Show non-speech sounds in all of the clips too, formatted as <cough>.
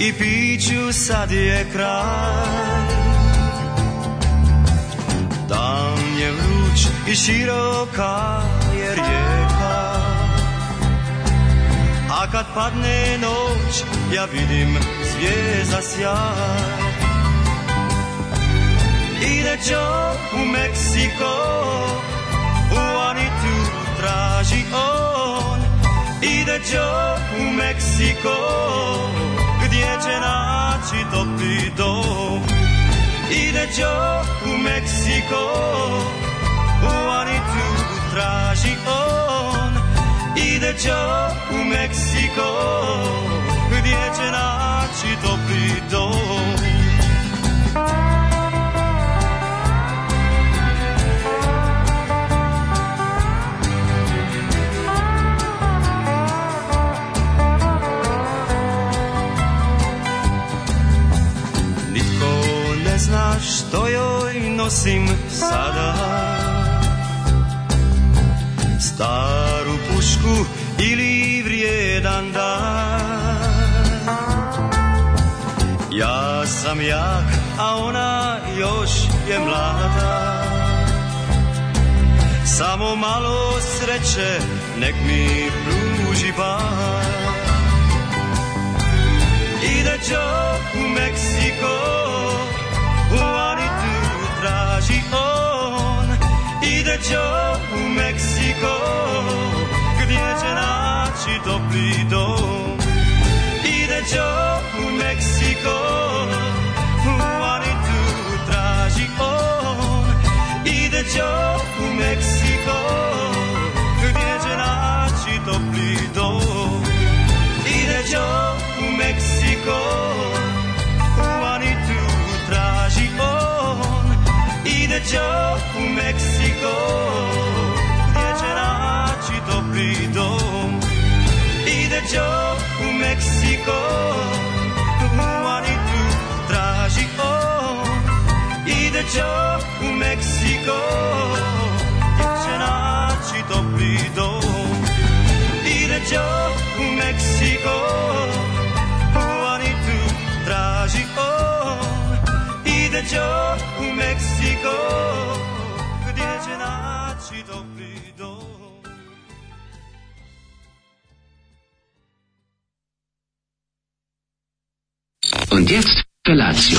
i piću sad je kraj Dan je vruć i široka je rijeka A kad padne noć ja vidim zvijezda sjaj Ide čo u Meksiko U Anitu traži on Ide čo u Meksiko neće naći topli dom Ide Joe u Meksiko U Anitu traži on Ide Joe u Meksiko Gdje će naći topli dom što joj nosim sada Staru pušku ili vrijedan dan Ja sam jak, a ona još je mlada Samo malo sreće nek mi pruži bar Ide čok u Meksiko lećo u Meksiko Gdje će naći topli dom Ide ćo u Meksiko Juanitu traži on Ide ćo u Meksiko Gdje će naći topli dom Ide ćo u Meksiko Neće u Meksiko Gdje će naći dobri dom Ide Joe u Meksiko Juanitu traži on Ide Joe u Meksiko Gdje će naći dobri dom Ide Joe u Meksiko Juanitu traži on vidjet će u Meksiko, gdje će naći topli dom. Und jetzt Felatio.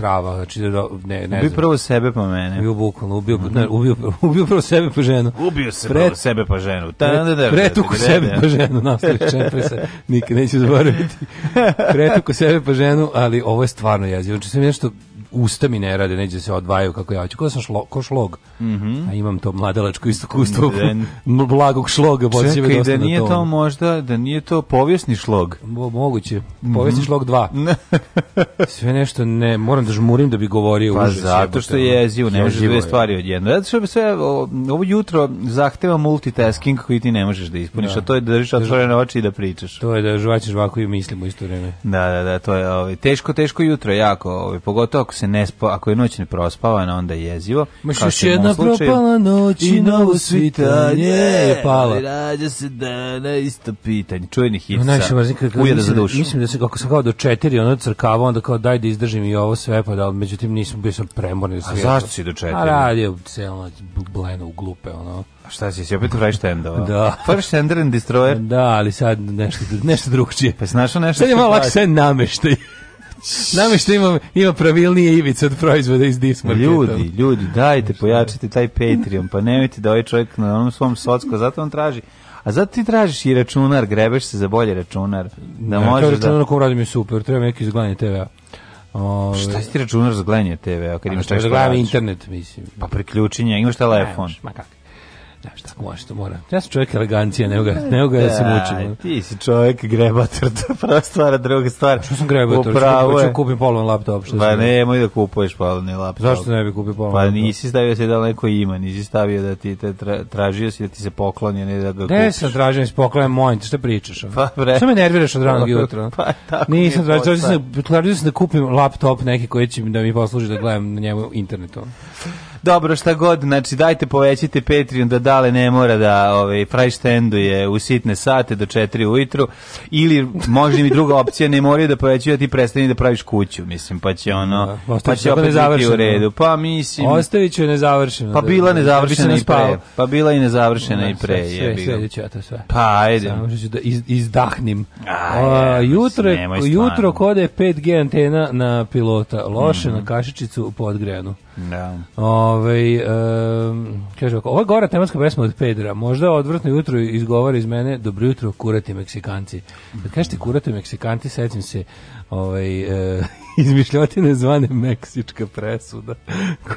trava, znači da, da ne ne. Ubio prvo sebe pa mene. Ubio bukvalno, ubio, mm -hmm. ne, ubio, ubio prvo sebe pa ženu. Ubio se Pret, prvo sebe pa ženu. Ta da da. da, da Pretuko sebe pa ženu, nastavi čepre se. Nikad neću zaboraviti. <laughs> Pretuko sebe pa ženu, ali ovo je stvarno jezivo. Znači sve nešto usta mi ne rade, neđe da se odvajaju kako ja hoću. Ko da sam šlo, ko šlog? Mm -hmm. A imam to mladalačko istokustvo da blagog šloga. Pa Čekaj, da nije to možda, da nije to povijesni šlog? Bo, moguće. Mhm. Povijesni mm -hmm. šlog 2. <laughs> Sve nešto ne, moram da žmurim da bi govorio. Pa užas, zato što je jezivo, ne možeš dve stvari odjedno. Zato što sve, ovo jutro zahteva multitasking koji ti ne možeš da ispuniš, da. a to je da držiš otvorene oči i da pričaš. To je da žvaćeš ovako i mislim u isto vreme. Da, da, da, to je ovaj, teško, teško jutro, jako, ovaj, pogotovo ako se ne spo, ako je noć ne prospavana, onda je jezivo. Maš još jedna slučaju, propala noć i novo svitanje je pala. Rađa se dana isto pitanje. Čujeni hit sa ujeda za da- dušu. Mislim da se, ako sam kao do četiri, ono crkava, onda kao daj da izdržim i ovo sve, pa da, međutim nisam, bio sam premorni. A zašto si do četiri? A radio celo, bleno u glupe, ono šta si, si opet Freištendova? <laughs> Da. First Ender and Destroyer? Da, ali sad nešto, nešto drugčije. Pa si našao nešto? Sad je malo lakše nameštaj. Znam što ima, ima pravilnije ivice od proizvoda iz Dismarketa. Ljudi, ljudi, dajte, pojačite taj Patreon, pa nemojte da ovaj čovjek na onom svom socku, zato on traži a zato ti tražiš i računar, grebeš se za bolje računar. Da ja, možeš da- računar da... radim je super, treba neki izgledanje TV-a. Ove... Ovaj- šta si ti računar za gledanje TV-a? Kad imaš šta za da gledanje internet, mislim. Pa priključenje, imaš telefon. ma kako. Da, šta ako može, to mora. Ja sam čovjek elegancija, nego ga, nego ga da, ja se da, mučim. Ti si čovjek grebator, <laughs> to je prva stvar, druga stvar. Što sam grebator? Upravo Što kupim polovan laptop? Što pa nemoj da kupuješ polovni laptop. Zašto ne bi kupio polovan pa laptop? Pa nisi stavio se da neko ima, nisi stavio da ti te tra, tražio si da ti se pokloni, ne da ga kupiš. Ne sam tražio da se mojim, šta pričaš? Pa bre. Što me nerviraš od ranog jutra? <laughs> Pa tako. Nisam tražio, tražio sam, da- tražio sam da kupim laptop neki koji će da mi posluži da gledam na njemu internetom. Dobro, šta god, znači dajte povećite Patreon da dale ne mora da ovaj, frajštenduje u sitne sate do 4 ujutru ili možda mi druga opcija ne moraju da povećaju ti prestani da praviš kuću, mislim, pa će ono, da, pa će opet završiti u redu. Pa mislim... Ostavit nezavršeno. Pa bila da, da, da, nezavršena i pre. Pa bila i nezavršena da, i pre. Sve, sve, sve, sve, to sve. Pa, ajde. Samo ću da iz, izdahnim. A, jutro, jutro kode 5G antena na pilota, loše mm. na kašičicu podgrenu. Da. Ove, um, kaže ovako, ova gora tematska pesma od Pedra, možda odvrtno jutro izgovara iz mene, dobro jutro, kurati Meksikanci. Kad kažete kurati Meksikanci, sećam se ovaj, e, <laughs> izmišljotine zvane Meksička presuda,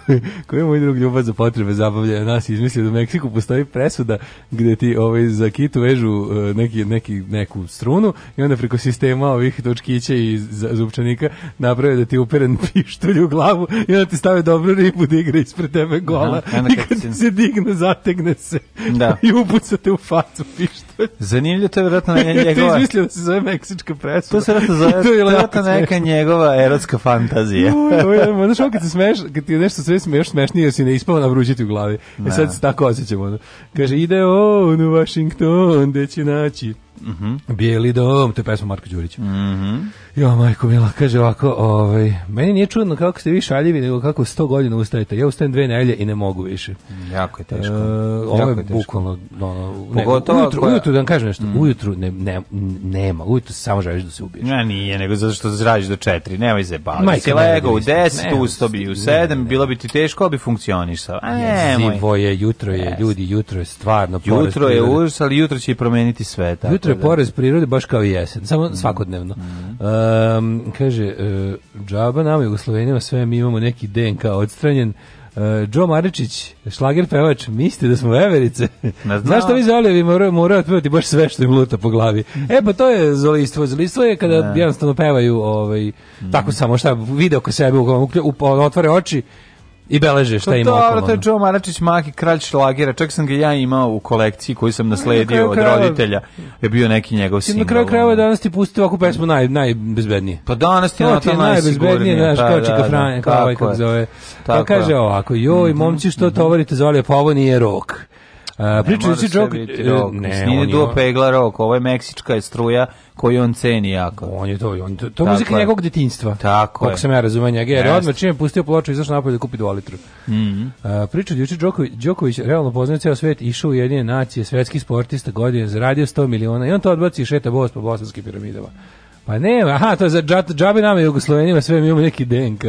koji koju je moj drug ljubav za potrebe zabavlja nas izmislio da u Meksiku postoji presuda gde ti ovaj, za kitu vežu e, neki, neki, neku strunu i onda preko sistema ovih točkića i zupčanika naprave da ti uperen <laughs> pištolj u glavu i onda ti stave dobru ribu da igra ispred tebe gola Aha, <laughs> i kad si... se digne, zategne se da. i upucate u facu pištolj. Zanimljivo to je vjerojatno njegova... to je izmislio da se zove Meksička presuda. To se vjerojatno zove... to je verovatno neka njegova erotska fantazija. Možeš ovo kad se smeš, kad ti je nešto sve smeš, smešnije da si ne ispao navručiti u glavi. Ne. E da. sad se tako osjećam. Kaže, ide on u Washington, gde će naći Mhm. Mm Bijeli dom, to je pesma Marko Đurić. Mhm. Mm jo, majko mila, kaže ovako, ovaj, meni nije čudno kako ste vi šaljivi, nego kako 100 godina ustajete. Ja ustajem dve nedelje i ne mogu više. Jako je teško. E, ovo je, je bukvalno ono, Pogotovo ujutru, koja... ujutru, da vam kažem nešto, mm. ujutru ne, ne, nema, ujutru samo želiš da se ubiješ. Ne, nije, nego zato što zradiš do 4, nemoj zajebavati. Si lego u 10, ustao bi u 7, bilo bi ti teško, bi funkcionisao. A e, nemoj. Zivo je, jutro je, ljudi, jutro je stvarno Jutro je užas, ali jutro će i promeniti sveta Jutro je porez prirode baš kao i jesen, samo mhm. svakodnevno. Mm. Um, kaže, uh, džaba u Jugoslovenima sve mi imamo neki DNK odstranjen, Uh, Joe Maričić, šlager pevač, mislite da smo everice? <laughs> Zašto mi zolijevi moraju, moraju otpevati baš sve što im luta po glavi? E pa to je zolistvo. Zolistvo je kada ne. jednostavno pevaju ovaj, mm. tako mhm. samo šta vide oko sebe, u, u, u, otvore oči I beleže šta ima okolo. to je Joe Maračić Maki, kralj šlagera. Čak sam ga ja imao u kolekciji koju sam nasledio od roditelja. Je bio neki njegov singl. Na kraju krajeva danas ti pusti ovakvu pesmu naj, najbezbednije. Pa danas ti, no, ti je najbezbednije. Znaš, da, kao da, čika da. Franja, kao ovaj kako zove. Tako. Pa kaže ovako, joj, momci što mhm. tovarite zolje, pa ovo nije rok. Uh, Pričaju si džok, e, ne, nije duo pegla rok, ovo je meksička struja koju on ceni jako. On je to, on to, to muzika njegovog detinjstva. Tako je. sam ja razumen njega, jer odmah čim je pustio ploču izašao napolje da kupi 2 litru. Mm -hmm. uh, Pričao Đuči Đoković, Đoković realno poznaje ceo svet, išao u jedine nacije, svetski sportista godine, zaradio 100 miliona i on to odbaci i šeta bos po bosanskim piramidama. Pa ne, aha, to je za džabe nama Jugoslovenima, sve mi imamo neki DNK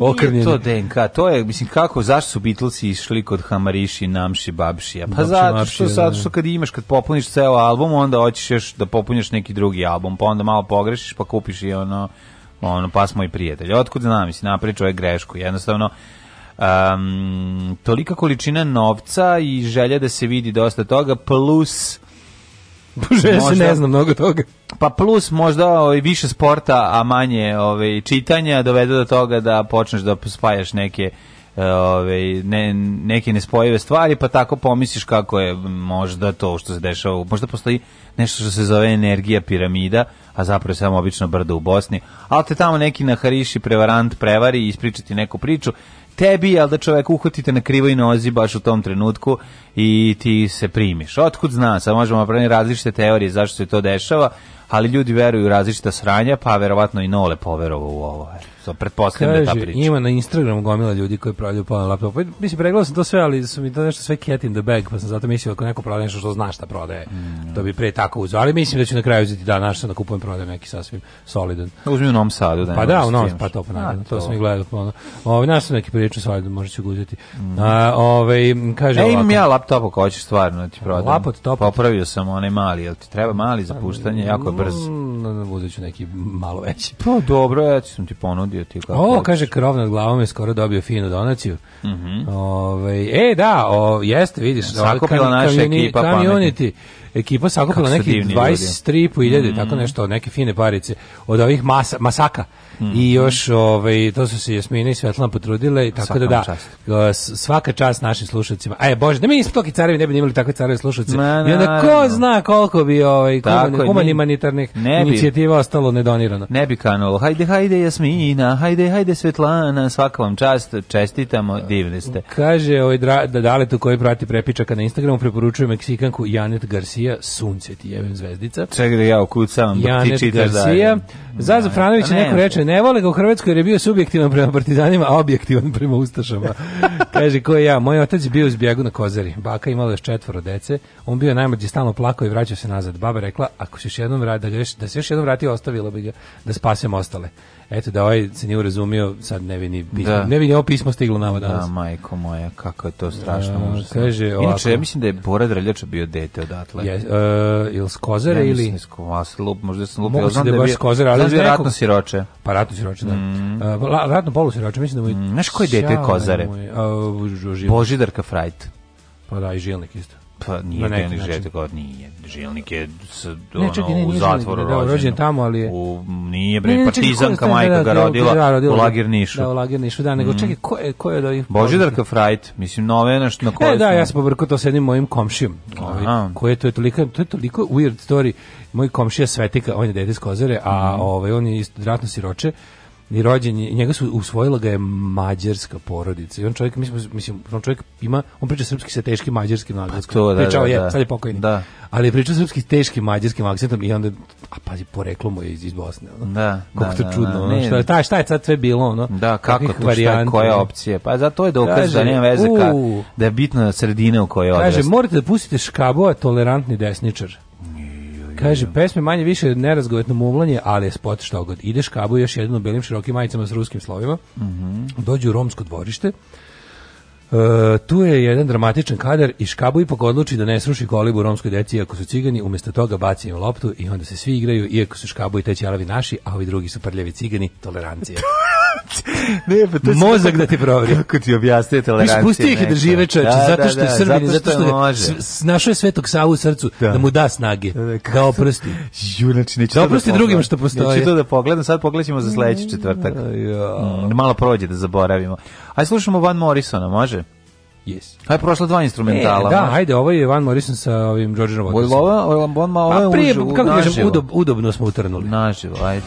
okrnjeni. to DNK, to je, mislim, kako, zašto su Beatlesi išli kod Hamariši, Namši, Babšija? Pa Babši, zato što, Mapši, da, zato da. kad imaš, kad popuniš ceo album, onda hoćeš još da popuniš neki drugi album, pa onda malo pogrešiš, pa kupiš i ono, ono, pas moj prijatelj. Otkud znam, mislim, napravi čovjek grešku, jednostavno, um, tolika količina novca i želja da se vidi dosta toga, plus <laughs> Bože, ja se ne znam mnogo toga. Pa plus možda ovaj, više sporta, a manje ovaj, čitanja dovede do toga da počneš da spajaš neke eh, ove, ovaj, ne, neke nespojive stvari, pa tako pomisliš kako je možda to što se dešava, možda postoji nešto što se zove energija piramida, a zapravo je samo obično brdo u Bosni, ali te tamo neki nahariši prevarant prevari i ispričati neku priču, tebi, ali da čovek uhotite na krivoj nozi baš u tom trenutku i ti se primiš. Otkud zna, sad možemo napraviti različite teorije zašto se to dešava, ali ljudi veruju različita sranja, pa verovatno i Nole poverovao u ovo to pretpostavljam da ta priča. Ima na Instagramu gomila ljudi koji pravljaju pa laptop. Mislim, pregledao sam to sve, ali su mi to nešto sve cat in the bag, pa sam zato mislio ako neko prodaje nešto što zna šta prodaje, mm. to bi pre tako uzeo. Ali mislim da ću na kraju uzeti da naš da kupujem prodaje neki sasvim solidan. Da uzmi u Novom Sadu. Da pa da, u Novom Sadu, pa to ponavljam. Pa to, to sam i gledao. Pa ono. Ove, ovaj, naš neki priču solidan, možda ću ga uzeti. Mm. A, ove, ovaj, kaže, e, imam ja laptop ako hoćeš stvarno da ti prodam. Lapot, topot. Popravio sam onaj mali, jel ti treba mali za pa, puštanje, jako brz. Mm, uzet ću neki malo veći. Pa dobro, ja ću sam ti ponudio dobio ti kako. O, kaže krov nad glavom je skoro dobio finu donaciju. Mhm. Mm -hmm. e da, o, jeste, vidiš, da sakupila ovaj, naša ekipa Community. Pametni ekipa sakupila neki 23.500, mm. tako nešto, neke fine parice od ovih masa, masaka. Mm. I još ovaj to su se Jasmina i Svetlana potrudile i tako Svaka da da čast. svaka čast našim slušateljima. Aj e, bože, da mi isto toki carevi ne bi imali takve careve slušatelje. I onda ko zna koliko bi ovaj humanitarnih inicijativa ostalo nedonirano. Ne bi kanulo. Hajde, hajde Jasmina, hajde, hajde Svetlana, svaka vam čast, čestitamo, divni ste. Kaže ovaj da da daletu koji prati prepičaka na Instagramu preporučuje Meksikanku Janet Garcia Garcia, sunce ti jebem zvezdica. Čekaj da ja okucam, dok ti čitaš Garcia, da. Zaza Franović pa neko reče, ne vole ga u Hrvatskoj jer je bio subjektivan prema partizanima, a objektivan prema ustašama. <laughs> Kaže, ko je ja? Moj otac je bio u zbjegu na Kozari. Baka imala još četvoro dece. On bio najmlađi, stalno plakao i vraćao se nazad. Baba rekla, ako se još jednom vrati, da, da se još jednom vrati, ostavila bi ga da spasem ostale eto da ovaj se nije razumio, sad ne vidi pismo. Da. Ne vidi ovo pismo stiglo nama danas. Da, majko moja, kako je to strašno da, možda. Kaže, ovako, Inače, ja mislim da je Bora Drljača bio dete odatle. Je, uh, e, ili Skozara ili... Ja mislim, lup, možda sam lupio. Moguće da, da je baš Skozara, ali... Znaš da je ratno siroče. Pa ratno siroče, da. Mm. Uh, ratno polu siroče, mislim da mu je... Mm, znaš ko je dete Kozare? Moj, uh, Božidarka Frajt. Pa da, i Žilnik isto. Pa nije na neki Žetegor, nije. Žilnik je s, ono, ne, čekaj, ne, u zatvoru da, da, rođen. Da, rođen tamo, ali je... U, nije, bre, ne, ne, partizanka čekaj, majka da, ga rodila, da, rodila u Lagir Nišu. Da, u Lagir Nišu, da, nego mm. čekaj, ko je, ko je da ovih... Božidarka Frajt, mislim, novena što na e, koje... E, da, ja sam pobrkao to s jednim mojim komšijom, ovaj, koje to je toliko, to je toliko weird story. Moj komšija Svetika, on je dete iz Kozare, a mm. ovaj, on je isto dratno siroče, i rođen je, njega su usvojila ga je mađarska porodica. I on čovjek, mislim, mislim, on čovjek ima, on priča srpski sa teškim mađarskim pa akcentom. Pa to, da, Pričao da, je, da. sad je pokojni. Da. Ali je pričao srpski s teškim mađarskim akcentom i onda, a pazi, poreklo mu je iz, iz Bosne. Ono. Da, Kako da, to da, čudno, da, ono, šta, ta, šta je sad sve bilo, ono? Da, kako to, šta je, koje opcije? Pa zato je dokaz da kaže, da nema veze ka, da je bitna sredina u kojoj odrasta. Kaže, morate da pustite škabova tolerantni desničar. Kaže, da. pesme manje više nerazgovetno mumlanje, ali je spot što god. Ideš kabu još jednom belim širokim majicama s ruskim slovima, mm -hmm. dođu u romsko dvorište, E, tu je jedan dramatičan kadar i Škabu ipak odluči da ne sruši kolibu romskoj deci ako su cigani, umjesto toga baci im loptu i onda se svi igraju iako su Škabu i te ćelavi naši, a ovi drugi su prljavi cigani, tolerancija. <laughs> ne, pa to Mozak da ti provri. Kako ti objasnije tolerancije? Viš, pusti ih da žive čoveče, da, zato da, što je da, da, zato što, zato što s, našao je svetog savu u srcu, da, da mu da snage, da, da, da oprosti. Ju, znači, neću da oprosti drugima što postoje. Neću to da pogledam, sad pogledat za sledeći četvrtak. Mm, ja. Malo prođe da zaboravimo. Aj slušamo Van Morrisona, može? Yes. Aj prošla dva instrumentala. E, da, ajde, ovo je Van Morrison sa ovim George Watson. Ovo je ovo je ovo je pa uživo. Kako kažem, udobno smo utrnuli. Naživo, ajde.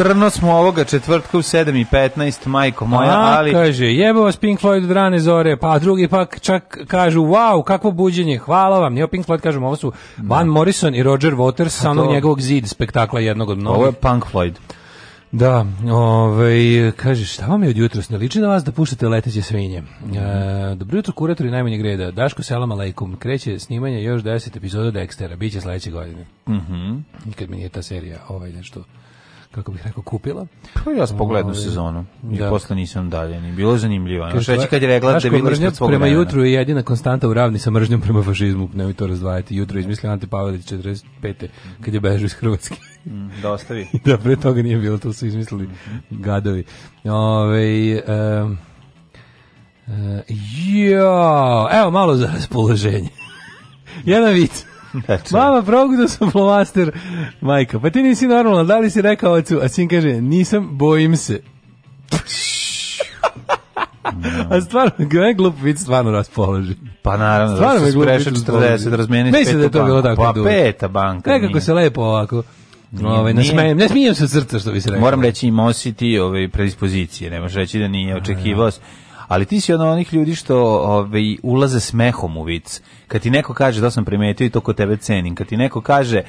Trno smo ovoga četvrtka u 7.15, majko moja, a, ali... kaže, jebo vas Pink Floyd od rane zore, pa drugi pak čak kažu, wow, kakvo buđenje, hvala vam. Nije Pink Floyd, kažem, ovo su Van da. Morrison i Roger Waters sa onog njegovog zid spektakla jednog od mnogih. Ovo je Punk Floyd. Da, ovaj, kaže, šta vam je od jutros? Ne liči na vas da puštate leteće svinje. E, dobro jutro, kuratori najmanjeg reda. Daško, selam alaikum. Kreće snimanje još 10 epizoda Dextera. Biće sledeće godine. Mm -hmm. Nikad mi nije ta serija ovaj nešto kako bih rekao, kupila. Pa ja sam pogledao ovaj, sezonu i da. posle nisam dalje. Ni bilo zanimljivo. Kaže, Šeći kad je regla da bilo što Prema jutru je jedina konstanta u ravni sa mržnjom prema fašizmu. Nemoj to razdvajati. Jutro je izmislio Ante Pavelić 45. kad je bežao iz Hrvatske. Mm, da ostavi. <laughs> da, pre toga nije bilo. To su izmislili mhm. gadovi. Ove, um, uh, e, jo, evo malo za raspoloženje. <laughs> Jedan vic. <laughs> Mama, progudao sam flomaster. Majka, pa ti nisi normalna, da li si rekao ocu? A sin kaže, nisam, bojim se. No. <laughs> A stvarno, ne glup vic stvarno raspoloži. Pa naravno, stvarno da su prešli 40, razmenili Mislim da to bilo tako pa, dugo. Pa peta banka. Nekako nije. se lepo ovako. Ovaj ne smijem, ne smijem se srca što bi se rekao. Moram reći imao si ti ove ovaj, predispozicije, ne možeš reći da nije očekivao ali ti si od onih ljudi što ovaj, ulaze smehom u vic. Kad ti neko kaže, da sam primetio i to kod tebe cenim, kad ti neko kaže,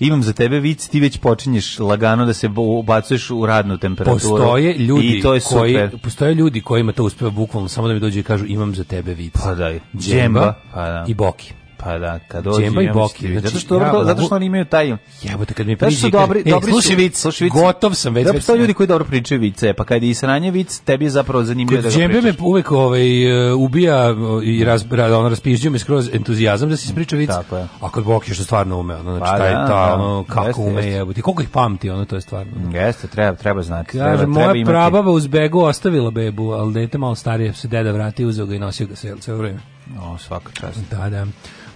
imam za tebe vic, ti već počinješ lagano da se ubacuješ u radnu temperaturu. Postoje ljudi to je koji postoje ljudi kojima to uspeva bukvalno samo da mi dođe i kažu imam za tebe vic. Pa daj, džemba, džemba pa da. i boki. Pa da, kad dođe Džemba i Boki. Da znači, zato što dobro, zato što oni imaju taj Jebote kad mi priđe. Znači, dobri, e, dobri vic, slušaj vic. Gotov sam već. Da postoje ljudi koji dobro pričaju vice, pa kad i sranje vic, tebi je zapravo zanimljivo da ga me uvek ovaj uh, ubija e, i raz ra, on raspižđuje me skroz entuzijazam da se ispriča vic. Tako je. A kod Boki što stvarno ume, ono znači pa, taj da, ta da. ono kako jeste, ume jebote. Koliko ih pamti, ono to je stvarno. Jeste, treba treba znati. Kaže moja prababa uz begu ostavila bebu, al dete malo starije se deda vratio, uzeo ga i nosio ga sve vreme. No, svaka čast. Da, da.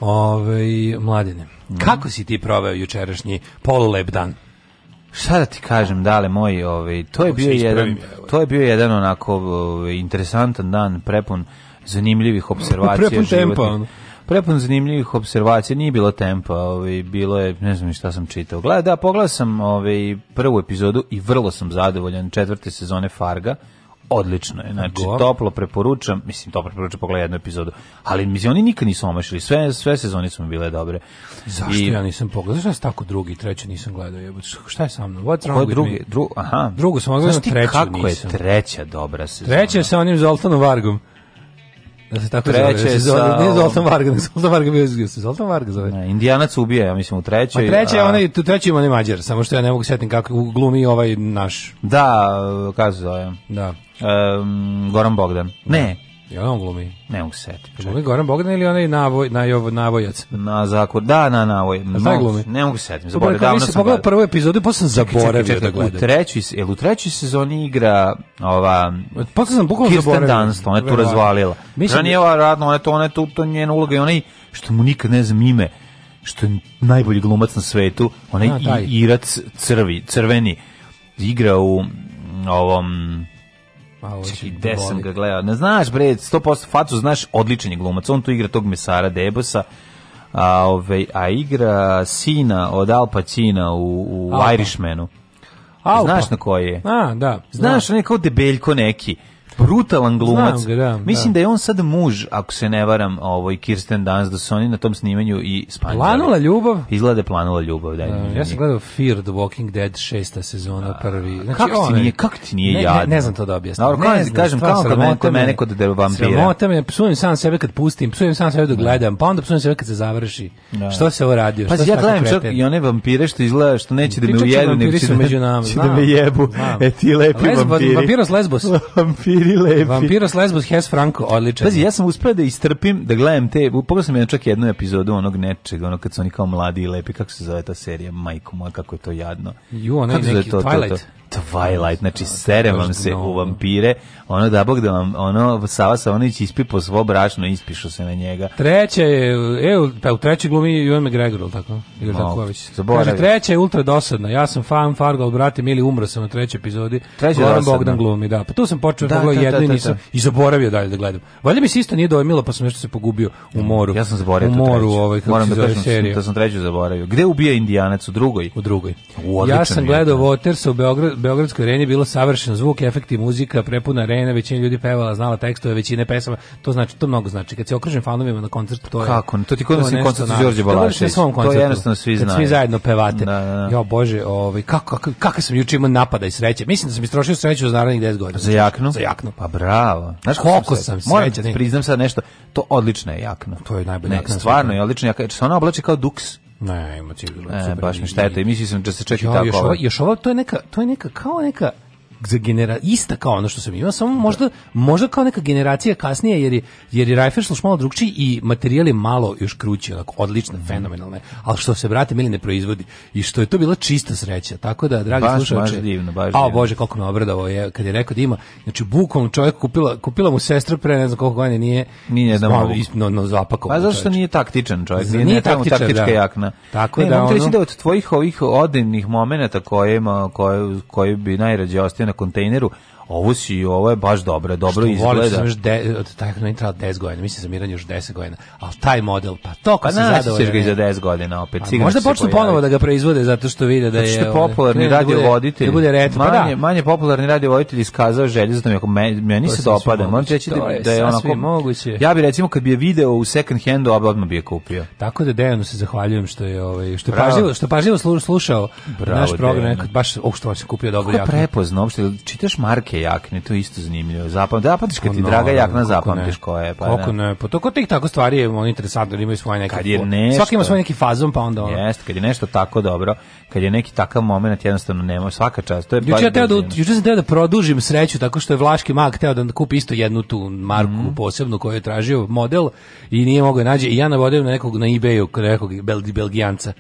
Ove, ovaj, mladine, mm. kako si ti proveo jučerašnji polulep dan? Šta da ti kažem, dale moj, ovaj, to je bio jedan to je bio jedan onako ovaj, interesantan dan prepun zanimljivih observacija <laughs> prepun tempa, prepun zanimljivih observacija, nije bilo tempa, ovaj, bilo je, ne znam šta sam čitao. Gleda, da, pogledao sam ovaj, prvu epizodu i vrlo sam zadovoljan četvrte sezone Farga odlično je. Znači, Gor. toplo preporučam, mislim, toplo preporučam pogledaj jednu epizodu, ali mislim, oni nikad nisu omašili, sve, sve sezoni su mi bile dobre. Zašto I, ja nisam pogledao? Zašto tako drugi, treći nisam gledao? Jebut, šta je sa mnom? What's wrong with drugi, me? Dru, aha. Drugu sam odgledao, treću nisam. kako je treća dobra sezona? Treća je sa onim Zoltanom Vargom. Da se tako da treće zove. Se zove sa, ne Zoltan Varga, ne Zoltan Varga bio se Zoltan Varga zove. Ne, Indijanac ubija, ja mislim u trećoj. Pa a treća je onaj, tu treći ima onaj Mađar, samo što ja ne mogu setim kako glumi ovaj naš. Da, kako se zove. Da. Um, Goran Bogdan. Ne, da. Ja on glumi? Ne mogu se setiti. Glumi Goran Bogdan ili onaj navoj, najov, navojac? Na zakon, da, na navoj. Šta glumi? Ne mogu se sam zaboravio. Davno sam pogledao prvoj epizodu, pa sam zaboravio čekaj, čekaj, da gledam. U trećoj, jel u trećoj sezoni igra ova... Posle sam bukvalno zaboravio. Kirsten Dunst, ona je tu razvalila. Mislim, da- nije ova radno, ona je to, ona je tu, to njena uloga i onaj što mu nikad ne znam ime što je najbolji glumac na svetu, onaj Irac crvi, crveni, igra u ovom Čekaj, gde sam ga gledao? Ne znaš, bre, 100% facu znaš, odličan je glumac. On tu igra tog mesara Debosa, a, ove, ovaj, a igra sina od Al Pacina u, u Irishmanu. Znaš na koji je? A, da. Znaš, da. on je kao debeljko neki brutalan glumac. ga, da, Mislim da. da. je on sad muž, ako se ne varam, ovoj Kirsten Dunst, da su oni na tom snimanju i spanjali. Planula ljubav? Izgleda da planula ljubav, da. da ja sam gledao Fear the Walking Dead šesta sezona, prvi. Znači, kako, ti ovaj, nije, kako ti nije ne, jadno? Ne, ne, znam to da objasnim. Dobro, ne, ne znam, kažem, kao kod mene, kod mene kod vampira. Sramota me, psujem sam sebe kad pustim, psujem sam sebe dok da. gledam, pa onda psujem sebe kad se završi. Da. Što se ovo radio? Pa ja gledam čak i one vampire što izgleda što neće da me ujedu, neće da-, da me jebu. E ti lepi vampiri. Lesbos, lesbos. <laughs> Vampiri bili lepi. Vampiros Lesbos Hes Franco, odličan. Pazi, ja sam uspeo da istrpim, da gledam te, pogledao sam jedan čak jednu epizodu onog nečega, ono kad su oni kao mladi i lepi, kako se zove ta serija, majko moja, kako je to jadno. Ju, onaj neki to, Twilight. To, to. Twilight, znači serem vam se u vampire, ono da bog da vam, ono Sava Savonić ispipo svo bračno, ispišu se na njega. Treća je, e, pa u trećoj glumi Ivan McGregor, tako? Igor Tanković. Kaže, treća je ultra dosadna, ja sam fan Fargo, ali brate, mili, umro sam na trećoj epizodi. Treća Goran Bogdan glumi, da. Pa tu sam počeo da, pogledao jednu da, i da, nisam, da. i zaboravio dalje da gledam. Valjda mi se isto nije dojmilo, pa sam nešto se pogubio u moru. Ja sam zaboravio u moru, ovaj, kako Moram se da zove serija. To sam treću zaboravio. Gde ubija Indijanac? U drugoj? U drugoj. U, ja sam gledao Watersa u Beogradu, Beogradskoj areni bilo savršen zvuk, efekti muzika, prepuna arena, većina ljudi pevala, znala tekstove, većine pesama. To znači to mnogo znači. Kad se okružim fanovima na koncertu, to je Kako? To ti kod nas koncert Đorđe Balašić. To je jednostavno svi znaju. Svi zajedno pevate. Da, da, da. Jo bože, ovaj kako kako sam juče imao napada i sreće. Mislim da sam istrošio sreću za narednih 10 godina. Za jaknu? Za jaknu. Pa bravo. Znaš koliko sam da srećan. Priznam sad nešto, to odlična je jakna. To je najbolja jakna. Stvarno je odlična jakna. Ona oblači kao duks. Ne, ima cigaru. E, baš mi šteta i mislio sam da se čeka tako. Još ovo, još ovo, to je neka, to je neka, kao neka, genera, ista kao ono što sam imao, samo možda, možda kao neka generacija kasnije, jer je, jer je Rajfešloš malo drugačiji i materijal je malo još krući, onako, odlično, mm. fenomenalno ali što se, brate, mili ne proizvodi i što je to bila čista sreća, tako da, dragi baš, slušače, baš divno, baš divno. a bože, koliko me obradovao je, kad je rekao da ima, znači, bukvalno čovjek kupila, kupila mu sestra pre, ne znam koliko godina nije, nije da znao, no, no, zapakao. Pa zašto nije taktičan čovjek, nije, nije taktičan, taktička da. jakna. Tako ne, da, ono... da od tvojih ovih odenih momenata koje, koje, koje bi najrađe ostao na kontejneru, Ovo si, ovo je baš dobro, dobro što da izgleda. Što volim, da od taj meni treba 10 godina, mislim za da Miran još 10 godina, ali taj model, pa to ko pa se da zadovoljan. Pa ga i za 10 godina opet, sigurno Možda počnu ponovo da ga proizvode zato što vide da je... Zato što je ovaj- popularni radiovoditelj. Da bude retro, manje, pa da. Manje popularni radiovoditelj iskazao želju, za mi, meni, meni se dopada, moram reći da, da je onako... Moguće. Ja bih recimo kad bi je video u second handu, odmah bi je kupio. Tako da Dejanu se zahvaljujem što je ovaj što Bravo. pažljivo što pažljivo slušao Bravo, naš program, nekad, baš oh, što se kupio dobro jako. Prepoznao, uopšte čitaš marke drage jakne, to je isto zanimljivo. Zapam, da patiš kad ti pa draga jakna zapamtiš koja je, pa. Koliko da. ne? Pa to kod tih tako stvari je on interesantno, da imaju svoje neke. Kad je nešto, svaki ima svoj neki fazon pa onda ono. Jeste, kad je nešto tako dobro, kad je neki takav momenat jednostavno nema svaka čast. To je Juče ja teo da juče sam teo da produžim sreću tako što je Vlaški mag teo da kupi isto jednu tu marku mm. posebnu koju je tražio model i nije mogao naći i ja navodim na nekog na eBayu, nekog Belgijanca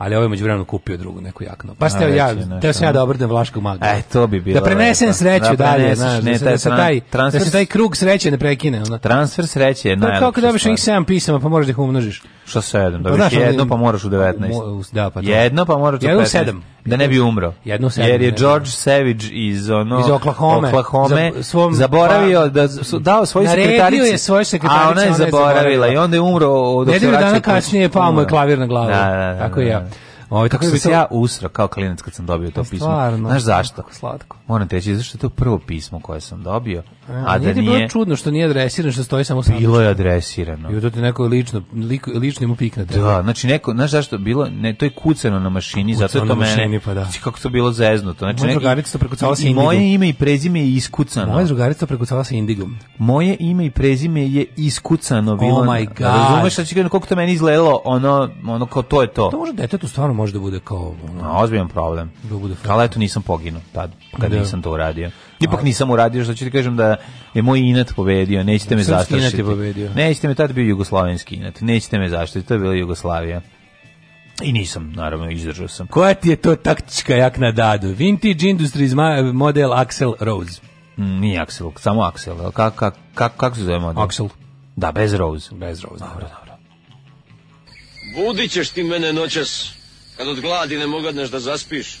ali ovo ovaj je međuvremenu kupio drugu neku jaknu. Pa ste ja, da se ja dobrodem vlaškog maga. E, to bi bilo. Da prenesem sreću da dalje, znaš, ne, da, taj, da da transfer, taj krug sreće ne prekine. Ona. Transfer sreće je najlepša. Kako da biš ih 7 pisama, pa moraš da ih umnožiš. Šta 7? Dobiš pa, jedno, pa moraš u 19. Da, pa to. Jedno, pa moraš u 15. Jedno 7 da ne bi umro. Jedno sedam, jer je George Savage iz ono iz Oklahoma, Oklahoma za, svom, zaboravio pa- da su, dao svoj sekretarici. je svoj sekretarici, a ona je zaboravila i onda je umro od dok se dana kasnije pao mu klavir na glavu. Da, da, da, tako i da, ja. Da. Ovo, ovaj, tako sam se ja usro kao klinac kad sam dobio to pa Stvarno, pismo. Znaš zašto? Slatko. Moram te reći, zašto je to prvo pismo koje sam dobio A, da nije... bilo čudno što nije adresiran, što stoji samo sandučić. Bilo je adresirano. I to ti neko lično, lično, lično mu pikne. Da, znači neko, znaš zašto bilo, ne, to je kucano na mašini, kucano zato je to mene. Mašini, pa da. Znači, kako to bilo zeznuto. Znači, moja drugarica to prekucala sa indigom. Moje ime i prezime je iskucano. Moja drugarica to prekucala sa indigom. Moje ime i prezime je iskucano. Bilo, oh my god. Da razumeš šta će koliko to meni izgledalo, ono, ono kao to je to. To može detetu stvarno može da bude kao... Ono, no, ozbiljan problem. Da bude. Ali eto nisam poginu tad, kad da. nisam to uradio. Ipak nisam uradio, što ću ti kažem da je moj inat pobedio, nećete me zastrašiti. Nećete me, tad bio jugoslovenski inat, nećete me zaštititi, to je bila Jugoslavija. I nisam, naravno, izdržao sam. Koja ti je to taktička jak na dadu? Vintage Industries model Axel Rose. Mm, nije Axel, samo Axel. Kako kak, kak, kak se zove model? Axel. Da, bez Rose. Bez Rose, dobro, da. dobro. Budit ćeš ti mene noćas, kad od gladi ne mogadneš da zaspiš.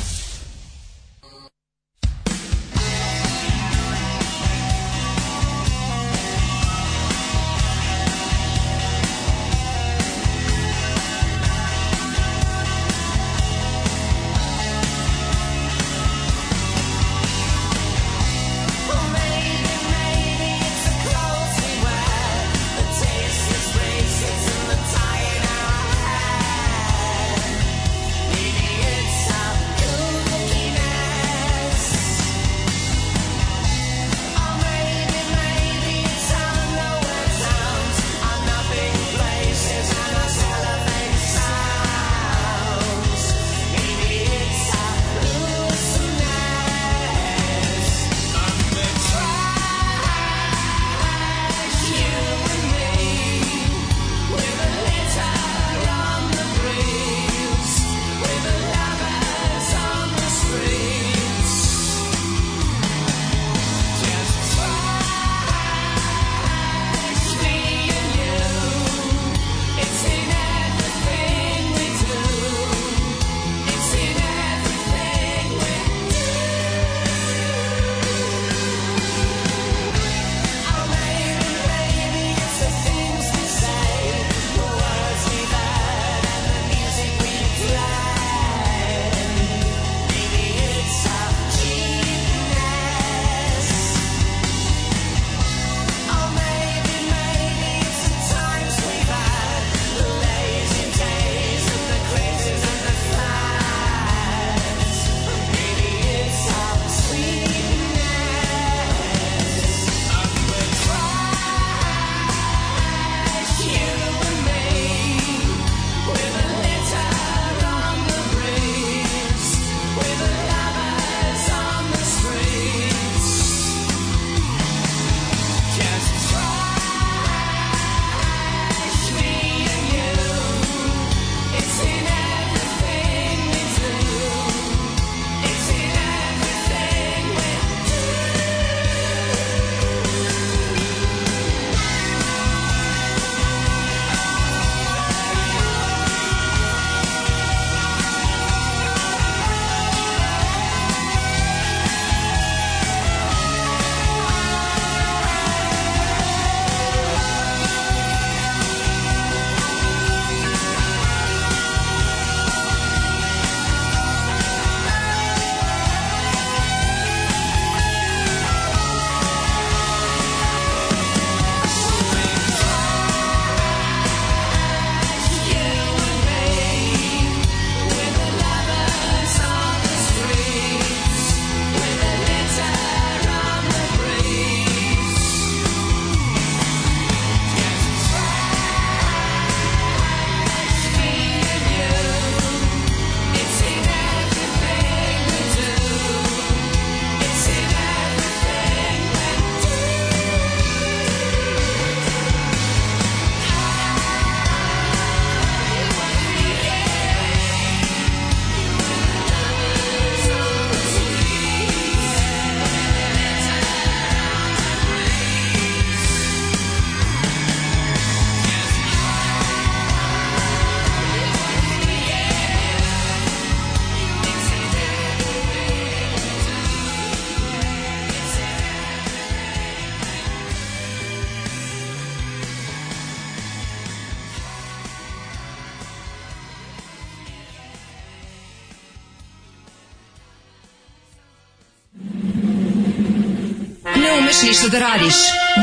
nemaš ništa da radiš,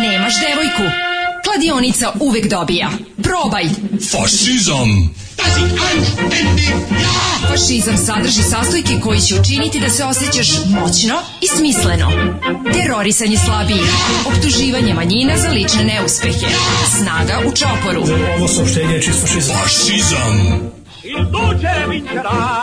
nemaš devojku, kladionica uvek dobija. Probaj! Fašizam! Fašizam sadrži sastojke koji će učiniti da se osjećaš moćno i smisleno. Terorisanje slabije. optuživanje manjina za lične neuspehe, snaga u čoporu. Ovo su je čisto fašizam. Fašizam! Il duce vincerà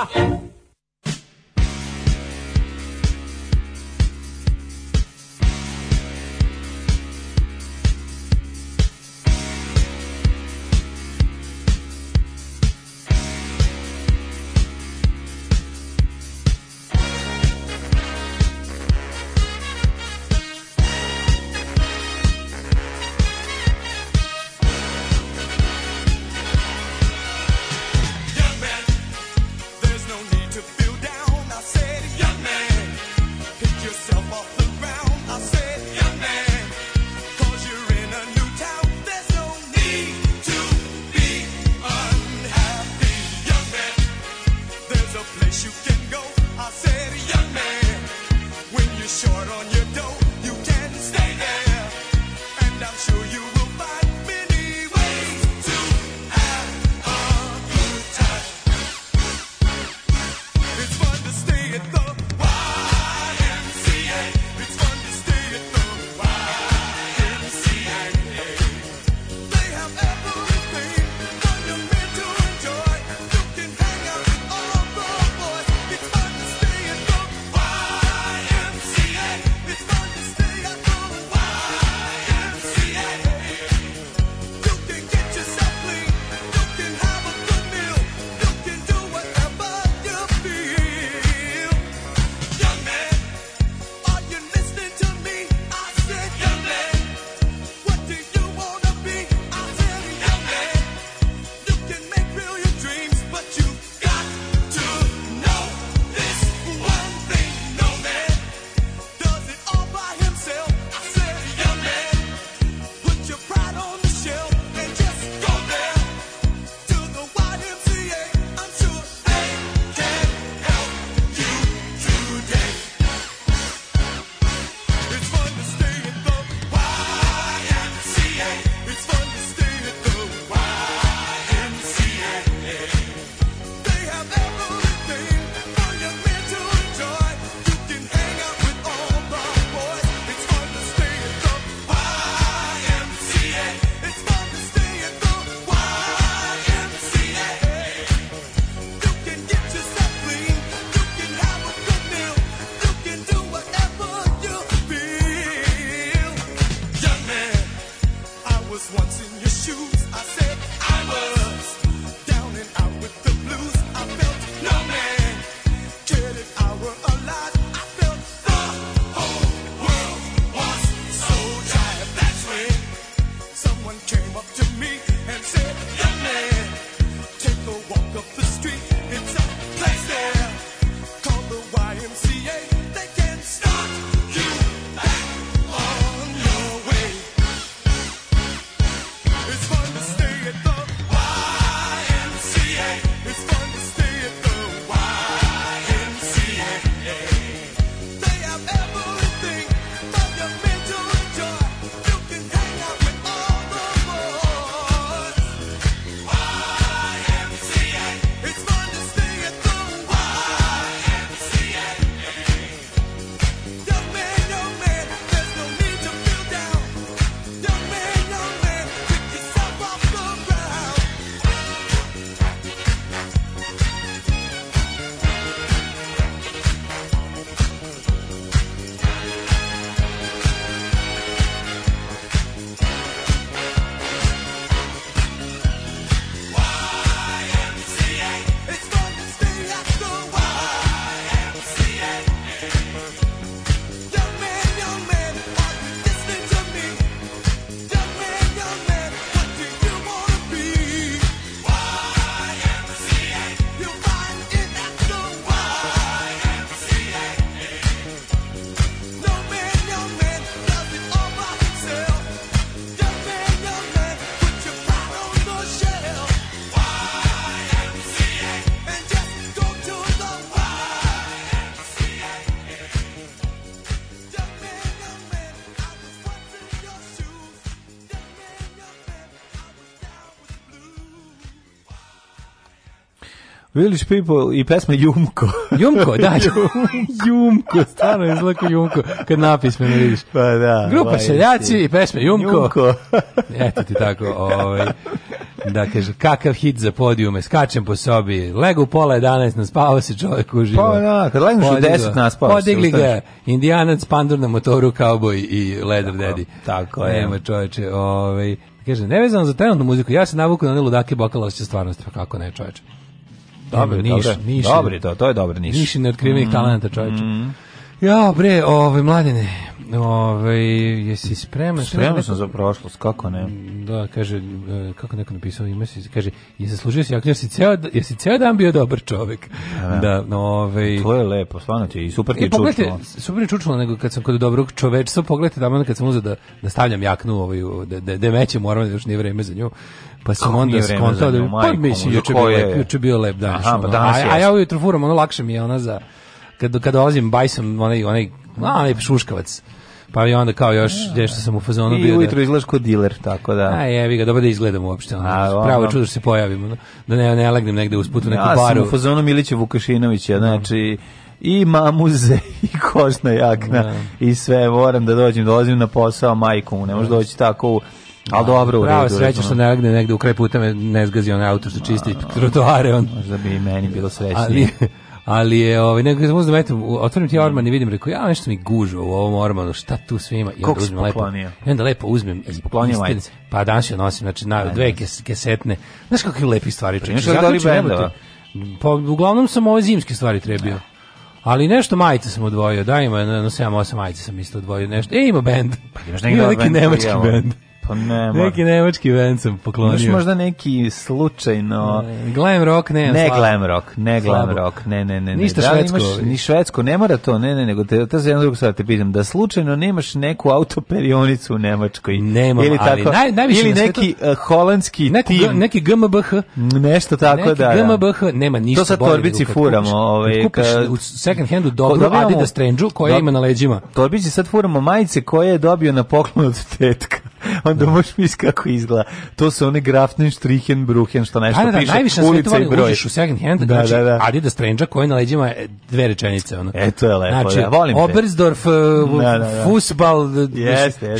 Village People i pesma Jumko. <laughs> Jumko, da. <laughs> jumko, stvarno je zlako Jumko, kad napisme ne vidiš. Pa da. Grupa ovaj Seljaci i pesma Jumko. Jumko. <laughs> Eto ti tako, ovaj. Da, kaže, kakav hit za podijume, skačem po sobi, legu u pola 11, naspavao se čovjek uživo. Pa da, kad legneš u 10, naspavao se. Podigli ga, indijanac, pandur na motoru, kauboj i leder dedi. Tako je. Nema čoveče, ovaj. Kaže, nevezano za trenutnu muziku, ja se navukao na one ludake bokalosće stvarnosti, pa kako ne čoveče. Dobre, Niš, dobre, Niš. Dobre, to, to je dobro Niš. Niš je neotkrivenih mm. talenta, čoveče. Mm. Ja, bre, ovaj mladene, ovaj jesi spreman? Spreman sam za prošlost, kako ne? Da, kaže, e, kako neko napisao ime, si, kaže, jesi služio si aktor, jesi ceo, jesi ceo dan bio dobar čovjek. da, no, da, ovaj pa To je lepo, stvarno ti, i super ti je e, čučnulo. Super je čučnulo, nego kad sam kod dobrog čovečstva, pogledajte, da kad sam uzeo da, da stavljam jaknu, ovaj, da, da, da meće moram, da još nije vreme za nju, Pa sam onda skontao da... Pa mislim, juče je juče bio lep dan. Aha, pa danas a, a ja ujutro furam, ono lakše mi je ona za... Kad, kad dolazim bajsom, onaj, onaj, onaj šuškavac. Pa i onda kao još što sam u fazonu bio. I ujutro da... izgledaš diler, tako da. A jevi ga, dobro da izgledam uopšte. Ono, a, pravo ono... čudo da se pojavim, ono, da ne, ne legnem negde usput u neku ja, baru. Ja sam u fazonu Milića Vukašinovića, znači i mamuze <laughs> i kožna jakna da. i sve, moram da dođem, dolazim na posao majkom, ne može da. doći tako u Ali dobro, u redu. sreća što ne legne negde u kraj puta me ne zgazi onaj auto što čisti trotoare. On. Možda bi i meni bilo srećnije. Ali, ali je ovaj nego samo da eto otvorim ti orman i vidim rekao ja nešto mi gužva u ovom ormanu šta tu sve ima i onda uzmem lepo i onda lepo uzmem i poklonio majci pa danas je nosim znači na dve kes, kesetne znaš kakve lepe stvari čuješ ja da pa uglavnom sam ove zimske stvari trebio ali nešto majice sam odvojio da ima na 7 8 majice sam isto odvojio nešto e ima bend pa imaš neki nemački bend Pa ne, Neki nemački band sam poklonio. Imaš možda neki slučajno... Ne, glam rock, ne. Ne slabo. glam rock, ne slabo. glam rock, ne, ne, ne. Ništa ne. Da švedsko. Imaš, ni švedsko, ne mora to, ne, ne, nego te, te za jednu drugu sad te pitam, da slučajno nemaš neku autoperionicu u Nemačkoj. Nemam, ili ali naj, najviše Ili neki uh, holandski neko, tim. Neki GMBH. Nešto tako neki da. Neki da. GMBH, nema ništa. To sa torbici furamo. Kupiš, ovaj, kupiš ka, u second handu dobro Adidas Trendžu koja ima na leđima. Torbici sad furamo majice koje je dobio na poklon od tetka. <laughs> onda možeš misliti kako izgleda. To su one Graften, Strichen, Bruchen, što nešto da, da, da piše, najviše ulica i broj. Uđeš u second hand, da, znači da, da. Adidas Trenđa koji na leđima e, dve rečenice. Ono. E, to je lepo, znači, da, volim te. Obersdorf, e, da, da, da. Fusbal, e, jeste,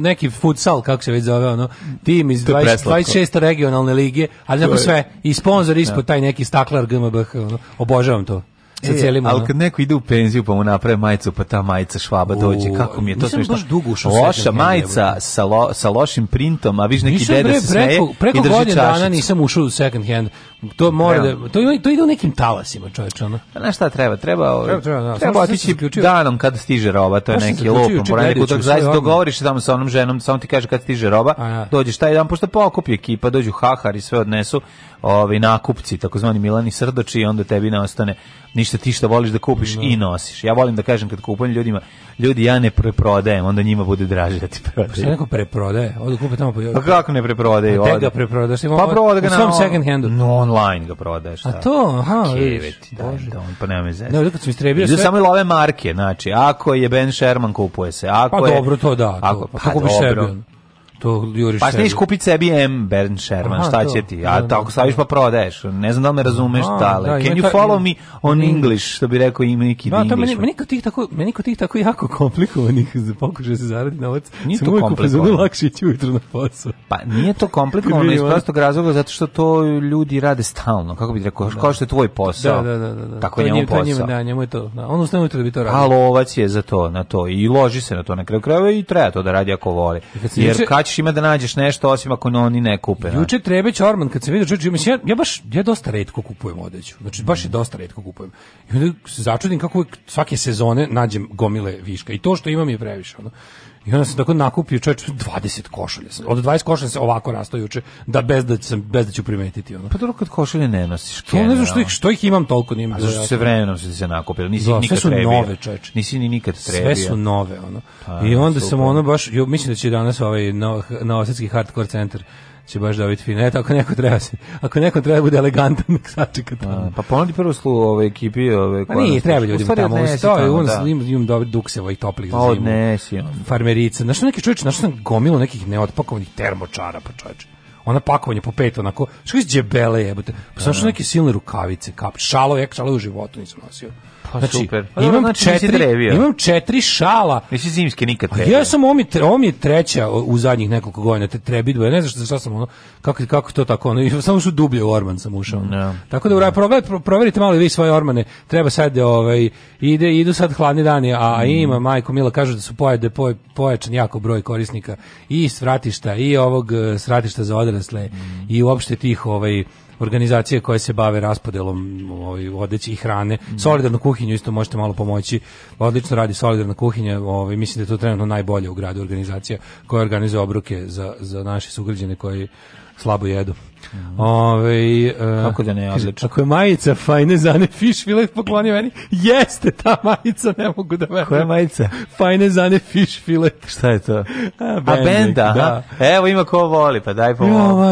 neki futsal, kako se već zove, ono, tim iz 20, 26. regionalne lige, ali neko sve, i sponsor da. ispod taj neki staklar GMBH, ono, obožavam to sa e, celim ali kad neko ide u penziju pa mu naprave majicu pa ta majica švaba o, dođe kako mi je to smešno baš loša majica sa, lo, sa lošim printom a viš neki nisam, deda se smeje preko, preko i drži godina dana nisam ušao u second hand To mora da, to, to ide u nekim talasima, čoveče, ono. Pa znaš šta treba? Treba, ovaj- treba, treba, da. treba otići danom kada stiže roba, to je neki lopom. Mora neko dok zaista dogovoriš tamo sa onom ženom, samo ti kaže kad stiže roba, ja. dođeš taj dan, pošto pokupi ekipa, dođu hahar i sve odnesu, ovi nakupci, takozvani Milani Srdoči, i onda tebi ne ostane ništa ti što voliš da kupiš no. Da. i nosiš. Ja volim da kažem kad kupujem ljudima, ljudi ja ne preprodajem, onda njima bude draže da ti prodajem. što neko preprodaje? Odu kupe tamo po... Pa kako ne preprodaje? Pa te ga preprodaš? Pa proda na... U second hand. No, online ga prodaješ. A da. to, aha, Kevet, da, da, on, pa nema veze. Ne, kad sam istrebio Idu sve... samo love marke, znači, ako je Ben Sherman kupuje se, ako pa je... Pa dobro, to da, ako, to, pa, pa, pa, pa, to juriš. Pa smiješ kupiti sebi M. Bern Sherman, Aha, šta to, će ti? A da, tako da. staviš pa prodaješ. Ne znam da li me razumeš, da, ali. Da, Can you follow me on mm. English, što bi rekao ima neki da, English. Meni, meni, kod tih tako, meni kod tih tako jako komplikovanih za pokuša da se zaradi novac, nije sam to komplikovano. lakše ići ujutro na posao. Pa nije to komplikovano iz prostog razloga zato što to ljudi rade stalno, kako bi rekao, da. kao što je tvoj posao. Da, da, da, da. da. Tako je njemu posao. Njima, da, njemu je to. Da. On ustane ujutro da bi to radio. A lovac je za to, na to. I loži se na to na kraju krajeva i treba to da radi ako voli. Jer kad možeš ima da nađeš nešto osim ako oni ne kupe. Juče Trebeć Orman kad se vidio čuči, ja, ja baš ja dosta retko kupujem odeću. Znači baš je dosta retko kupujem. I onda se začudim kako svake sezone nađem gomile viška i to što imam je previše, ono. I onda sam tako nakupio čovječ 20 košulja. Od 20 košulja se ovako rastao juče, da bez da sam bez da ću primetiti ono. Pa dobro kad košulje ne nosiš. To ne znam što ih što ih imam toliko nimam. Da A zašto da, se da. vremenom se se nakupilo? Nisi da, nikad sve su trebio. nove čovječ. Nisi ni nikad trebio. Sve su nove ono. Pa, I onda super. sam ono baš jo, mislim da će danas ovaj na, na Osetski hardcore centar će baš dobiti fin. Eto, ako neko treba se, ako neko treba da bude elegantan, <laughs> nek sačeka tamo. pa ponudi prvo slu ove ekipi, ove Pa nije, treba ljudi tamo, stoje, on da. im im dobri duksevo i toplih za pa zimu. Odnesi. Da. Farmerica, znači neki čovjek, znači sam gomilo nekih neotpakovanih termočara, pa čoveče ona pakovanje po pet onako što iz džebele jebote pa sam što da. neke silne rukavice kap šalo jak šalo u životu nisam nosio Pa znači, super. Pa, imam, znači, četiri, imam četiri šala. Nisi zimske nikad trebio. Ja sam, ovo mi, ovo je treća u zadnjih nekoliko godina, te trebidba, ja ne znam što, što sam ono, kako, kako to tako, ono, <laughs> samo što dublje u Orman sam ušao. No. Da. Tako da, no. Da. proverite malo i vi svoje Ormane, treba sad, ovaj, ide, idu sad hladni dani, a mm. ima, majko Mila, kažu da su pojede, da poj, pojačan jako broj korisnika i svratišta, i ovog eh, svratišta za odrasle, mm. i uopšte tih, ovaj, organizacije koje se bave raspodelom ovaj, odeće i hrane. Solidarnu kuhinju isto možete malo pomoći. Odlično radi solidarna kuhinja. Ovaj, mislim da je to trenutno najbolje u gradu organizacija koja organizuje obroke za, za naše sugrađane koji slabo jedu. Mm. Ove, uh, Kako da ne odlično? Ako je majica fajne zane fish filet poklonio meni, jeste ta majica, ne mogu da verujem. Koja majica? Fajne zane fish filet. Šta je to? A, benda, A benda da. Aha. Evo ima ko voli, pa daj po,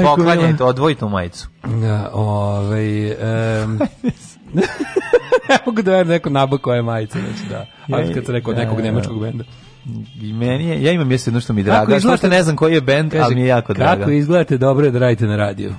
poklanjaj to, odvoji tu majicu. Da, ovaj... <laughs> Um, <laughs> ne mogu da verujem da neko nabo koja je majica, znači da. Ali kad se rekao nekog nemačkog benda. I meni je, ja imam mjesto jedno što mi je drago. Izgledate, što ne znam koji je bend, ali mi je jako drago. Kako izgledate dobro je da radite na radiju.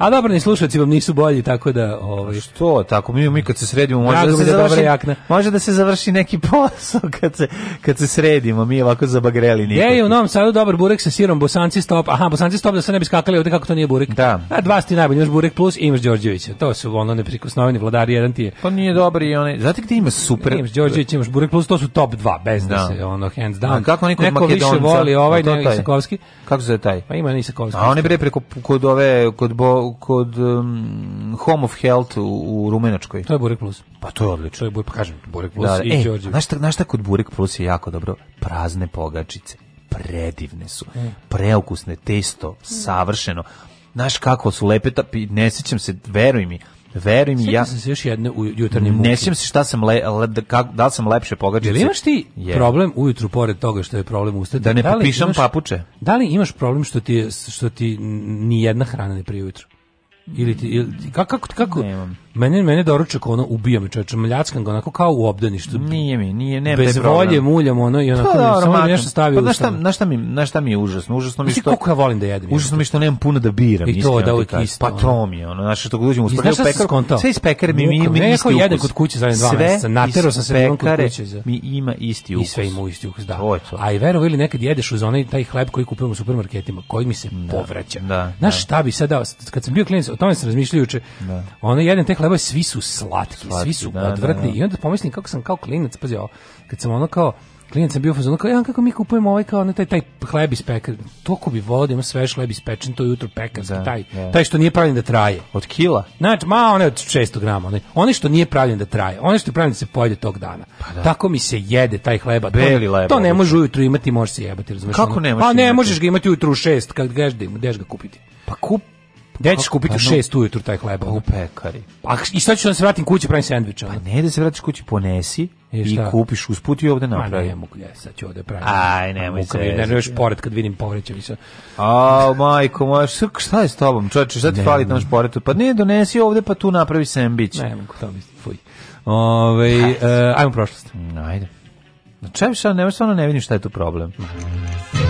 A dobro, ni slušalci vam nisu bolji, tako da... Ovaj... Što tako? Mi, mi kad se sredimo, može da, se da završi, jakna. može da se završi neki <laughs> posao kad se, kad se sredimo. Mi ovako zabagreli nikog. Je, u Novom Sadu dobar burek sa sirom, bosanci stop. Aha, bosanci stop da se ne bi skakali ovde kako to nije burek. Da. A dva sti najbolji, imaš burek plus i imaš Đorđevića. To su ono neprikosnoveni vladari, jedan ti je. Pa nije dobar i onaj. Znate gde ima super? Imaš Đorđević, imaš burek plus, to su top 2, bez da, da se ono hands down. A kako neko, neko više voli ovaj nego Isakovski. Kako se taj? Pa ima Isakovski. A on je bre preko kod ove kod bo, kod um, Home of Health u, u Rumenačkoj. To je Burek Plus. Pa to je odlično. To je Burek, pa kažem, Burek Plus da, i e, Đorđević. Znaš, šta kod Burek Plus je jako dobro? Prazne pogačice. Predivne su. E. Preukusne, testo, savršeno. Znaš kako su lepe, ta, ne sećam se, veruj mi, Veruj mi, ja. Sjećam se još jedne u jutarnjem muke. Ne sjećam se šta sam le, le, da, da li sam lepše pogađao. Jel imaš ti yeah. problem ujutru pored toga što je problem ustati? Da ne da popišam imaš, papuče. Da li imaš problem što ti što ti ni jedna hrana ne prije ujutru? Ili ti, ili ti, kako, kako, kako? Nemam. Mene mene doručak ono ubija me čoveče, mljackam ga onako kao u obdaništu. Nije mi, nije ne bez volje muljam ono i onako pa, samo nešto stavio. Pa na šta, na šta mi, na šta mi je užasno, užasno mi što kako ja volim da jedem. Užasno mi što nemam puno da biram, I to da uvijek isto. Pa to mi je ono, znači što dođem u pekar, sve iz pekare mi mi mi isto. jedem kod kuće za dva meseca, naterao sam se da kod kuće za. Mi ima isti ukus. I sve ima isti ukus, da. A i verovo ili nekad jedeš uz onaj taj hleb koji kupujemo u supermarketima, koji mi se da, povraća. Da, znaš šta bi sada kad sam bio klijent, o tome sam razmišljajući. Ona jedan hleba svi su slatki, slatki svi su da, da odvratni. Da, da. I onda pomislim kako sam kao klinac, pazi ovo, kad sam ono kao klinac sam bio fazon kao ja e, kako mi kupujemo ovaj kao ne, taj taj hleb iz pekara. Toliko bi volio da ima svež hleb iz pečen, to jutro pekarski da, taj, da. taj što nije pravljen da traje. Od kila. Znači, ma one od 600 grama, one, one što nije pravljen da traje, one što je pravljen da se pojede tog dana. Pa da. Tako mi se jede taj hleba. Beli to, leba, to ne može ujutru imati, može se jebati, razumeš? Kako ono? ne možeš? Pa ne možeš ga imati ujutru u 6 kad gaš da ideš ga kupiti. Pa kup Gde ćeš pa kupiti pa, u 6 ujutru taj hleb? Pa u pekari. Pa i sad ću da se vratim kući pravim sendviče. Pa ne da se vratiš kući, ponesi i, i kupiš usput i ovde napravi. Ma ne mogu, ja sad ću ovde pravim. Aj, nemoj se. Ne nerviraš pored kad vidim povreće mi se. A, majko moja, šta je s tobom? Čoveče, šta ti fali tamo da šporetu? Pa ne, donesi ovde pa tu napravi sendvič. Ne mogu, to mi fuj. Ove, e, ajmo prošlost. Ajde. Na čemu šta, ne, stvarno da ne vidim šta je tu problem. Ajde.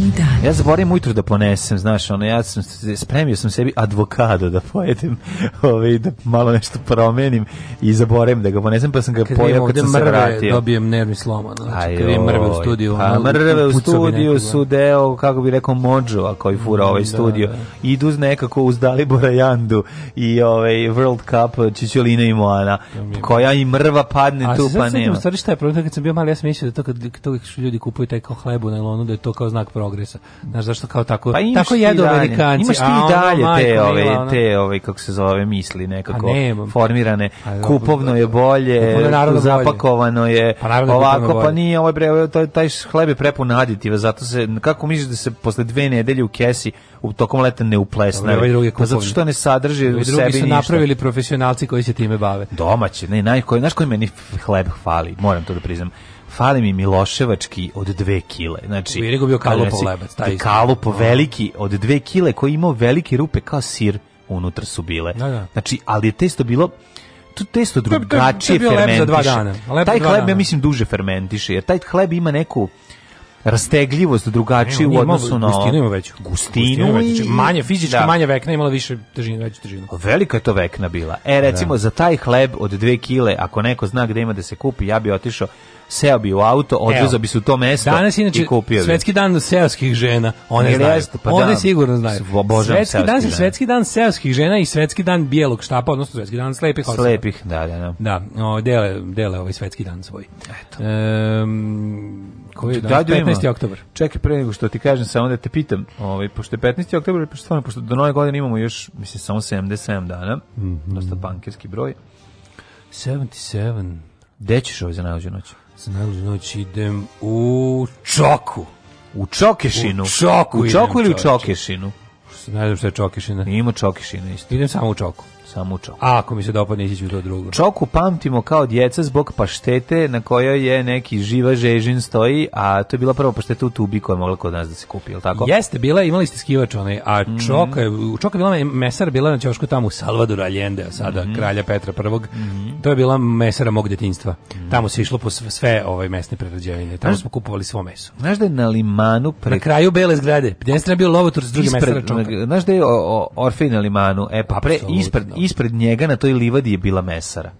današnji dan. Ja zaborim ujutro da ponesem, znaš, ono, ja sam spremio sam sebi advokado da pojedem, <laughs> ovaj, da malo nešto promenim i zaborim da ga ponesem, pa sam ga pojao kad sam mrve, se vratio. dobijem nervni slom, ono, znači, kad vidim mrve u studiju. A pa mrve u studiju su deo, kako bi rekao, Mođo, koji fura mm, ovaj da, studio. Da, da. Idu nekako uz Dalibora Jandu i ovaj World Cup Čičolina i Moana, koja i mrva padne a tu, pa nema. A se sad sam šta je problem, kad sam bio mali, ja sam mislio da to kad, kad to ljudi kupuju taj kao hlebu na lonu, da je to kao znak progresa. Znaš zašto kao tako pa tako jedu Amerikanci. Imaš ti i dalje ono, te ove te ove kako se zove misli nekako ne, formirane a, pa kupovno je bolje, naravno zapakovano bolje. je. Pa naravno da ovako pa nije ovaj bre ovaj, taj taj hleb je prepun aditiva, zato se kako misliš da se posle dve nedelje u kesi u tokom leta ne uplesne. Ovaj pa zato što ne sadrži ovaj u sebi ništa. su napravili profesionalci koji se time bave. Domaći, ne, naj koji, znaš koji meni hleb hvali, moram to da priznam fali mi Miloševački od dve kile. Znači, Virigo bio da kalupov znači, lebac. Taj da kalup da. veliki od dve kile koji je imao velike rupe kao sir unutra su bile. Da, da. Znači, ali je testo bilo tu testo drugačije to, to, to fermentiše. Za dva dana. Lep taj dva hleb, dana. ja mislim, duže fermentiše, jer taj hleb ima neku rastegljivost drugačiju u odnosu na gustinu ima veću gustinu, gustinu manje fizički da. manje vekna imala više težine veću težinu pa velika je to vekna bila e recimo da. za taj hleb od 2 kg ako neko zna gde ima da se kupi ja bi otišao seo bi u auto, odvezo bi se u to mesto Danas, inače, i kupio bi. Svetski dan seoskih žena, one Ili znaju. Jeste, pa da. one da, sigurno znaju. Svetski dan, dan svetski dan seoskih žena i svetski dan bijelog štapa, odnosno svetski dan slepih osoba. Slepih, da, da, da. Da, o, dele, dele ovaj svetski dan svoj. Eto. Um, koji je dan? 15. oktober. Čekaj pre nego što ti kažem, samo da te pitam, ovaj, pošto je 15. oktober, pošto, stvarno, pošto do nove godine imamo još, mislim, samo 77 dana, mm -hmm. dosta bankirski broj. 77. Gde ćeš ovaj za najluđu noć? Za najluđu noć idem u Čoku. U Čokešinu? U Čoku, u čoku ili u Čokešinu? Ne znam da što je Čokešina. Ima Čokešina isto. Idem samo u Čoku samo u čoku. A ako mi se dopadne, ići ću to drugo. Čoku pamtimo kao djeca zbog paštete na kojoj je neki živa žežin stoji, a to je bila prva pašteta u tubi koja je mogla kod nas da se kupi, je tako? Jeste, bila, imali ste skivač onaj, a mhm. čoka, mm -hmm. čoka bila mesar, bila na ćošku tamo u Salvador Allende, sada mm -hmm. kralja Petra I. Mm -hmm. To je bila mesara mog detinjstva. Mhm. Tamo se išlo po sve ove ovaj mesne prerađevine. Tamo smo kupovali svo meso. Znaš da je na limanu... Pre... Na kraju bele zgrade. Gdje je bio lovotur s drugim mesara čoka. Znaš da je Orfej na limanu? E, pa pre, ispred, ispred njega na toj livadi je bila mesara.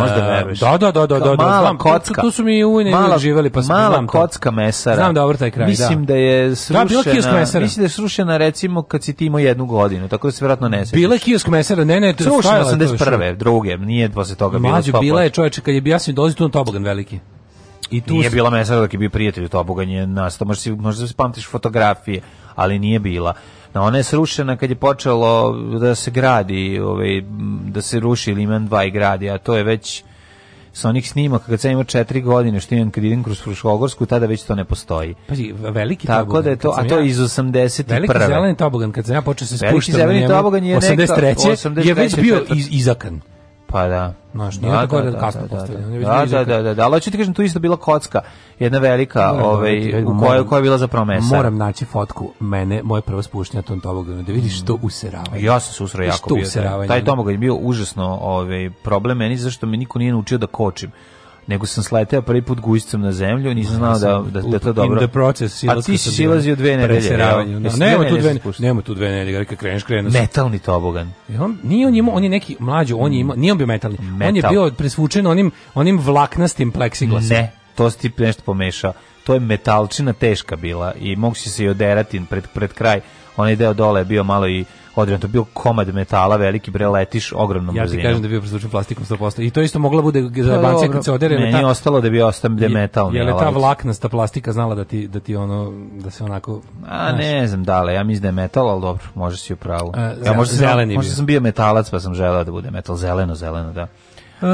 Možda veruješ. Da, da, da, da, da, mala znam, kocka. Tu, tu su mi uvijek mala, živali, pa mala znam kocka mesara. Znam dobro taj kraj, Mislim da. je srušena, da, mesara. mislim da je srušena recimo kad si ti imao jednu godinu, tako da se vjerojatno ne sećaš. Bila je kiosk mesara, ne, ne, to je srušena prve, druge, nije posle toga bila. Mađo, bila je čoveče, kad je ja sam dolazio tu na tobogan veliki. I tu nije bila mesara dok je bio prijatelj u toboganje, je to možda, možda se pamtiš fotografije, ali nije bila. No, ona je srušena kad je počelo da se gradi, ovaj, da se ruši Liman 2 i gradi, a to je već sa onih snimaka kad sam imao četiri godine što imam kad idem kroz Fruškogorsku, tada već to ne postoji. Pazi, veliki Tako tobogan. da je to, a to je iz 81. Veliki zeleni tobogan, kad sam ja počeo se spuštati. Veliki zeleni tobogan je 83. 83. je već bio iz, izakan. Pa da. Znaš, da, da, da, nije da, tako da, da, kasno da, da, da, da, da, da, ali hoću ti kažem, tu isto bila kocka, jedna velika, da, ovaj, u kojoj, koja je bila za promesa. Moram naći fotku mene, moje prvo spuštenje tom toboganu, da vidiš mm. što useravanje. Ja sam se usrao jako bio. Taj tobogan je bio užasno ovaj, problem meni, zašto me niko nije naučio da kočim nego sam sleteo prvi put gujscom na zemlju, nisam znao da, da, da to dobro. In the process, A ti si silazio dve nedelje. No, nema, tu dve, nema tu dve nedelje, kada kreneš, kreneš. Metalni tobogan. on, nije on imao, on je neki mlađi, on je mm. imao, nije on bio metalni. Metal. On je bio presvučen onim, onim vlaknastim pleksiglasom. Ne, to si ti nešto pomešao. To je metalčina teška bila i mogu si se i oderati pred, pred kraj onaj deo dole je bio malo i određen, to bio komad metala, veliki bre, letiš ogromnom ja brzinom. Ja ti kažem da je bio presvučen plastikom 100%. I to isto mogla da bude za bancija kad se odere. Meni ta, je ostalo da bi ostao gde da metal. Je li ta vlaknasta plastika znala da ti, da ti ono, da se onako... A znaš. ne znam da li, ja mislim da je metal, ali dobro, može si u pravu. A, e, ja, možda, zeleni sam, možda sam bio metalac pa sam želeo da bude metal, zeleno, zeleno, da. Uh,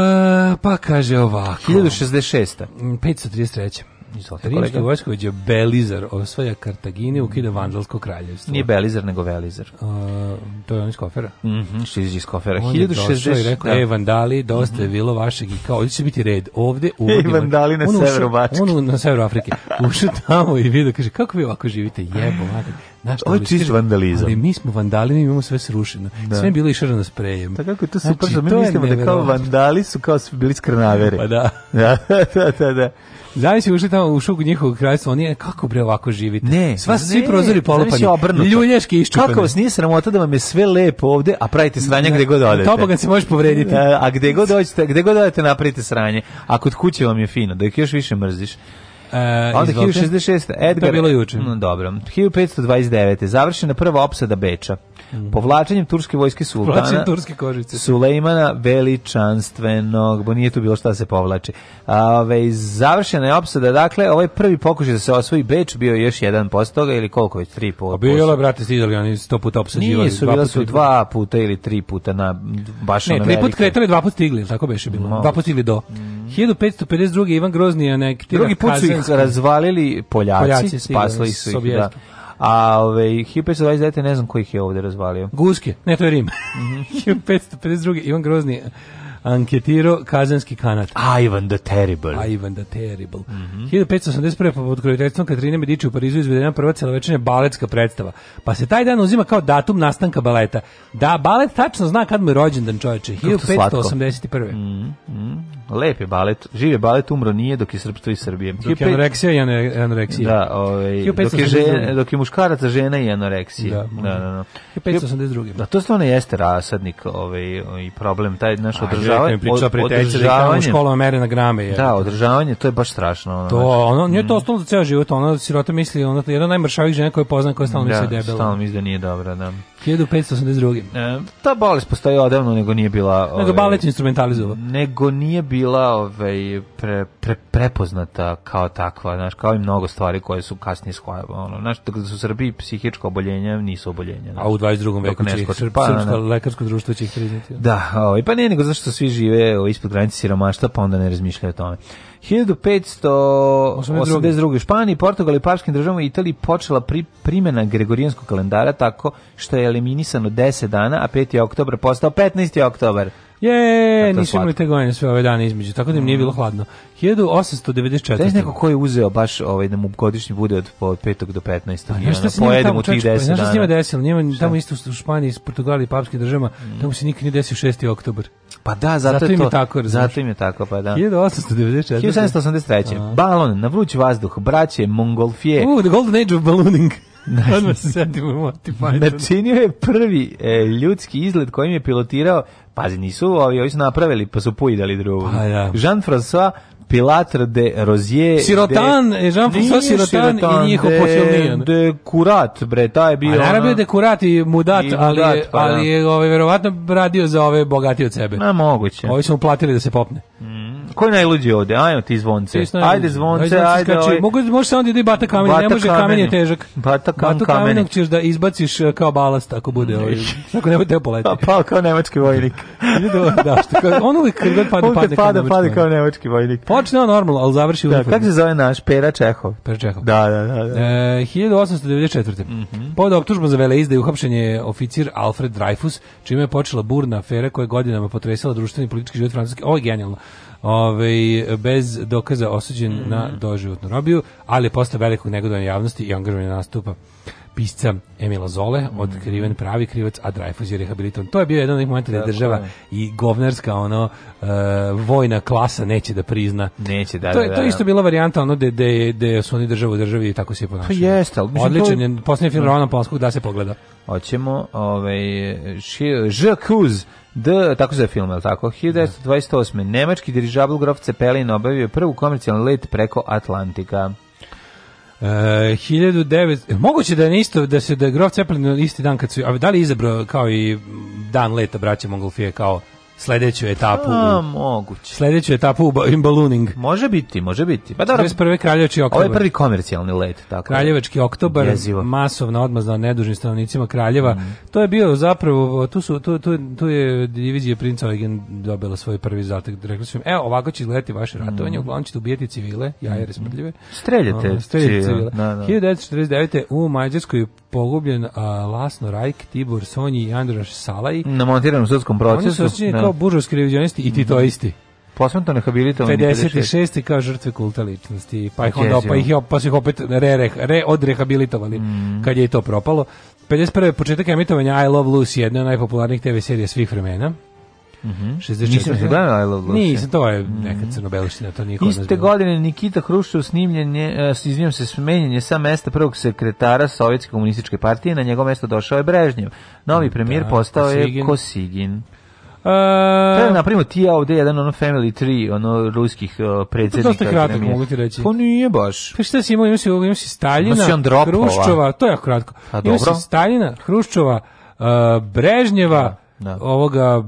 pa kaže ovako. 1066. 533. Izvolite, Rimski vojskovođa Belizar osvaja Kartagine, ukida mm. Vandalsko kraljevstvo. Nije Belizar, nego Velizar. Uh, to je on iz kofera. Mm -hmm, što je iz kofera. On 1060, je i rekao, da. e, vandali, dosta je mhm. bilo vašeg i kao, ovdje će biti red. Ovde, ovdje. E, vandali na severu Bačke. On na severu Afrike. Ušao tamo i vidio, kaže, kako vi ovako živite? Jebo, mate. Znaš, Ovo je čist vandalizam. Ali mi smo vandali, mi imamo sve srušeno. Da. Sve je bilo išarano sprejem. Da kako je to znači, super, znači, mi mislimo da kao vandali su kao bili skrnaveri. Pa da. <laughs> da. da, da, da, da. Zavisi ušli tamo u šugu njihovog krajstva, oni e, kako bre ovako živite. Ne, sva svi prozori polupani. Ljuljaški iščupani. Kako vas nije sramota da vam je sve lepo ovde, a pravite sranje gde god odete. Tobogan se može povrediti. A, da, a gde god dođete, gde god odete napravite sranje. A kod kuće vam je fino, da ih još više mrziš. Uh, Onda 1066. Edgar, to je bilo juče. No, mm, dobro. 1529. Završena prva opsada Beča. Mm. Povlačenjem turske vojske sultana turske kožice. Sulejmana veličanstvenog, bo nije tu bilo šta da se povlači. Ove, završena je opsada, dakle, ovaj prvi pokušaj da se osvoji Beč bio je još jedan posto toga ili koliko već, tri po, A pa bilo je, brate, stidali, oni sto puta opsađivali. Nije su, bila su dva puta ili tri puta na, baš ne, na tri put kretali, dva put stigli, tako beše bilo. No. Dva put stigli do. Mm. 1552. Ivan Grozni je anektira Drugi put su im razvalili Poljaci, Poljaci spasli su ih, da. A ove, 1529. ne znam kojih je ovde razvalio. Guske, ne, to je Rim. Mm 1552. Ivan Grozni anketiro Kazanski kanat. Ivan the Terrible. Ivan the Terrible. Mm -hmm. 1581. pod krojiteljstvom Katrine Medici u Parizu izvedena prva celovečanja baletska predstava. Pa se taj dan uzima kao datum nastanka baleta. Da, balet tačno zna kad mu je rođendan čoveče. 1581. Mm -hmm. Lep je balet. Živ je balet, umro nije dok je srpstvo i Srbije. Dok je anoreksija i anoreksija. Da, ovaj, dok, je žena, dok je muškaraca žena i anoreksija. Da, da, da, da. 1582. Da, to stvarno jeste rasadnik ovaj, i problem, taj naš održavanje održavanje, priča prijateljica da mere na grame. Je. Da, održavanje, to je baš strašno. Ono, to, znači. ono, njoj to mhm. ostalo za ceo život, ona sirota misli, ona je jedna najmršavih žena koju poznam, koja stalno misli debela Da, stalno misli da nije dobra, da. 1582. E, ta bolest postoji odavno, nego nije bila... Nego ovaj, balet instrumentalizova. Nego nije bila ovaj, pre, pre, prepoznata kao takva, znaš, kao i mnogo stvari koje su kasnije shvajava. Ono, znaš, da su u Srbiji psihička oboljenja nisu oboljenja. Znaš, A u 22. veku će ih pa, srpsko da, da. lekarsko društvo će ih priznati. Da, ovaj, pa ne, nego zašto svi žive ovaj, ispod granice siromašta, pa onda ne razmišljaju o tome. 1582. Španiji, Portugal i Paškim državama i Italiji počela pri, primjena Gregorijanskog kalendara tako što je eliminisano 10 dana, a 5. oktober postao 15. oktober. Je, nisu imali te godine sve ove dane između, tako da im nije bilo mm. hladno. 1894. Znaš da neko ko je uzeo baš ovaj, da mu godišnji bude od 5. do 15. Pa, znaš šta se njima tamo, čovječ, znaš šta se njima desilo? Njima, tamo isto u Španiji, iz Portugali i papskih država, mm. tamo se nikad nije desio 6. oktober. Pa da, zato, zato je to. Tako, zato im je tako, pa da. 1894. 1783. Aha. Balon na vruć vazduh, braće Mongolfije. Uh, the golden age of ballooning. Odmah se setimo Monty Načinio je prvi e, ljudski izlet kojim je pilotirao Pazi, nisu ovi, ovi su napravili, pa su pojedali drugo. Pa, ja. Da. Jean-François Pilatre de Rozier. Sirotan, de, Jean-François Sirotan, Sirotan, i njihov posilnijan. De Kurat, bre, taj je bio... A naravno je De Kurat i Mudat, i ali, pa, ali da. je ovaj, verovatno radio za ove bogatije od sebe. Na, moguće. Ovi su mu platili da se popne. Mhm ko je najluđi ovde? Ajmo ti zvonce. Ajde zvonce, ajde. ajde znači, ovaj... Mogu može samo da ide bata kamen, ne može kamen je težak. Bata kamen. Bata kamen ćeš da izbaciš e, kao balast ako bude ovaj. Tako ne bude poleti. Pa kao nemački vojnik. <laughs> da, da, što kao on uvek kad god padne padne. Pada pada kao nemački vojnik. Počne on normalno, al završi Da, Kako se zove naš Pera Čehov? Pera Čehov. Da, da, da. da. E, 1894. Mm -hmm. Pod optužbom za veleizdaju uhapšen je oficir Alfred Dreyfus, čime je počela burna afera koja godinama potresala društveni politički život Francuske. Ovo je genijalno. Ove, bez dokaza osuđen mm -hmm. na doživotnu robiju, ali posle velikog negodovanja javnosti i angažovanja nastupa pisca Emila Zole, mm -hmm. otkriven pravi krivac, a Dreyfus je rehabilitovan. To je bio jedan od momenta da država i govnarska ono uh, vojna klasa neće da prizna. Neće, da, to, je, da, da, da. To isto bila varijanta ono da da da su oni državu državi i tako se ponašaju. Pa jeste, ali odličan to... je poslednji film Ronan Polskog da se pogleda. Hoćemo ovaj Žkuz D, tako se je film, je tako? 1928. Nemački dirižabl Grof Cepelin obavio prvu komercijalni let preko Atlantika. E, uh, 1900 e, moguće da je isto da se da Grof Cepelin isti dan kad su a da li izabrao kao i dan leta braća Mongolfije kao sledeću etapu. A, u, moguće. Sledeću etapu u ballooning. Može biti, može biti. Pa da, 41. kraljevački oktobar. Ovo je prvi komercijalni let, tako. Da. Kraljevački oktobar, Jezivo. masovna odmazda nedužnim stanovnicima Kraljeva. Mm. To je bio zapravo tu su tu, tu, tu je divizija princa Eugen dobila svoj prvi zatak. Rekli su im: "Evo, ovako će izgledati vaše ratovanje, mm. uglavnom ćete ubijati civile, jajere mhm. smrdljive. Streljate, um, streljate civile." Da, da. 1949. u Mađarskoj pogubljen a, Lasno Rajk, Tibor Sonji i Andraš Salaj. Na montiranom sudskom procesu. Oni su osjećeni da. kao buržovski revizionisti i titoisti. Mhm. Posmrtno rehabilitovani 56. kao žrtve kulta ličnosti. Pa ih onda pa ih pa ih opet re, re odrehabilitovali mm. kad je i to propalo. 51. početak emitovanja I Love Lucy, jedna od najpopularnijih TV serija svih vremena. Mhm. -hmm. Nisam se to je mhm. neka crnobeliština, to niko Iste ne zbira. godine Nikita Hruščov snimljen je, e, izvijem se, smenjen je sa mesta prvog sekretara Sovjetske komunističke partije, na njegovo mesto došao je Brežnjev. Novi da, premijer da, postao Kosigin. je Kosigin. Uh, e, Treba napravimo ti ja ovde jedan ono Family 3, ono ruskih uh, e, predsjednika. Dosta kratak, mogu ti reći. Pa nije baš. Pa šta si imao, imao si, imao si Staljina, ima Hruščova, to je jako kratko. A, pa imao si Staljina, Hruščova, uh, Brežnjeva, da. da. ovoga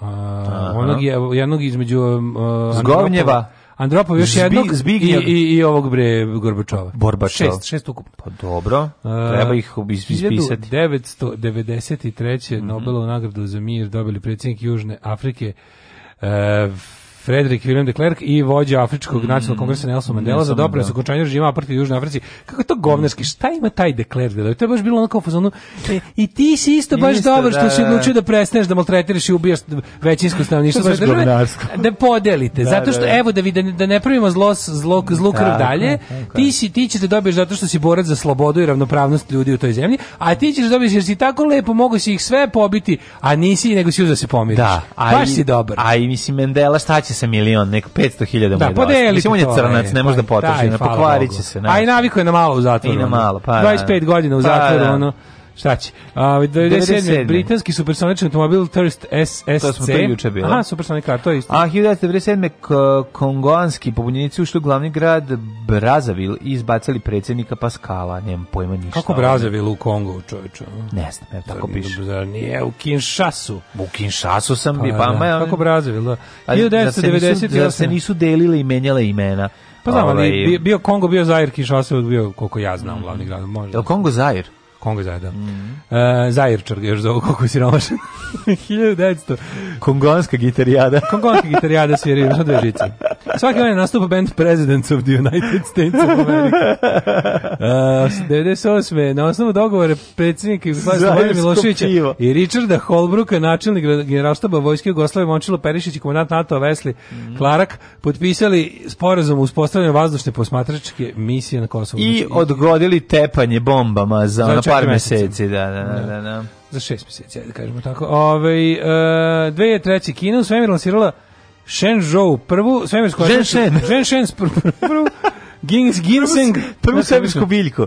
onog je, jednog između... Um, uh, Zgovnjeva. Andropov još Zbig, jednog Zbignjev. i, i, i ovog bre Gorbačova. Borbačov. Šest, šest ukupno. Pa dobro, uh, treba ih ispisati. 1993. Mm -hmm. Nobelovu nagradu za mir dobili predsjednik Južne Afrike uh, Frederick William de Klerk i vođa Afričkog mm, nacionalnog kongresa Nelson Mandela za doprinos okončanju režima apartheid u Južnoj Africi. Kako to govnarski? Mm. Šta ima taj de Klerk da To je baš bilo onako kao fazonu. E, I ti si isto baš isto, dobar što da, si da, da. odlučio da prestaneš da maltretiraš i ubijaš većinsko stanovništvo svoje države. Da podelite. Da, zato što da, da. evo da vi da, ne pravimo zlo zlo zlu krv dalje. Ti si ti ćete dobiješ zato što si borac za slobodu i ravnopravnost ljudi u toj zemlji, a ti ćeš dobiješ jer si tako lepo mogao si ih sve pobiti, a nisi nego si uza se pomiriš. Da, a baš i, si dobar. A i mislim Mandela šta će se milion, nek 500.000 mu da, je dosta. Mislim, on je crnac, e, ne može da pa, potroši, ne pokvarit će se. Znači. A i naviko je na malo u zatvoru. I na malo, pa. 25 da. godina u pa zatvoru, pa, ono. Šta će? A, 97. 97. Britanski supersonični automobil Thirst SSC. To smo to juče bilo. Aha, supersonic car, to je isto. A 1997. kongoanski pobunjenici ušli u glavni grad Brazavil i izbacili predsjednika Paskala, nemam pojma ništa. Kako Brazavil u Kongo, čovječe? Ne znam, ja tako piše. Nije, u Kinshasu. U Kinshasu sam pa bi, pa, da, Kako Brazavil, da. 1998. Da se nisu delile i menjale imena. Pa znam, ali ovaj- bio Kongo, bio Zair, Kinshasa bio, koliko ja znam, glavni grad. Možda. Je Kongo Zair? Kongo zajedno. Mm -hmm. e, Zajirčar, još zovu koliko si siromašan. 1900. <laughs> Kongonska gitarijada. <laughs> Kongonska gitarijada svira još na dve žice. Svaki onaj nastupa band Presidents of the United States of America. E, 98. Na osnovu dogovore predsjednika Jugoslavije Slobodana Miloševića pivo. i Richarda Holbruka, načelnik generalštaba Vojske Jugoslave Momčilo Perišić i komandant NATO Vesli mm -hmm. Klarak, potpisali sporazum uspostavljanja vazdušne posmatračke misije na Kosovu. I znači, odgodili tepanje bombama za znači, par meseci, da da, da, da, da, da. Za šest meseci, ajde da kažemo tako. Ove, ovaj, e, 2003. Kina u svemiru lansirala Shenzhou, prvu svemirsku... Ženshen. Ženshen, prvu... <laughs> Gins, ginseng. Prvu svemirsku biljku.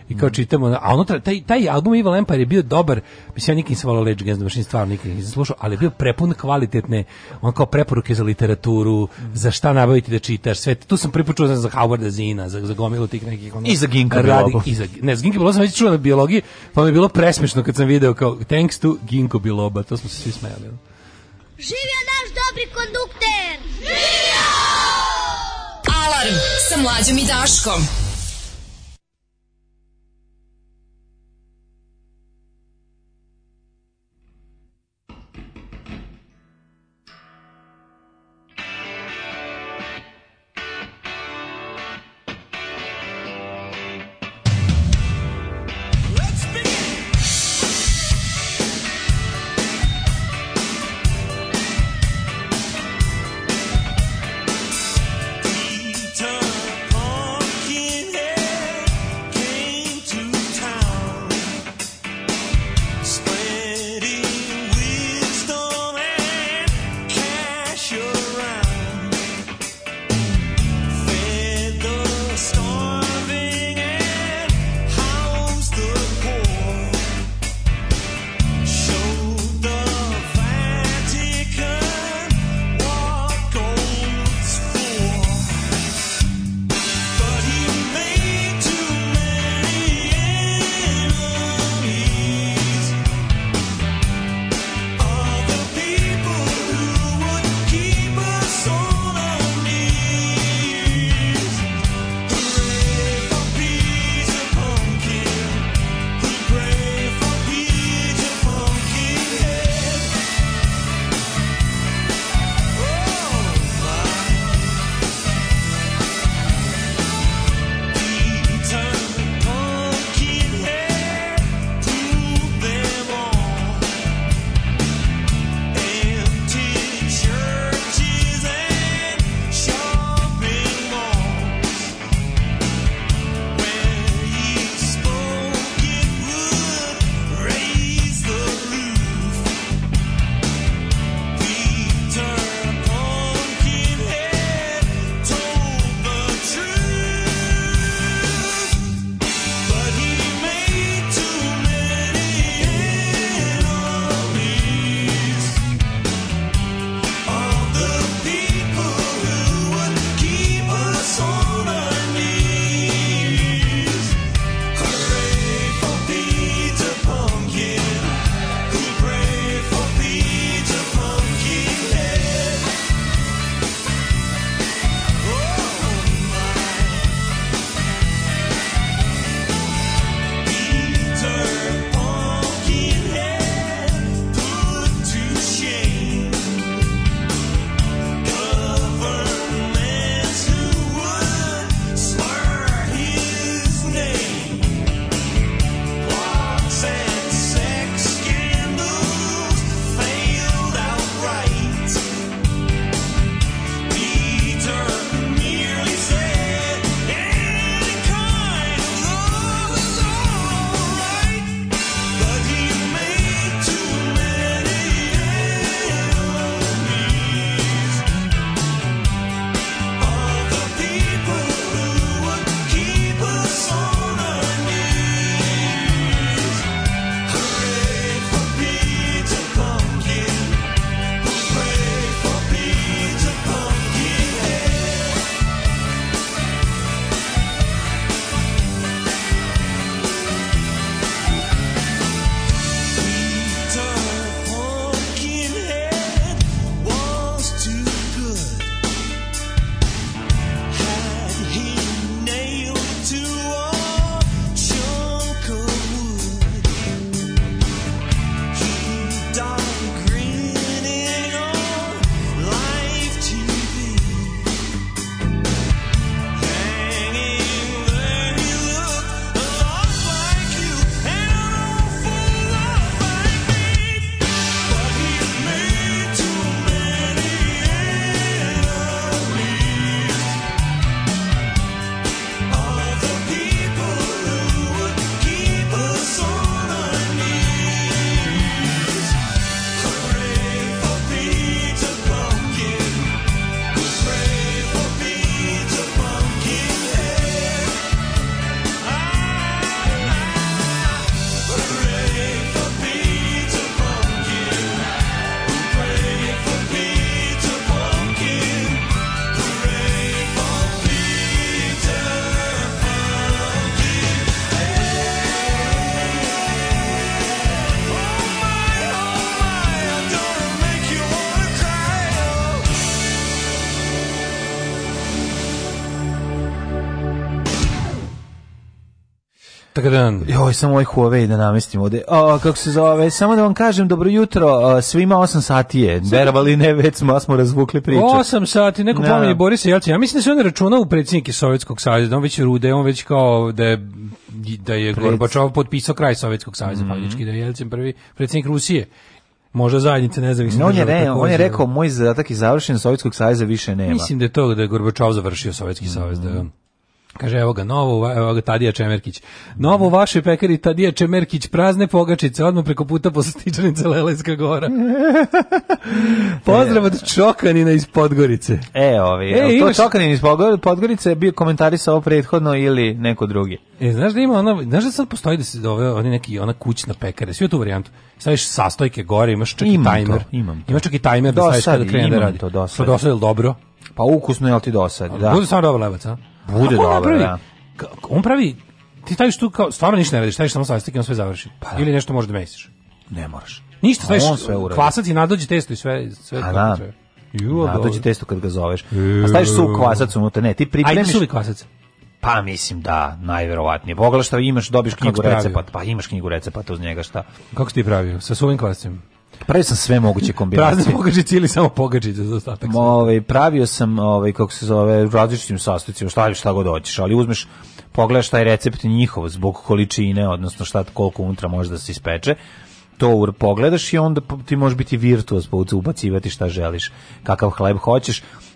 i kao mhm. čitamo, a ono, taj, taj album Evil Empire je bio dobar, mislim, ja nikad nisam volao Rage Against the stvarno nikad nisam slušao, ali je bio prepun kvalitetne, on kao preporuke za literaturu, mhm. za šta nabaviti da čitaš, sve, tu sam pripočuo za Howarda Zina, za, za gomilu tih nekih, ono, i za Ginka radi, i za, ne, za Ginka Biloba sam već čuo na biologiji, pa mi je bilo presmešno kad sam video kao, thanks to Ginko Biloba, to smo se svi smijali. Živio naš dobri kondukter! Živio! Alarm sa mlađom i Daškom! dan. Joj, samo ovaj Huawei da namestim ovde. O, kako se zove, samo da vam kažem dobro jutro, svima 8 sati je. Verovali ne, već smo, smo razvukli priču. 8 sati, neko da. pomeni no. Boris Jelcin. Ja mislim da se on računa u predsjednike Sovjetskog saveza, da on već rude, on već kao da je da je Preds... Gorbačov potpisao kraj Sovjetskog saveza, mm -hmm. faktički da je Jelcin prvi predsjednik Rusije možda zajednice nezavisne on je, re, on je rekao moj zadatak je završen Sovjetskog saveza više nema mislim da je to da je Gorbačov završio Sovjetski mm -hmm. savez da je on Kaže, evo ga, novo, evo ga, Tadija Čemerkić. Novo u vašoj pekari Tadija Čemerkić, prazne pogačice, odmah preko puta posle stičanice Lelejska gora. <laughs> Pozdrav e, od Čokanina iz Podgorice. E, ovi, e, imaš... to Čokanin iz Podgorice je bio komentarisao prethodno ili neko drugi. E, znaš da ima ona, znaš da sad postoji da se ove, oni neki, ona kućna pekara, sve tu varijantu. Staviš sastojke gore, imaš čak imam i tajmer. To, imam to. Imaš čak i tajmer da staviš kada krene da radi. To, dosadili. Pa dobro? Pa ukusno je, ali ti dosadi, da. Bude samo dobro lebac, a? Bude dobro, da. On pravi, ti staviš tu kao, stvarno ništa ne radiš, staviš samo sastak i on sve završi. Pa, da. Ili nešto može da mesiš. Ne moraš. Ništa, staviš sve kvasac i nadođe testo i sve, sve A, pa da. Ju, dođe testo kad ga zoveš. A staviš su kvasac unutra, ne, ti pripremiš. Ajde suvi kvasac. Pa mislim da, najverovatnije. Pogledaj šta imaš, dobiš knjigu recepata, pa imaš knjigu recepata uz njega šta. Kako si ti pravio? Sa suvim kvascem? pravio sam sve moguće <laughs> kombinacije. Prazne pogađice ili samo pogađice za ostatak. Ovaj pravio sam ovaj kako se zove različitim sastojcima, šta šta god hoćeš, ali uzmeš pogledaš taj recept njihov zbog količine, odnosno šta koliko unutra može da se ispeče to pogledaš i onda ti može biti virtuos pa ubacivati šta želiš, kakav hleb hoćeš.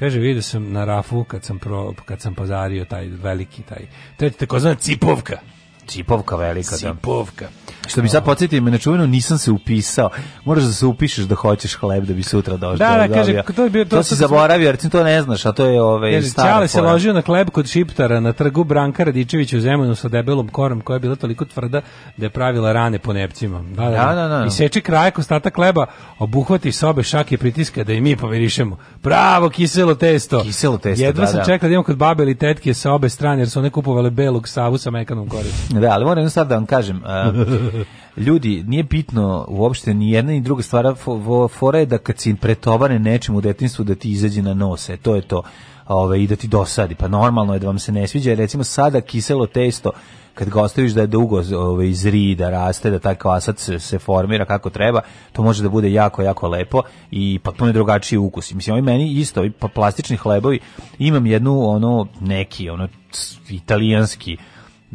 Kaže, vidio sam na rafu kad sam, pro, kad sam pozario taj veliki, taj, to je cipovka. Cipovka velika. Cipovka. Da. Što bi sad podsjetio me na nisam se upisao. Moraš da se upišeš da hoćeš hleb da bi sutra došao. Da, da, da, kaže, to je bio to. To si zaboravio, jer ti to ne znaš, a to je ove kaže, stara. Čale se ložio na hleb kod Šiptara na trgu Branka Radičevića u Zemunu sa debelom korom koja je bila toliko tvrda da je pravila rane po nepcima. Da, da, da. da, da. I seče krajak ostatak hleba, obuhvati sobe šake pritiska da i mi pomirišemo. Pravo kiselo testo. Kiselo testo. Jedva da, sam da. čekao da imam kod babe ili tetke sa obe strane jer su one kupovale belog savu sa mekanom koricom. <laughs> ne, ali moram sad da vam kažem, uh, <laughs> ljudi, nije bitno uopšte ni jedna ni druga stvar, fora je da kad si pretovane nečim u detinstvu da ti izađe na nose, to je to, ove, i da ti dosadi, pa normalno je da vam se ne sviđa, recimo sada kiselo testo, kad ga ostaviš da je dugo ove, izri da raste da taj kvasac se, se, formira kako treba to može da bude jako jako lepo i potpuno drugačiji ukus mislim ovi meni isto i pa plastični hlebovi imam jednu ono neki ono italijanski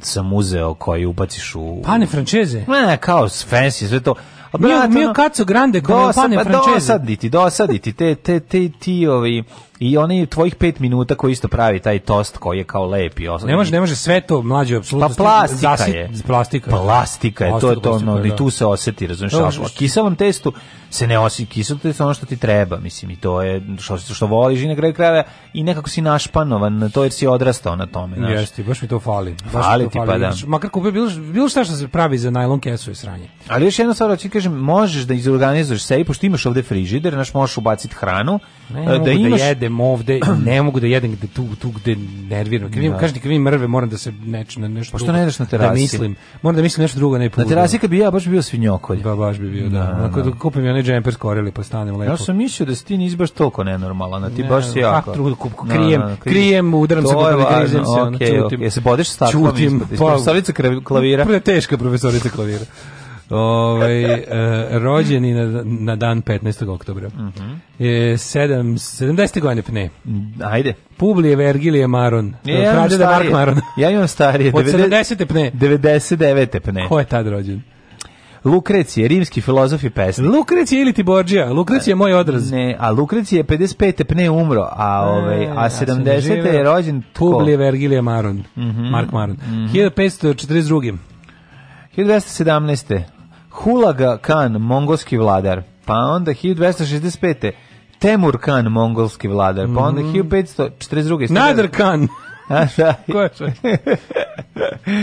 sam uzeo koji ubaciš u... Pane Franceze? Ne, kao fancy, sve to. A mio, mio Caco Grande, come Pane pa Franceze. Dosaditi, dosaditi, te, te, te, ti ovi i oni tvojih 5 minuta koji isto pravi taj tost koji je kao lepi osnovni. Ne može ne može sve to mlađe pa apsolutno pa plastika zasit, je plastika pa da. plastika je to je to ono i da. tu se oseti razumješ a kiselom testu se ne osjeti kiselo testo ono što ti treba mislim i to je što što voliš i na kraju krajeva i nekako si našpanovan na to jer si odrastao na tome znači jeste baš mi to fali baš fali, ti pa da makar kupio bilo bilo šta što se pravi za najlon kesu i sranje ali još jedna stvar ti kažem možeš da izorganizuješ sebi pošto imaš ovde frižider znači možeš ubaciti hranu E, ne, da, da imaš... jedem ovde, <clears throat> ne mogu da jedem gde tu, tu gde nerviram. Kad vidim, da. kažete, kad vidim mrve, moram da se neč, na nešto Pošto pa drugo, ne jedeš na da terasi? Da mislim, moram da mislim nešto drugo, ne Na terasi kad bi ja baš bio svinjokolj. Ba, baš bi bio, da. da, da. Ako da, da. kupim ja ne džemper skorili, pa stanem lepo. Ja sam mislio da si ti nisi baš toliko nenormalan, a ti ne, baš si jako. Faktor, kup, krijem, da, da, krijem, krijem, udaram se, godine, krizem se, okay, čutim. Okay. Jesi bodeš s taklom? mislim Pa, profesorica klavira? Pre teška profesorica klavira. Ovaj e, rođeni na, na dan 15. oktobra. Mhm. E, sedam- 70. godine pne. Ajde. Publije Vergilije Maron. E, ja imam Prade da Mark starije. Maron. Ja imam starije. Od 70. pne. 99. pne. Ko je tad rođen? Lukrecije, rimski filozof i pesnik. Lukrecije ili Tiborđija? Lukrecije je moj odraz. Ne, a Lukrecije je 55. pne umro, a, e, ovaj, a 70. je rođen tko? Publije Vergilije Maron. Mhm, Mark Maron. 1542. Mhm. 1217. Hulaga Khan, mongolski vladar. Pa onda 1265. Temur Khan, mongolski vladar. Pa onda 1542. Mhm. Nader Khan. A, da. <laughs> Ko je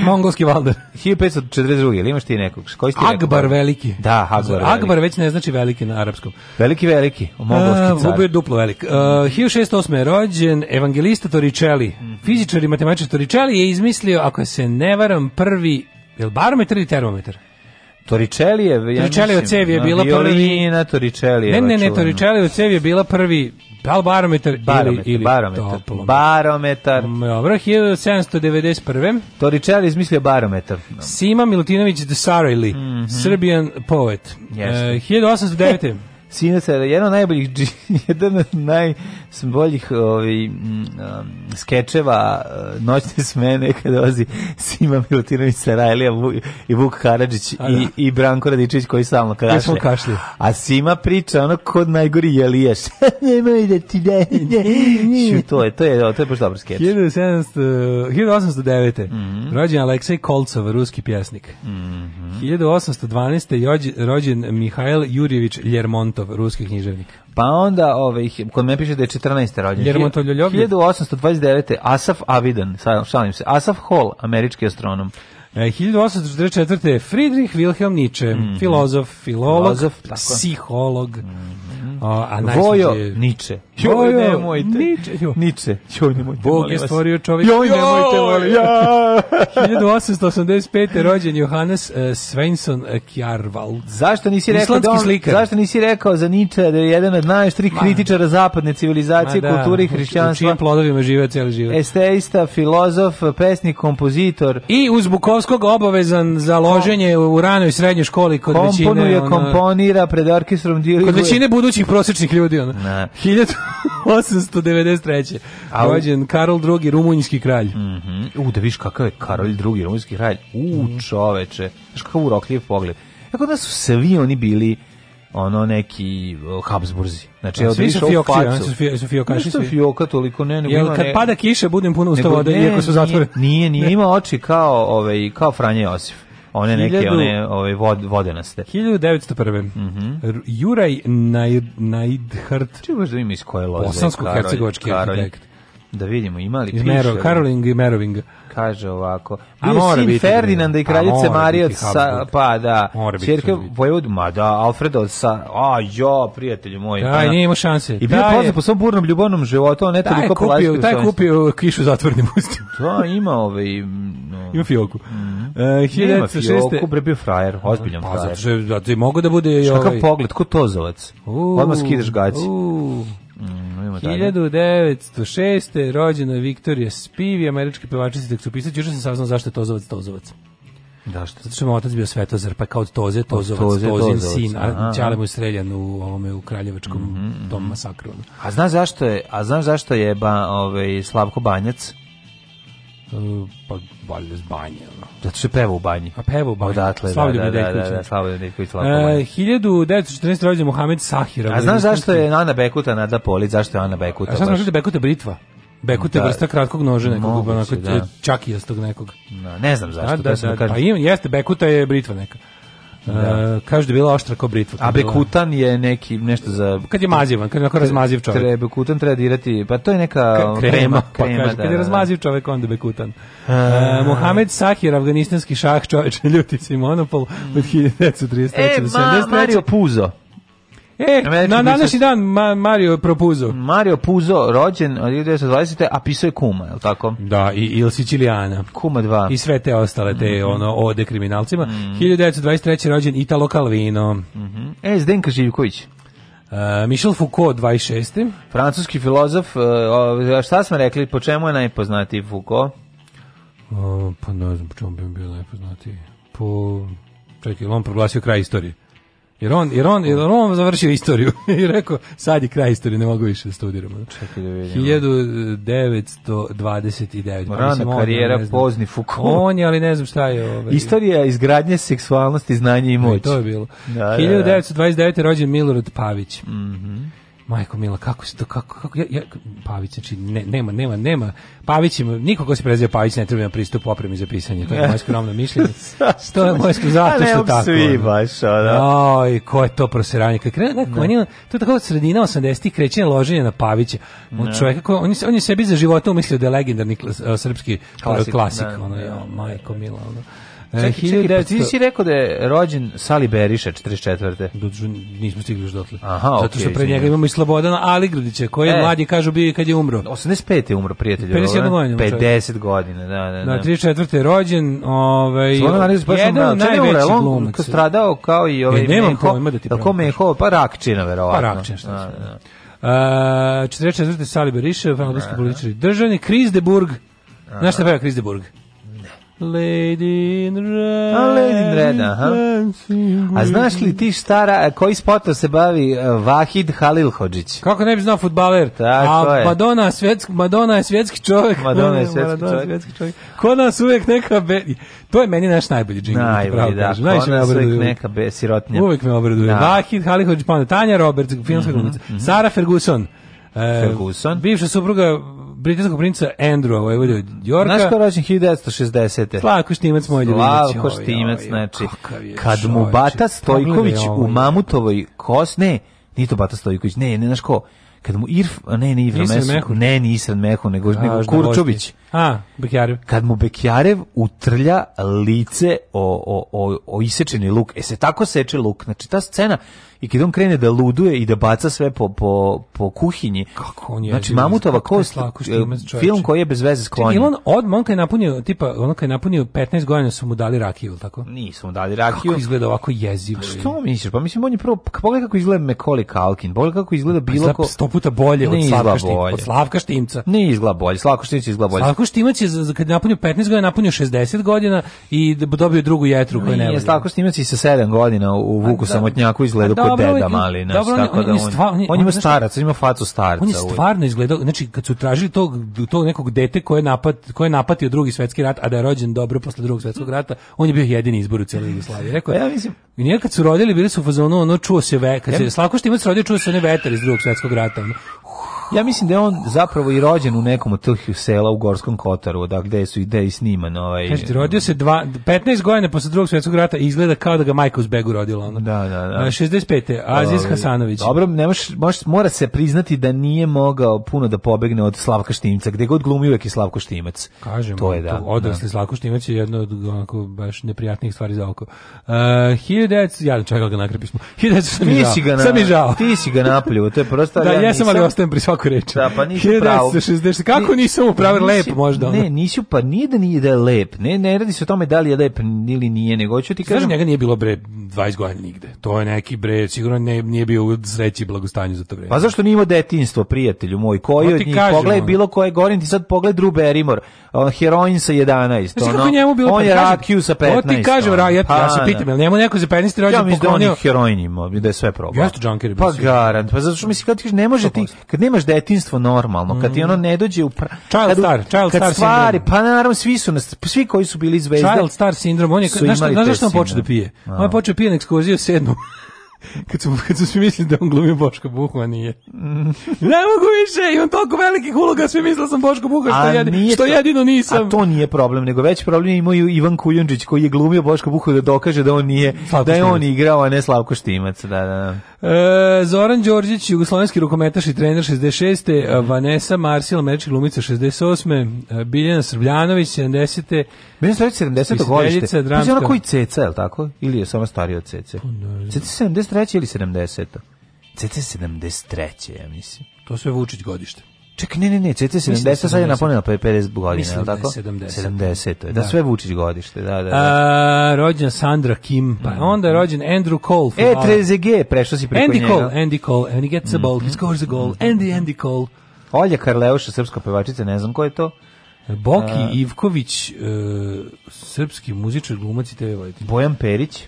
Mongolski vladar. 1542. Ili imaš ti nekog? Koji ste Akbar veliki. Da, Akbar veliki. Akbar već ne znači veliki na arapskom. Veliki veliki, e, mongolski car. Uh, duplo velik. E, uh, 1608. rođen evangelista Toricelli, Mm. Fizičar i matematičar Toricelli je izmislio, ako se ne varam, prvi, je li barometar ili termometar? Toricelli je... Ja Toricelli od cevi je bila prvi... Toricelli Ne, ne, ne, Toricelli od cevi je bila prvi da barometar, barometar ili, ili barometar, toplometar? Barometar. Mm, dobro, 1791. Toričeli izmislio barometar. Sima Milutinović de Sarajli, mm -hmm. Srbijan poet. Yes. Uh, 1809. Sinaca, jedan od najboljih, <laughs> jedan od najboljih ovi, ovaj, mm, um, skečeva uh, noćne smene kada dolazi Sima Milutinović Sarajlija i Vuk Karadžić da. i, i Branko Radičić koji samo kašlje. kašlje. A Sima priča ono kod najgori jelijaš. <laughs> Nemoj da ti ne, ne. to je, to je, to je baš dobar skeč. 1809. Mm -hmm. Rođen Aleksej Kolcov, ruski pjesnik. Mm -hmm. 1812. Rođen Mihajl Jurjević Ljermontov Titov, ruski književnik. Pa onda, ovaj, kod me piše da je 14. rođen. Jermont Oljoljovljev. 1829. Asaf Avidan, šalim se, Asaf Hall, američki astronom. 1844. E, Friedrich Wilhelm Nietzsche, mm -hmm. filozof, filolog, filozof, psiholog. Mm -hmm. o, a Vojo Nietzsche. Joj, nemojte. Niče. Jo. Niče. Joj, nemojte. Bog je stvorio čovjek. Joj, nemojte, molim. Ja. 1885. rođen Johannes uh, Svensson e, Kjarval. Zašto nisi rekao da on, slikar. zašto nisi rekao za Niče da je jedan od najštrih kritičara zapadne civilizacije, Ma, da, kulture i hrišćanstva. U čijim plodovima žive cijeli život. Esteista, filozof, pesnik, kompozitor. I uz Bukovskog obavezan za loženje u ranoj srednjoj školi kod Komponuje, većine. Komponuje, komponira pred orkestrom. Kod većine budućih prosječnih ljudi. Ona. Na. 1000 893. A rođen Karol II, rumunjski kralj. Mhm. Mm u da viš kakav je Karol II, rumunjski kralj. U, mhm. čoveče. Znaš kakav urokljiv pogled. Tako e, da su svi oni bili ono neki Habsburzi. Znači, evo da više fiokaši, facu. Su fio, su fiokaši svi. fioka toliko ne, nego Jel, kad ne, pada kiša budem puno usta vode iako su zatvore. Nije, nije, nije <laughs> ima oči kao ovaj kao Franje Josif one neke 1000, one ove vod, vodenaste. 1901. Mm -hmm. Juraj Najd, Najdhrt. Čemu da ima iz koje loze? Bosansko-hercegovački arhitekt. Da vidimo, ima li piše? Mero, Karoling i Meroving. Kaže ovako. Bio a sin Ferdinanda i pa kraljice Marije od sa, pa da, čerka Vojvod, ma da, Alfredo od sa, a jo, prijatelju moj. Da, pa, nije imao šanse. I bio poznat po svom burnom ljubavnom životu, on je toliko polažio. Taj kupio, kupio kišu zatvornim ustima. Da, ima ovaj... No, ima fioku. Mm Uh, Nema Fioku, bre bio frajer, ozbiljan pa, frajer. Pa, zato, zato i mogu da bude i ovaj... Kakav pogled, ko tozovac? Uh, Odmah skidaš gaći. Mm, 1906. rođena Viktorija Spivi, američki pevačica i tekstopisac. još sam saznao zašto je Tozovac Tozovac. Da što? Zato što mu otac bio Svetozar, pa kao od Toze, pa, Tozovac, Toze, Tozin tozovac, sin, a Ćale mu je streljan u ovome u Kraljevačkom mm -hmm, tom masakru. A znaš zašto je, a znaš zašto je ba, ovaj Slavko Banjac? pa valjda iz banje. No. Zato se peva u banji. A peva u banji. Odatle, da, Slavlje da, da, da, da, da, Slavlje Bekuć. E, 1914. rođen Mohamed Sahira. A ovaj znaš zašto je Ana Bekuta Nada Polić, zašto je Ana Bekuta? A sad znaš da Bekuta Britva? Bekuta da, vrsta kratkog noža nekog, onako, da. čakijastog nekog. No, da, ne znam da, zašto, da, da, da, da, da, da, da, da, da, da, da, da, da, da, Da. Uh, da bila oštra kao britva. A bekutan je neki nešto za kad je mazivan, kad je razmaziv čovjek. Treba bekutan treba dirati, pa to je neka K krema, krema, pa krema kaže, da, kad je da, da, da. razmaziv čovjek onda bekutan. Uh, uh, Mohamed Sahir, afganistanski šah, čovjek <laughs> ljutici monopol od 1933 mm. e, do Mario Puzo. E, Američki na današnji dan Ma, Mario Propuzo. Mario Puzo, rođen od 1920. a pisao je Kuma, je li tako? Da, i Il Siciliana. Kuma 2. I sve te ostale, te mm -hmm. ono, ode kriminalcima. Mm -hmm. 1923. rođen Italo Calvino. Mm -hmm. E, Zdenka Živković. Uh, Michel Foucault 26. Francuski filozof, uh, o, šta smo rekli, po čemu je najpoznatiji Foucault? Uh, pa ne znam po čemu bi bio najpoznatiji. Po... Čekaj, on proglasio kraj istorije. Jer on, jer on, jer on završio istoriju <laughs> i rekao, sad je kraj istorije, ne mogu više da studiram. Čekaj da vidimo. 1929. Pa Rana mislim, karijera, on, pozni Foucault. On je, ali ne znam šta je. Ovaj. Istorija izgradnje seksualnosti, znanje i moć. moći. to je bilo. Da, 1929. Da, da. rođen Milorad Pavić. Mhm. Mm Majko Mila, kako se to, kako, kako, ja, ja, Pavić, znači, ne, nema, nema, nema, Pavić, niko ko se prezio Pavić ne treba pristup opremi za pisanje, to je moje skromno mišljenje, <laughs> to je moje skromno, zato pa što tako. Svi baš, da. Oj, ko je to proseranje, kad krene, neko, on je, to je tako od sredina 80-ih krećenje loženje na Pavića, od čoveka koji, on, on je sebi za života umislio da je legendarni klas, e, srpski klasik, klasik ono, jo, Majko Mila, ono. Čekaj, čekaj, pa ti si rekao da je rođen Sali Beriša 44. Dođu, da, da, nismo stigli još dotle. Aha, Zato što pre njega imamo i Slobodana Aligrdića, koji je e. mladi, kažu, bio kad je umro. 85. je umro, prijatelj. 51 godina. 50 godina, da, da, da. Da, 34. je rođen, ovaj, Slobodan Aligrdić baš umro. najveći glumac. On stradao kao i ovaj e, nemam Meho, pojma da ti tako Meho, pa Rakčina, verovatno. Pa Rakčina, šta da, da. Uh, 44. E, Sali Beriša, francuski političar i državni, Kris de Burg, Znaš šta peva Kris de Burg? Lady in Red. A, Lady in Red, aha. A znaš li ti stara, koji spotom se bavi uh, Vahid Halil Halilhođić? Kako ne bi znao futbaler? Tako A je. Madonna, svjetsk, Madonna je svjetski čovjek. Madonna je <laughs> svjetski, Madonna čovjek. svjetski čovjek. Ko nas uvijek neka... Be... To je meni naš najbolji džingl. Da najbolji, da. Kažem. Ko nas uvijek neka be, sirotnja. Uvijek me obraduje. Da. Vahid Halilhođić, pa onda Tanja Roberts, filmska mm -hmm, glumica. Mm -hmm. Sara Ferguson. Ferguson. E, bivša supruga britanskog princa Andrewa Vojvode od Jorka. Znaš ko je rođen 1960. Slavko Štimac, moj Slavko Ljubić. Slavko Štimac, znači, kad mu Bata Stojković u Mamutovoj kos, ne, nije to Bata Stojković, ne, ne, znaš ko, kad mu Irf, ne, ne Ivra Mesu, ne, ni Isran Mehu, nego, A, nego Kurčović. A, Bekjarev. Kad mu Bekjarev utrlja lice o, o, o, o isečeni luk, e se tako seče luk, znači ta scena, i kad on krene da luduje i da baca sve po, po, po kuhinji. Kako on je? Znači, Mamutova kost, e, film koji je bez veze sklonjen. Ili on odmah, on kad je napunio, tipa, on kad je napunio 15 godina su mu dali rakiju, tako? Nisu mu dali rakiju. Kako izgleda ovako jezivo? A pa što misliš? Pa mislim, on je prvo, pogledaj kako izgleda Mekoli Kalkin, pogledaj kako izgleda pa bilo pa, ko... Sto puta bolje od Slavka, štim, bolje. od Slavka Štimca. Ne izgleda bolje, Slavko Štimca izgleda bolje. Slavko Štimac je, kad je napunio 15 godina, napunio 60 godina i dobio drugu jetru koju ne. Nije Slavko Štimac i sa 7 godina u Vuku da. Samotnjaku izgleda deda mali, znači, dobro, tako on, da on, stvar, on, on ima starac, ima facu starca. On je stvarno izgledao, znači kad su tražili tog, tog nekog dete koje je, napad, koje je napatio drugi svetski rat, a da je rođen dobro posle drugog svetskog rata, on je bio jedini izbor u cijeloj Jugoslaviji. Rekao, pa ja mislim, I nije kad su rodili, bili su u fazonu, ono čuo se ve, kad se Slakoštima se rodio, čuo se ne vetar iz drugog svetskog rata. Ono, Ja mislim da je on zapravo i rođen u nekom od tih sela u Gorskom Kotaru, da gde su i gde i sniman. Ovaj... Kažete, rodio se dva, 15 godina posle drugog svjetskog rata i izgleda kao da ga majka uz begu rodila. Ono. Da, da, da. 65. E, Aziz ovaj, Hasanović. Dobro, nemaš, moš, mora se priznati da nije mogao puno da pobegne od Slavka Štimca, gde god glumi uvek je Slavko Štimac. Kažem, to je da. To, odrasli da. Slavko Štimac je jedno od onako, baš neprijatnijih stvari za oko. Uh, Hiljadec, ja čekao da ga nakrepismo. <laughs> Hiljadec, sam mi žao. Ti si ga, na, ti si ga napljivo, to je prosto... <laughs> da, ja jesam, nisam... ali ostajem pri svakom kako reče. Da, pa nisi pravo. 1960, kako nisam upravo pa lep možda. Ono. Ne, nisu, pa nije da nije da je lep. Ne, ne radi se o tome da li je lep ili nije, nego hoću ti da kažem. njega nije bilo bre 20 godina nigde. To je neki bre, sigurno ne, nije bio u sreći blagostanju za to vreme. Pa zašto nije imao detinjstvo, prijatelju moj? Koji pa od njih pogledaj bilo koje gorin, ti sad pogled Drew Barrymore, on heroin sa 11, znači, Kako njemu bilo, on pa je rakiju sa 15. Ti kažem, ra, ja, ja pa, se da. pitam, jel njemu neko za 15 rođen ja, poklonio? Ja mislim da on je heroin imao, da je sve probao. Jeste junker. Pa garant, pa zato što mislim kad ti ne može ti, kad nemaš detinstvo normalno, kad ti ono mhm. ne dođe u pra... Child kad, star, child star stvari, sindrom. pa naravno svi su nas, svi koji su bili zvezde. Child star sindrom, on je, znaš, znaš, što on počeo da pije? On je počeo da pije na ekskurziju sedmu kad su, kad su svi mislili da on glumio Boško Buhu, a nije. ne mogu više, imam toliko velikih uloga, svi mislili sam Boško Buha, što, a jedin, što to, jedino nisam. A to nije problem, nego već problem imao Ivan Kujundžić koji je glumio Boško Buhu da dokaže da on nije, Slavko da je Štimac. on igrao, a ne Slavko Štimac. Da, da, da. E, Zoran Đorđić, jugoslovenski rukometaš i trener 66. E, Vanessa Marsil, američka glumica 68. E, Biljana Srbljanović 70. Biljana Srbljanović 70. godište. Pa je ona koji ceca, je li tako? Ili je samo stariji od cece? Pa ceca 70 73. ili 70. CC 73. ja mislim. To sve Vučić godište. Ček, ne, ne, ne, CC 70, da sad je napunila 50 godina, Mislim da je tako? 70. 70. Da, da, sve Vučić godište, da, da. da. A, rođen Sandra Kim, pa mm. onda je rođen Andrew Cole. E, e, G, prešao si preko Andy njega. Cole, Andy Cole, and he gets mm. a ball, he mhm. scores a goal, mm. Andy, Andy Cole. Olja Karleuša, srpska pevačica, ne znam ko je to. Boki a, Ivković, e, srpski muzičar, glumac i TV voditelj. Bojan Perić.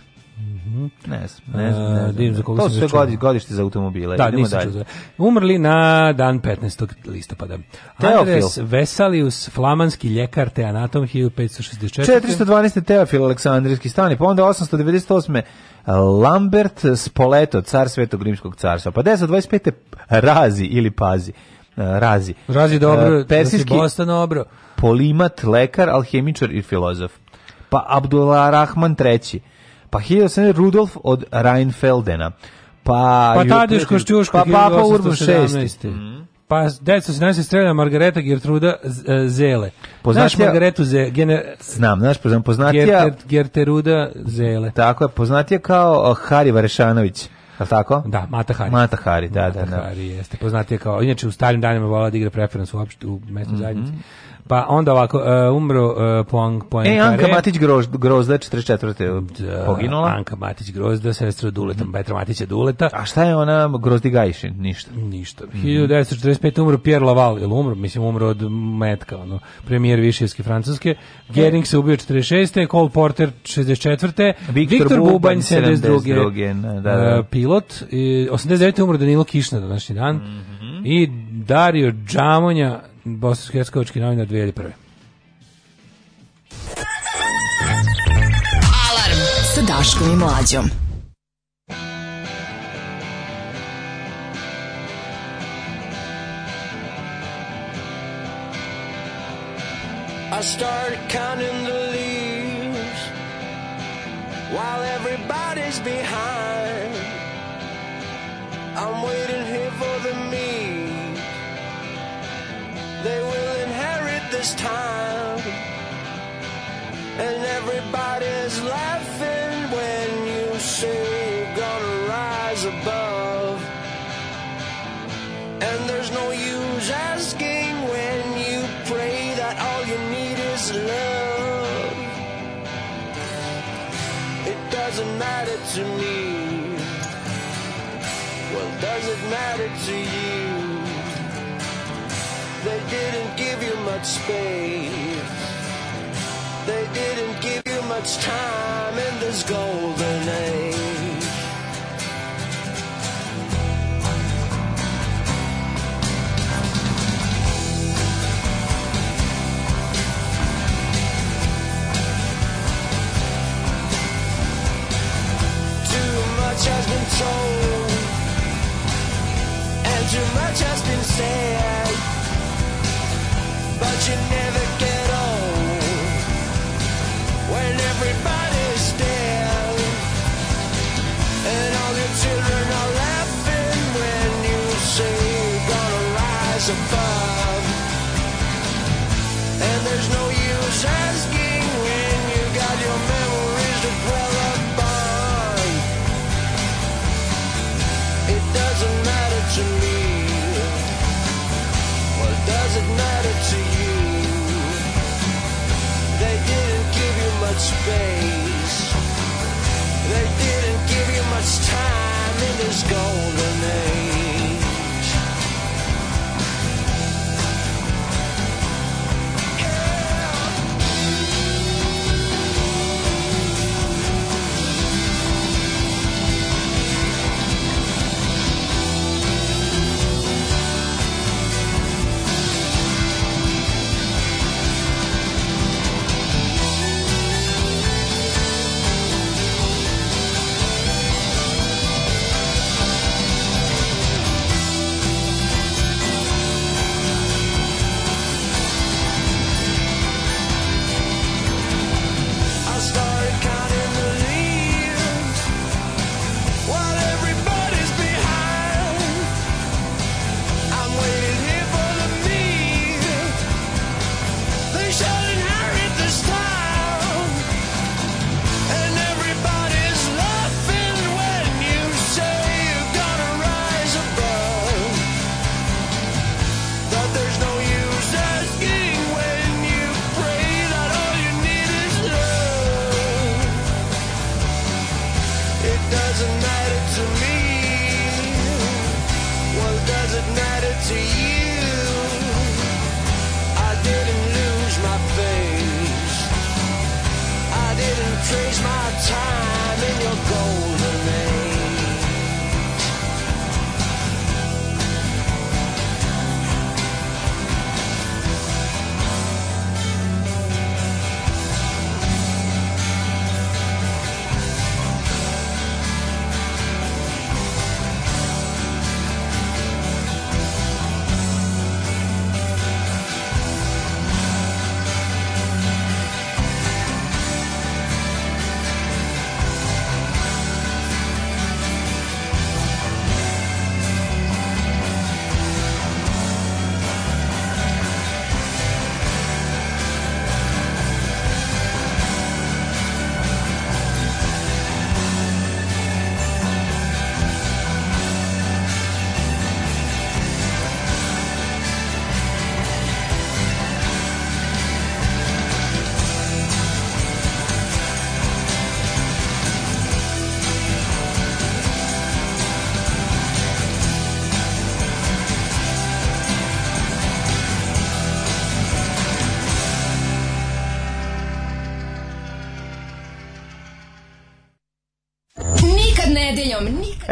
Mm -hmm. Ne znam, ne znam. Ne znam. za koga to su sve godište za automobile. Da, Idemo dalje. Umrli na dan 15. listopada. Teofil. Andres Vesalius, flamanski ljekar te anatom 1564. 412. Teofil Aleksandrijski stani, pa onda 898. Lambert Spoleto, car Svetog Rimskog carstva. Pa 1025. Razi ili Pazi. E, Razi. Razi e, dobro, persijski Boston dobro. Polimat, lekar, alhemičar i filozof. Pa Abdullah Rahman III pa 1700 Rudolf od Rheinfeldena, pa... Pa Tadeš Košćuško, pa Papa Urban mhm. Pa, Mm. Pa 1917 strelja Margareta Gertruda e, Zele. Poznaš Margaretu Zele? Gene, znam, znaš, poznatija... Gerter, Gerteruda Zele. Tako je, poznatija kao e, Hari Varešanović. Je tako? Da, Mata Hari. Mata Hari, da, da, Mata da, da. Hari jeste poznatija kao, inače u starim danima volala da igra preferans u, opšt, u mesnoj mm -hmm. zajednici. Pa onda ovako, uh, umro uh, e, Poan, Poankare. E, Anka Matić Groz, Grozda, 44. Da, poginula. Anka Matić Grozda, sestra Duleta, mm. Petra Matića Duleta. A šta je ona Grozdi Gajšin? Ništa. Ništa. Mm. 1945. umro Pierre Laval, ili umro, mislim, umro od metka, ono, premijer Višijevske Francuske. Gering se ubio 46. Cole Porter 64. Viktor, Viktor Bubanj 72. 72. Da, da. Uh, pilot. I 89. umro Danilo Kišna današnji dan. Mm -hmm. I Dario Džamonja bosansko-hercegovački novinar 2001. Alarm sa Daškom i Mlađom. I start counting the leaves while everybody's behind. I'm waiting here for the they will inherit this town. And everybody's laughing when you say you're gonna rise above. And there's no use asking when you pray that all you need is love. It doesn't matter to me. Well, does it matter to you? They didn't give you much space. They didn't give you much time in this golden age. Too much has been told, and too much has been said but you never get. They didn't give you much time in this golden age.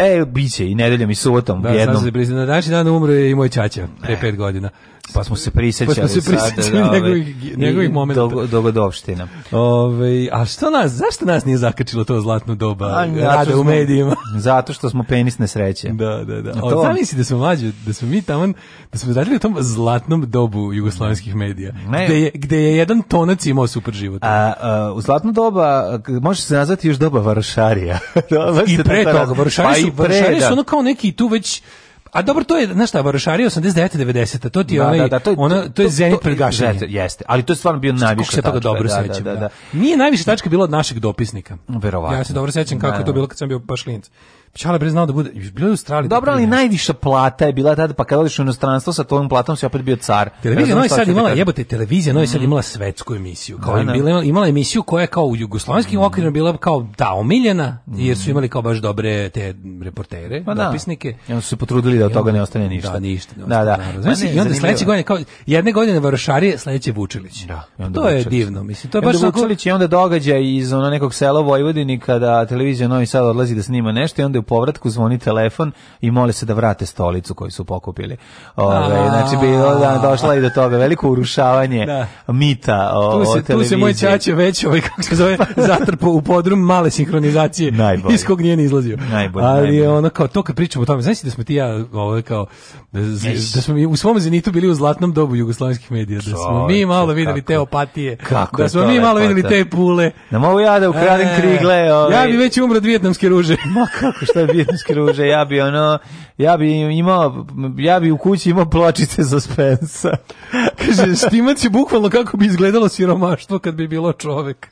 E, biće i nedeljom i subotom. Da, jednom. Znači, na današnji dan umro je i moj čača, pre 5 godina pa smo se prisećali pa smo se da, prisećali sada, njegovih, ovaj, njegovih momenta. Dog, dogodovština. Ove, a što nas, zašto nas nije zakačilo to zlatno doba a, rada u medijima? <laughs> zato što smo penis nesreće. Da, da, da. O, zamisli da smo mlađi, da smo mi tamo, da smo radili u tom zlatnom dobu jugoslovenskih medija, ne. Gde, je, gde je jedan tonac imao super život. A, a, u zlatno doba, može se nazvati još doba Varšarija <laughs> da, pa I pre toga, varošari su, pa da. i pre, su ono kao neki tu već A dobro, to je, znaš šta, Varošari 89. 90. To ti je da, ovaj, da, da, to, je, to, to je zenit pred Jeste, ali to je stvarno bio najviše tačka. se toga dobro da, da, sećam, da, da, da. Nije najviše tačka bilo od naših dopisnika. Verovatno. Ja se dobro sećam kako je to da. bilo kad sam bio baš klinac. Čale znao da bude, bilo je u Australiji. Da Dobro, ali najviša plata je bila tada, pa kad odiš u inostranstvo sa tom platom si opet bio car. Televizija Novi Sad imala, jebote, televizija Novi Sad mhm. imala svetsku emisiju. Kao da, da, bila, imala emisiju koja je kao u jugoslovenskim mm. okvirima bila kao da omiljena, jer su mhm. imali kao baš dobre te reportere, pa, da. dopisnike. I onda su se potrudili da od toga ne ostane ništa. Da, ništa. Da, da. da. I onda sledeće godine kao jedne godine Varošari, sledeće Vučilić. Da. Pa to je divno, mislim. To je baš Vučilić i onda događaj iz onog nekog sela Vojvodini kada televizija Novi Sad odlazi da snima nešto i onda u povratku zvoni telefon i mole se da vrate stolicu koju su pokupili. Ove, znači, bilo da došla i do toga veliko urušavanje da. mita o, tu se, Tu se moj čače već, ovaj, kako se zove, <laughs> zatrpo u podrum male sinhronizacije najbolje. iz kog nije ni izlazio. Najbolje, Ali najbolje. ono kao, to kad pričamo o tome, znaš da smo ti ja ovo ovaj, kao, da, da smo mi u svom zenitu bili u zlatnom dobu jugoslovenskih medija, da smo mi malo videli te opatije, kako da smo mi malo videli te pule. Da mogu ja da ukradem e, krigle. Ovaj. Ja bi ovaj- već umro od vijetnamske ruže. Ma kako, šta bionske ruže, ja bi ono, ja bi imao, ja bi u kući imao pločice za Spensa. Kaže, štimac je bukvalno kako bi izgledalo siromaštvo kad bi bilo čovek.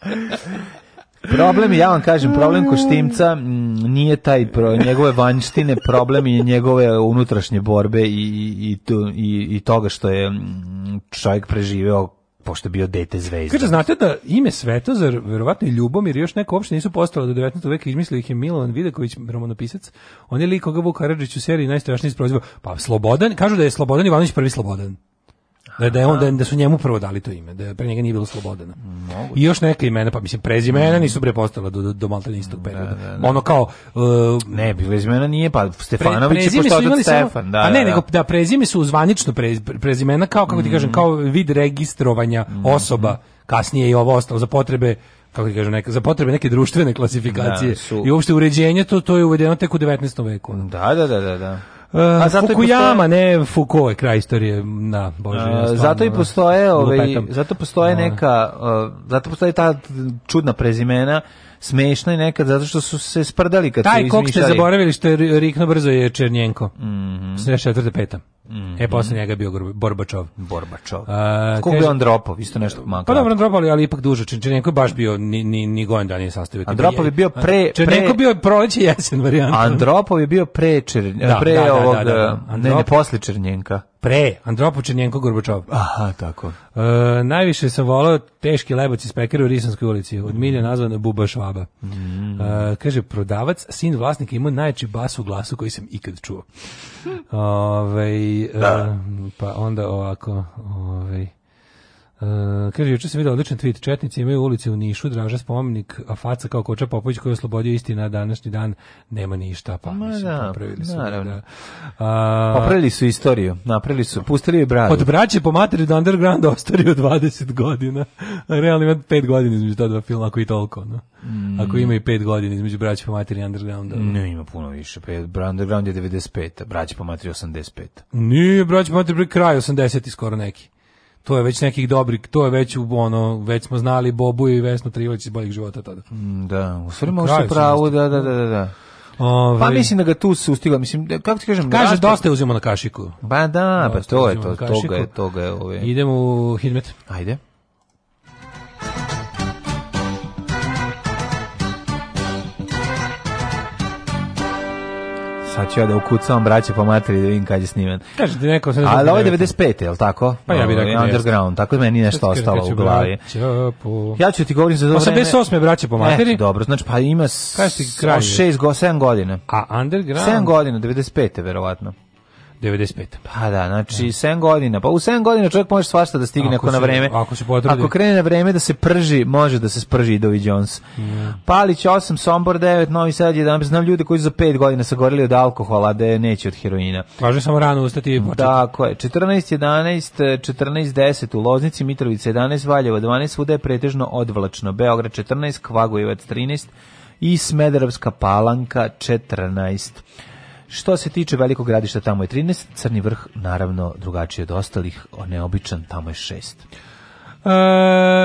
Problem, ja vam kažem, problem Koštimca mm, nije taj pro, njegove vanjštine, problem je njegove unutrašnje borbe i, i, i, i toga što je mm, čovjek preživeo pošto bio dete zvezda. Kaže, znate da ime Svetozar, verovatno i Ljubomir, još neko uopšte nisu postale do 19. veka, izmislili ih je Milovan Vidaković, romanopisac. On je lik koga Vuk Karadžić u seriji najstrašniji isproziva. Pa Slobodan, kažu da je Slobodan Ivanović prvi Slobodan. Da, da, on, da. da, su njemu prvo dali to ime, da pre njega nije bilo Slobodana. Moguće. I još neka imena, pa mislim, prezimena mm. nisu bre postala do, do, do maltene da, perioda. Da, da, ono kao... Uh, ne, bilo izmena nije, pa Stefanović pre, je postao Stefan. Da, a ne, da, nego da prezime su zvanično pre, prezimena kao, kako ti mm. kažem, kao vid registrovanja mm. osoba, kasnije i ovo ostalo, za potrebe kako ti kažem, neka, za potrebe neke društvene klasifikacije da, su. i uopšte uređenje, to, to je uvedeno tek u 19. veku. Da, da, da, da. da. A zato Fukuyama, postoje... ne Foucault je kraj istorije. Na, bože, stvarno, zato i postoje, ovaj, zato postoje neka, zato postoje ta čudna prezimena, smešna i nekad zato što su se sprdali kad Taj, su izmišljali. Taj kog ste zaboravili što je Rikno brzo je Černjenko. Mm -hmm. 74. peta. -hmm. E, posle njega je bio Borbačov. Borbačov. Uh, Kako bio Andropov, isto nešto malo. Pa dobro, Andropov, ali ipak duže. Čenčenenko je baš bio, ni, ni, ni gojen da nije sastavio. Andropov je bio pre... Čenčenenko pre... bio proleće jesen varijanta. Andropov je bio pre, čer... da, da pre da, da, ovog... Da, da, da. Androp... Ne, ne, posle Černjenka. Pre, Andropov, Černjenko, Gorbačov. Aha, tako. E, najviše sam volao teški lebac iz pekara u Risanskoj ulici, od milja nazvana Buba Švaba. Mm. E, kaže, prodavac, sin vlasnika imao najjači bas u glasu koji sam ikad čuo. Ove, da. pa onda ovako, ovaj Uh, kaže, juče sam vidio odličan tweet, Četnici imaju ulice u Nišu, draža spomenik, a faca kao Koča Popović koji je oslobodio istina današnji dan, nema ništa, pa Ma, mislim, da, popravili su. Naravno. Da, a, popravili su istoriju, napravili su, pustili je bradu. Od braće po materiju do undergrounda ostario 20 godina, realno ima 5 godina između ta dva filma, ako i toliko, no. Mm. Ako ima i 5 godina između braće po materiju i undergrounda. Ne, ima puno više, underground je 95, braće po materiju 85. Nije, braće po materiju kraj 80 i skoro neki to je već nekih dobrih, to je već ono, već smo znali Bobu i Vesnu Trivać iz boljih života tada. Mm, da, u stvari možeš pravo, da, da, da, da. Ove... Da. Pa ovaj- mislim da ga tu se ustigla, mislim, da, kako ti kažem... Kaže, raste... dosta je uzimo na kašiku. Ba da, pa to je to, toga je, toga je. Ove... Ovaj- Idemo u Hidmet. Ajde. sad ću ja da ukucam braće po materiji da vidim kad je snimen. Kaže ti neko sad. Ali da ovo je 95, je li tako? Pa ja bih rekao underground, tako da meni nešto ostalo u glavi. Po... Ja ću ti govorim za dobro. 88 braće po materiji? E, dobro, znači pa ima Kaži ti kraj. 6 go 7 godina. A underground 7 godina 95 verovatno. 95. Pa da, znači ja. Da. 7 godina. Pa u 7 godina čovjek može svašta da stigne ako, ako na vreme. Ako se potrudi. Ako krene na vreme da se prži, može da se sprži Dovi Jones. Ja. Mm. Palić 8, Sombor 9, Novi Sad 11. Znam ljude koji su za 5 godina sagorili od alkohola, da neće od heroina. Važno samo rano ustati i početi. Da, Tako je. 14, 11, 14, 10 u Loznici, Mitrovica 11, Valjevo 12, svuda je pretežno odvlačno. Beograd 14, Kvagojevac 13 i Smederevska palanka 14. Što se tiče velikog gradišta, tamo je 13, Crni vrh, naravno, drugačiji od ostalih, neobičan, tamo je 6. E,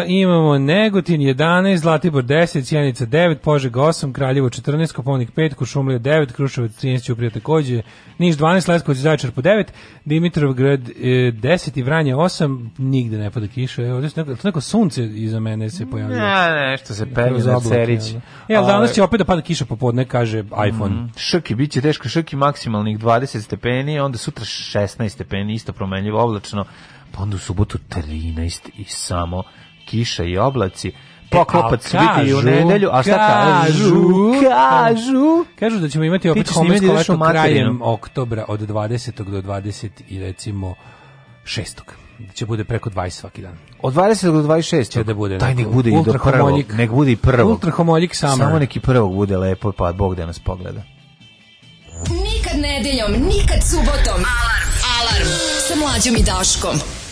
imamo Negotin 11, Zlatibor 10, Sjenica 9, Požeg 8, Kraljevo 14, Koponik 5, Kušumlija 9, Kruševac 13, Ćuprija takođe, Niš 12, Leskovac i Zaječar po 9, Dimitrovgrad e, 10 i Vranje 8, nigde ne pada kiša. Evo, ovdje neko, neko sunce iza mene se pojavilo. Ne, nešto se penje za Cerić. Ja, da? e, danas ovaj- će opet da pada kiša popodne, kaže iPhone. Mm, šrki, bit će teško, šrki maksimalnih 20 stepeni, onda sutra 16 stepeni, isto promenljivo oblačno pa onda u subotu 13 i samo kiša i oblaci, e, poklopac biti i u nedelju, a šta kažu? Kažu, kažu da ćemo imati opet snimanje leto krajem oktobra od 20. do 20. i recimo 6 će bude preko 20 svaki dan. Od 20 do 26 će da bude. Taj nek bude i do prvog, nek bude i prvog. Ultra summer. Samo neki prvog bude lepo, pa Bog da nas pogleda. Nikad nedeljom, nikad subotom. Alarm! Alarm! Sa mlađom i Daškom.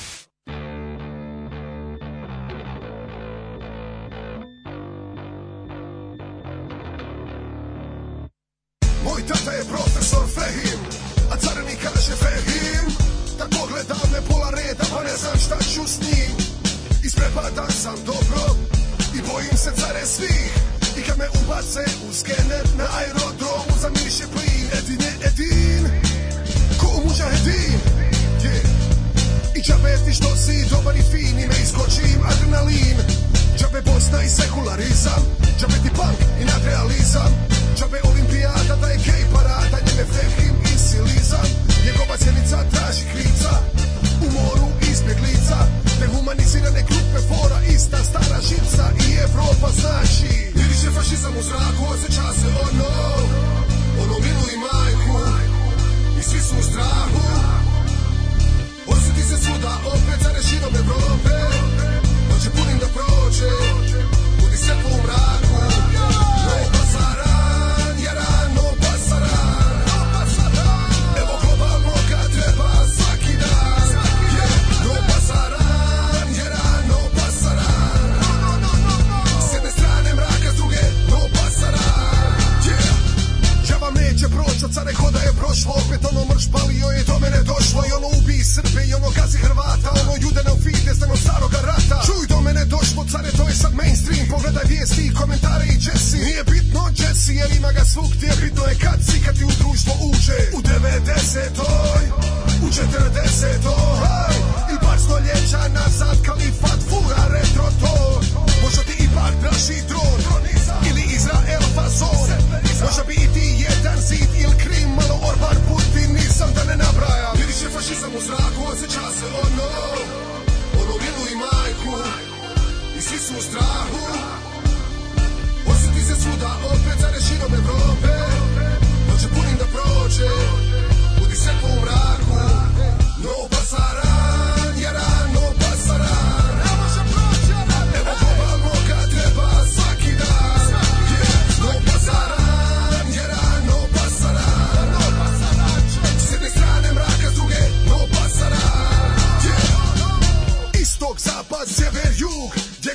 Moj tata je profesor Fehim A carni kaže Fehim Da pogledam ne pola reda Pa ne znam šta ću s njim Isprepadan sam dobro I bojim se care svih I kad me ubace u skener Na aerodromu za miše plin Edine edin Ko muđa edin yeah. I čabeti što si dobar i fin I ne iskočim adrenalin Džabe Bosna i sekularizam Džabe ti punk i nadrealizam Džabe olimpijada da je gej parada Njene fehim i silizam Njegova cjenica traži krica U moru izbjeglica Dehumanizirane grupe fora Ista stara žica i Evropa znači Vidiš je fašizam u zraku Osjeća se ono Ono milu i majku I svi su u strahu Osjeti se svuda opet za reširom Evrope Hoće pa punim da prođe Polícia Rural. došlo Opet ono mrš palio je do mene došlo I ono ubi Srbe i ono gazi Hrvata Ono jude na ufite stano staroga rata Čuj do mene došlo care to je sad mainstream Pogledaj vijesti i komentare i džesi Nije bitno džesi jer ima ga svuk ti je bitno je kad si kad ti u društvo uđe U 90-oj, u 40-oj I par stoljeća nazad kalifat fura retro to Možda ti ipak draži dron Ili Izrael fazon Možda bi i ti jedan zid ili križ par puti nisam da ne nabrajam Miriše fašizam u zraku, osjeća se ono Ono vilu i majku I svi su u strahu Osjeti se svuda opet za rešinom Evrope Noće punim da prođe Budi sve po mraku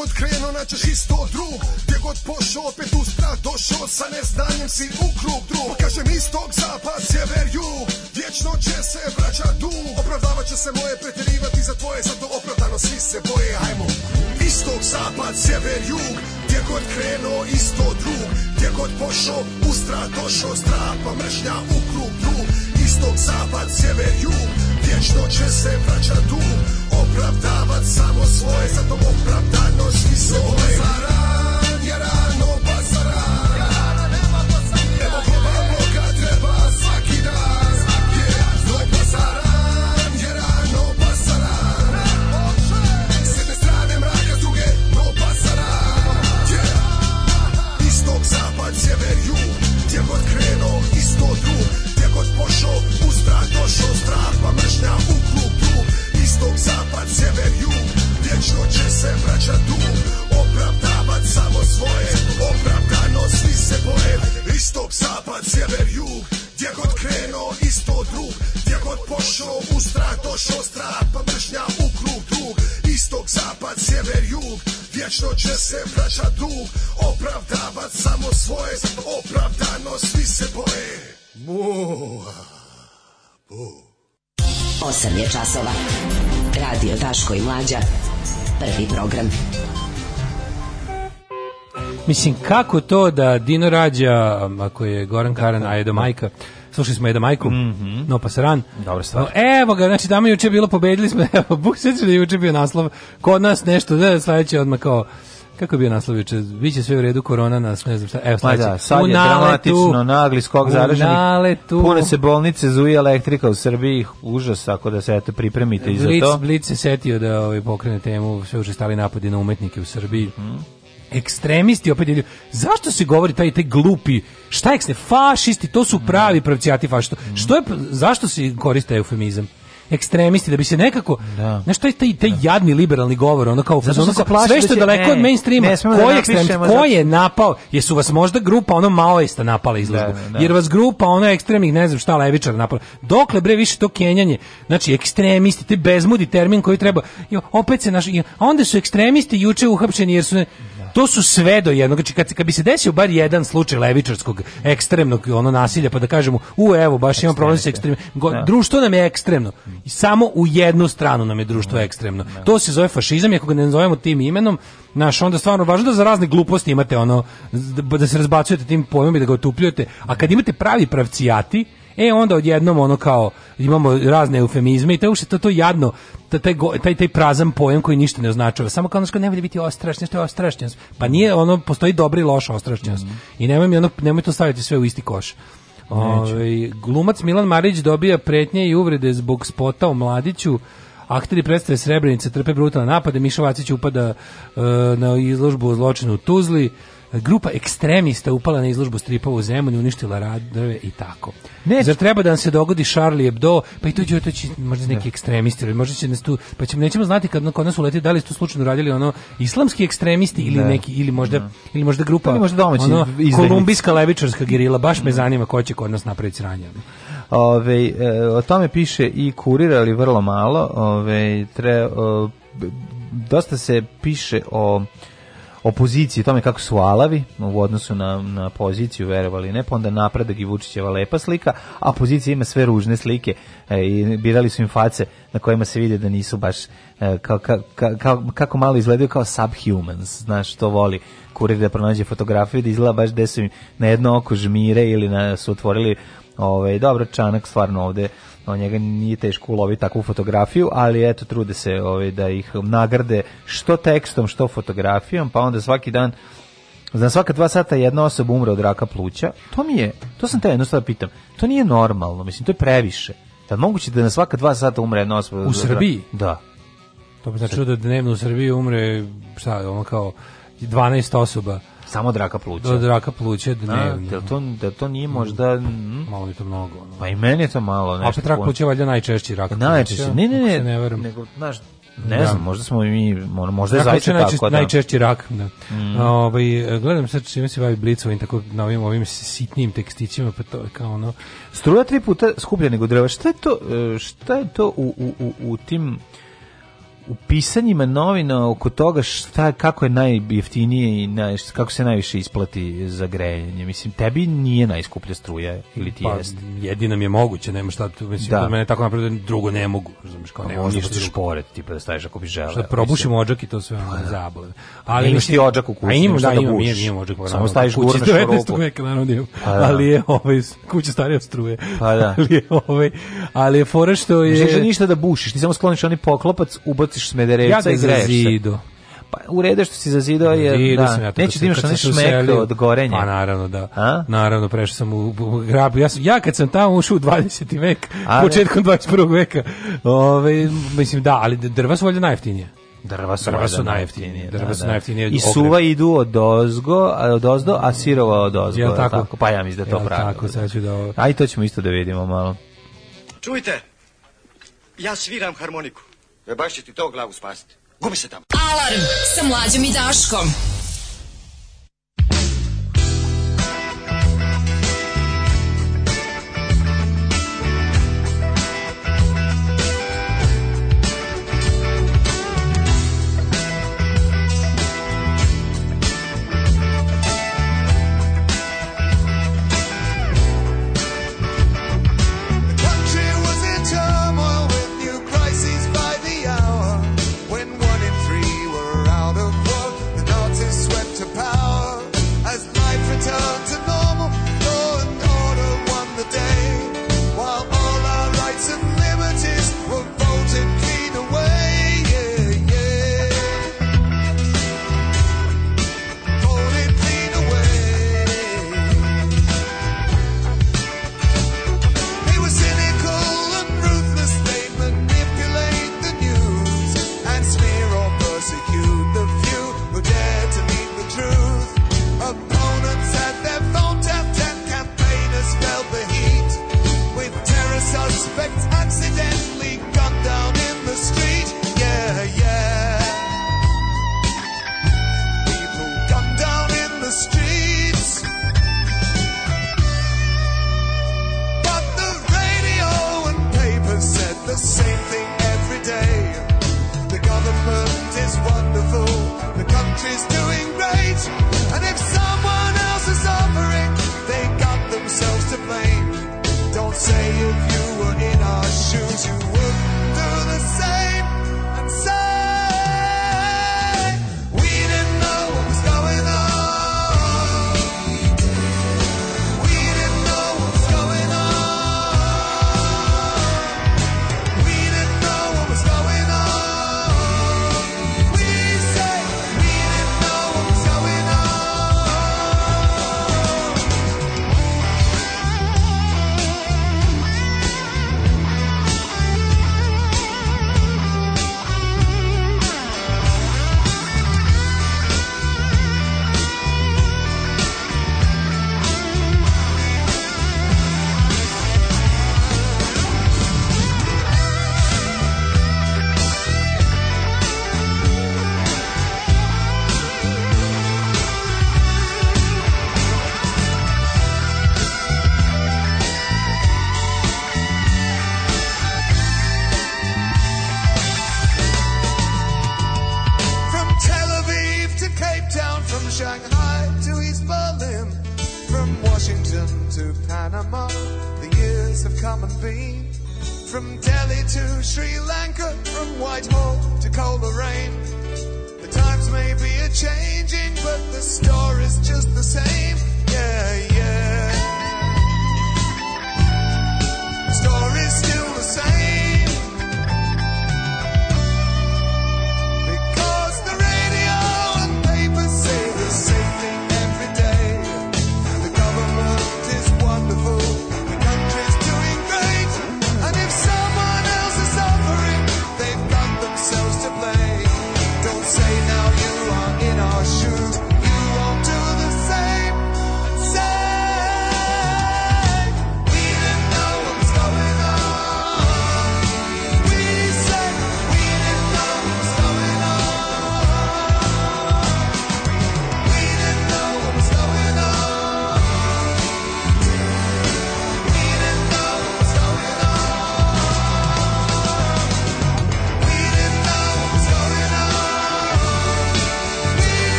god krenuo naćeš isto drug Gdje god pošao opet u strah došao Sa neznanjem si u krug drug Pa kažem istog zapad sjever jug Vječno će se vraća dug Opravdavat će se moje pretjerivati za tvoje Zato opravdano svi se boje Ajmo Istok, zapad, sjever, jug Gdje god krenuo isto drug Gdje god pošao u strah došao Strah pa mržnja u krug drug Istok, zapad, sjever, jug Vječno će se vraćat dug Opravdavat samo svoje Zato opravdanost i svoje na ukrupu Istok, zapad, sjever, jug Vječno će se vraćat dug Opravdavat samo svoje Opravdano svi se boje Istok, zapad, sjever, jug Gdje god krenuo isto drug Gdje god pošao u strah Došao strah pa mržnja u krug drug Istok, zapad, sjever, jug Vječno će se vraćat dug Opravdavat samo svoje Opravdano svi se boje Moa Boa 8 je časova. Radio Daško i Mlađa. Prvi program. Mislim, kako to da Dino Rađa, um, ako je Goran da, Karan, da. a je do majka, slušali smo Eda Majku, mm -hmm. no pasaran. Dobra stvar. No, evo ga, znači tamo juče bilo, pobedili smo, <laughs> evo, Buk juče bio naslov, kod nas nešto, da, sledeće odmah kao, kako bi bio naslov juče, biće sve u redu korona nas, ne znam šta. Evo pa sledeće. Da, sad je dramatično, nagli skok zaraženih. Pune se bolnice, zuje elektrika u Srbiji, užas, ako da se eto pripremite i za to. Blic se setio da ovaj, pokrene temu, sve učestali napadi na umetnike u Srbiji. Hmm ekstremisti opet ljudi. Zašto se govori taj taj glupi? Šta je fašisti? To su pravi mhm. pravcijati fašista. Mhm. Što je zašto se koriste eufemizam? ekstremisti da bi se nekako da. znaš je taj, taj da. jadni liberalni govor ono kao Zato ono, plaši sve da što je daleko ne, od mainstreama da ko je ekstremist ko je napao jesu vas možda grupa ono maoista napala izložbu da, da, jer vas grupa ona ekstremnih ne znam šta levičar napao dokle bre više to kenjanje znači ekstremisti te bezmudi termin koji treba jo, opet se naš a onda su ekstremisti juče uhapšeni jer su To su sve do jednog. Znači, kad, kad bi se desio bar jedan slučaj levičarskog ekstremnog ono nasilja, pa da kažemo, u evo, baš imam problem sa ekstremnim. Da. Društvo nam je ekstremno. I samo u jednu stranu nam je društvo da. ekstremno. Da. To se zove fašizam, ako ga ne nazovemo tim imenom, naš onda stvarno važno da za razne gluposti imate ono da se razbacujete tim pojmom i da ga otupljujete, a kad imate pravi pravcijati, E onda odjednom ono kao imamo razne eufemizme i to je to, to jadno taj, taj, taj prazan pojem koji ništa ne označava. Samo kao nešto ne bude biti ostrašnjen, što je ostrašnjenost. Pa nije ono, postoji dobra i loša ostrašnjenost. Mm. I nemoj, mi ono, nemoj to staviti sve u isti koš. Ove, ovaj, glumac Milan Marić dobija pretnje i uvrede zbog spota o mladiću. Akteri predstave Srebrenice trpe brutalne napade. Miša Vacić upada uh, na izložbu o zločinu u Tuzli. Grupa ekstremista upala na izložbu stripova u Zemunu, uništila radove i tako. Ne, Zar treba da nam se dogodi Charlie Hebdo, pa i tu će, to će možda neki da. ekstremisti, ili možda će nas tu, pa ćemo, nećemo znati kad kod nas uleti da li su tu slučajno radili ono islamski ekstremisti ili ne. Da. neki, ili možda, ne. Da. ili možda grupa, ili pa možda domaći, ono, kolumbijska levičarska gerila, baš me zanima ko će kod nas napraviti sranje. Ove, e, o tome piše i kurir, ali vrlo malo. Ove, tre, o, dosta se piše o opoziciji, tome kako su alavi u odnosu na, na poziciju, verovali ne, pa onda napredak i Vučićeva lepa slika, a pozicija ima sve ružne slike e, i birali su im face na kojima se vidi da nisu baš e, kao, ka, ka, ka, kako malo izgledaju kao subhumans, znaš, to voli kurir da pronađe fotografiju, da izgleda baš gde su im na jedno oko žmire ili na, su otvorili ovaj, dobro, Čanak stvarno ovde on njega nije teško uloviti takvu fotografiju, ali eto trude se ovaj, da ih nagrade što tekstom, što fotografijom, pa onda svaki dan za svaka dva sata jedna osoba umre od raka pluća. To mi je, to sam te jednostavno da pitam, to nije normalno, mislim, to je previše. Da moguće da na svaka dva sata umre jedna osoba? U Srbiji? Da. To bi znači da dnevno u Srbiji umre, šta, ono kao 12 osoba Samo draka pluća. Do draka pluća dnevno. Da, to, da to nije mm. možda... Mm, malo mi to mnogo. Ono. Pa i meni je to malo. Nešto Opet rak pluća je valjda najčešći rak pluća. Najčešći, ne, ne, ne. ne nego, znaš, ne da. znam, možda smo i mi, možda je zaista tako. Najčešći, da. najčešći rak, da. Mm. Ovaj, gledam sad čime se bavi Blicovim, tako na ovim, ovim sitnim tekstićima, pa to je kao ono... Struja tri puta skuplja nego drva. Šta je to, e, šta je to u, u, u, u tim u pisanjima novina oko toga šta kako je najjeftinije i naj, kako se najviše isplati za grejanje. Mislim tebi nije najskuplja struja ili ti pa, jest. Jedina mi je moguće, nema šta, mislim da, da mene tako napravljeno drugo ne mogu, razumeš, kao pa nema ništa drugo. šporet, tipa da staješ ako bi želeo. Šta probušimo odžak i to sve ono pa da. zabole. Ali imaš ti odžak u kući, ima, da, da imam, imam, imam odžak, pa samo staviš gurneš robu. veka naravno da imam. Pa, da. Ali je ovaj kuća starija od struje. Pa da. <laughs> ali je ovaj ali je fora što je. Ne ništa da bušiš, ti samo skloniš onaj poklopac, ubaciš uhvatiš Smederevca ja da i greješ se. Pa u redu što si zazidao je Vidu da, ja neću da imaš onaj šmek od gorenja. Pa naravno da. A? Naravno prešao sam u, u grabu. Ja, sam, ja kad sam tamo ušao u 20. vek, A, početkom 21. veka. Ove, ovaj, mislim da, ali drva su valjda najjeftinije. Drva su, drva su najjeftinije. Drva su da, da. najjeftinije. I suva idu od ozgo, od ozdo, a sirova od ozgo. Jel tako? tako? Pa ja mislim da to pravi. Tako, da. sad ću da... Ovo... Aj, to ćemo isto da vidimo malo. Čujte, ja sviram harmoniku. E, baš će ti to glavu spasiti. Gubi se tamo. Alarm sa mlađom i Daškom.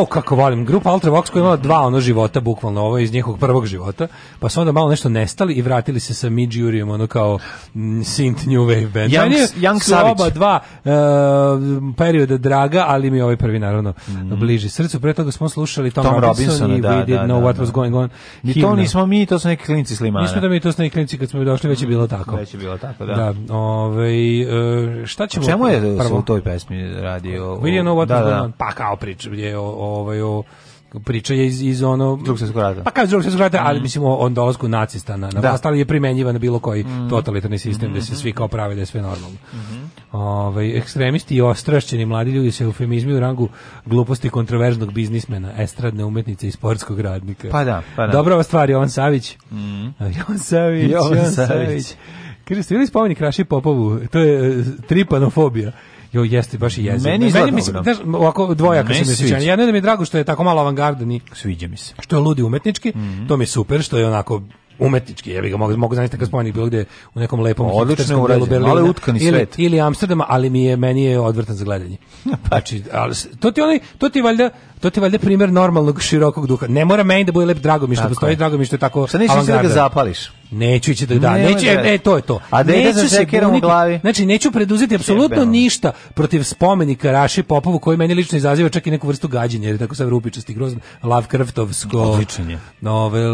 o kako volim, grupa Ultravox koja imala dva ono života, bukvalno ovo iz njihovog prvog života, pa su onda malo nešto nestali i vratili se sa Midjurijem, ono kao m, mm, synth new wave band. Young, Meni Young su Savić. oba dva uh, e, perioda draga, ali mi je ovaj prvi naravno mm. bliži srcu. Pre toga smo slušali Tom, Tom Robinson, Robinsona, i da, We da, Know da, What da. Was Going On. Ni to himna. nismo mi, to su neki klinci slimana. Nismo da mi to su neki klinci kad smo došli, već je bilo tako. Već je bilo tako, da. da ovaj, e, šta ćemo? čemu je prvo? u toj pesmi radio? O, o, We Didn't Know What da, Was da, Going da. On, pa kao priča je o ovaj o priča je iz, iz ono drugog svjetskog rata. Pa kaže drugog svjetskog rata, mm. ali mislim o, on dolasku nacista na, na da. vlast, ali je primenjiva na bilo koji mm. totalitarni sistem mm -hmm. da se mm-hmm. svi kao prave da je sve normalno. Mm -hmm. Ove, ovaj, ekstremisti i ostrašćeni mladi ljudi se eufemizmi u rangu gluposti kontroverznog biznismena, estradne umetnice i sportskog radnika. Pa da, pa da. Dobra stvar, Jovan Savić. Mm. Jovan Savić, Jovan, Jovan Savić. Savić. Kaže, ste bili spomenik Raši Popovu, to je uh, e, tripanofobija. Jo, jeste baš i jezik. Meni, meni mislim, daš, ovako dvojaka se mi osjećan. Ja ne da mi je drago što je tako malo avangardni. Ni... Sviđa mi se. Što je ludi umetnički, mm -hmm. to mi je super, što je onako umetnički, ja bih ga mogu, mogu zanimati kad spomenik bilo gde u nekom lepom pa odličnom delu Berlina. Ali utkani ili, svet. Ili Amsterdama, ali mi je, meni je odvrtan za gledanje. <laughs> Pa. Znači, ali, to ti, onaj, to ti valjda to ti valjda primjer normalnog širokog duha. Ne mora meni da bude lep, drago mi što tako postoji, je. drago mi što je tako Sad nisi da ga zapališ. Neću ići da da, ne, neću, ne, da- e, to je to. A neću da se buniti, u glavi. Znači, neću preduzeti apsolutno ništa protiv spomenika Raši Popovu, koji meni lično izaziva čak i neku vrstu gađenja, jer je tako sam rupičasti, grozno, lav krvtovsko. Odličan je. Novel,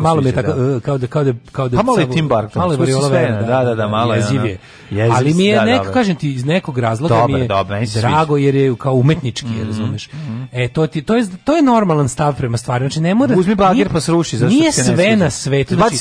malo mi je tako, da. E, kao da, kao da, kao da... Pa malo je Tim Barton, malo je variola da, vena, da, da, da, da, malo je. Jezivije. Jeziv, Ali mi je, da, neko, kažem ti, iz nekog razloga dobar, mi je dobar, drago, jer je kao umetnički, mm, razumeš. Mhm. E, to, ti, to, je, to je normalan stav prema stvari, znači ne mora... Uzmi bager pa sruši, zašto Nije sve na svetu. Znači,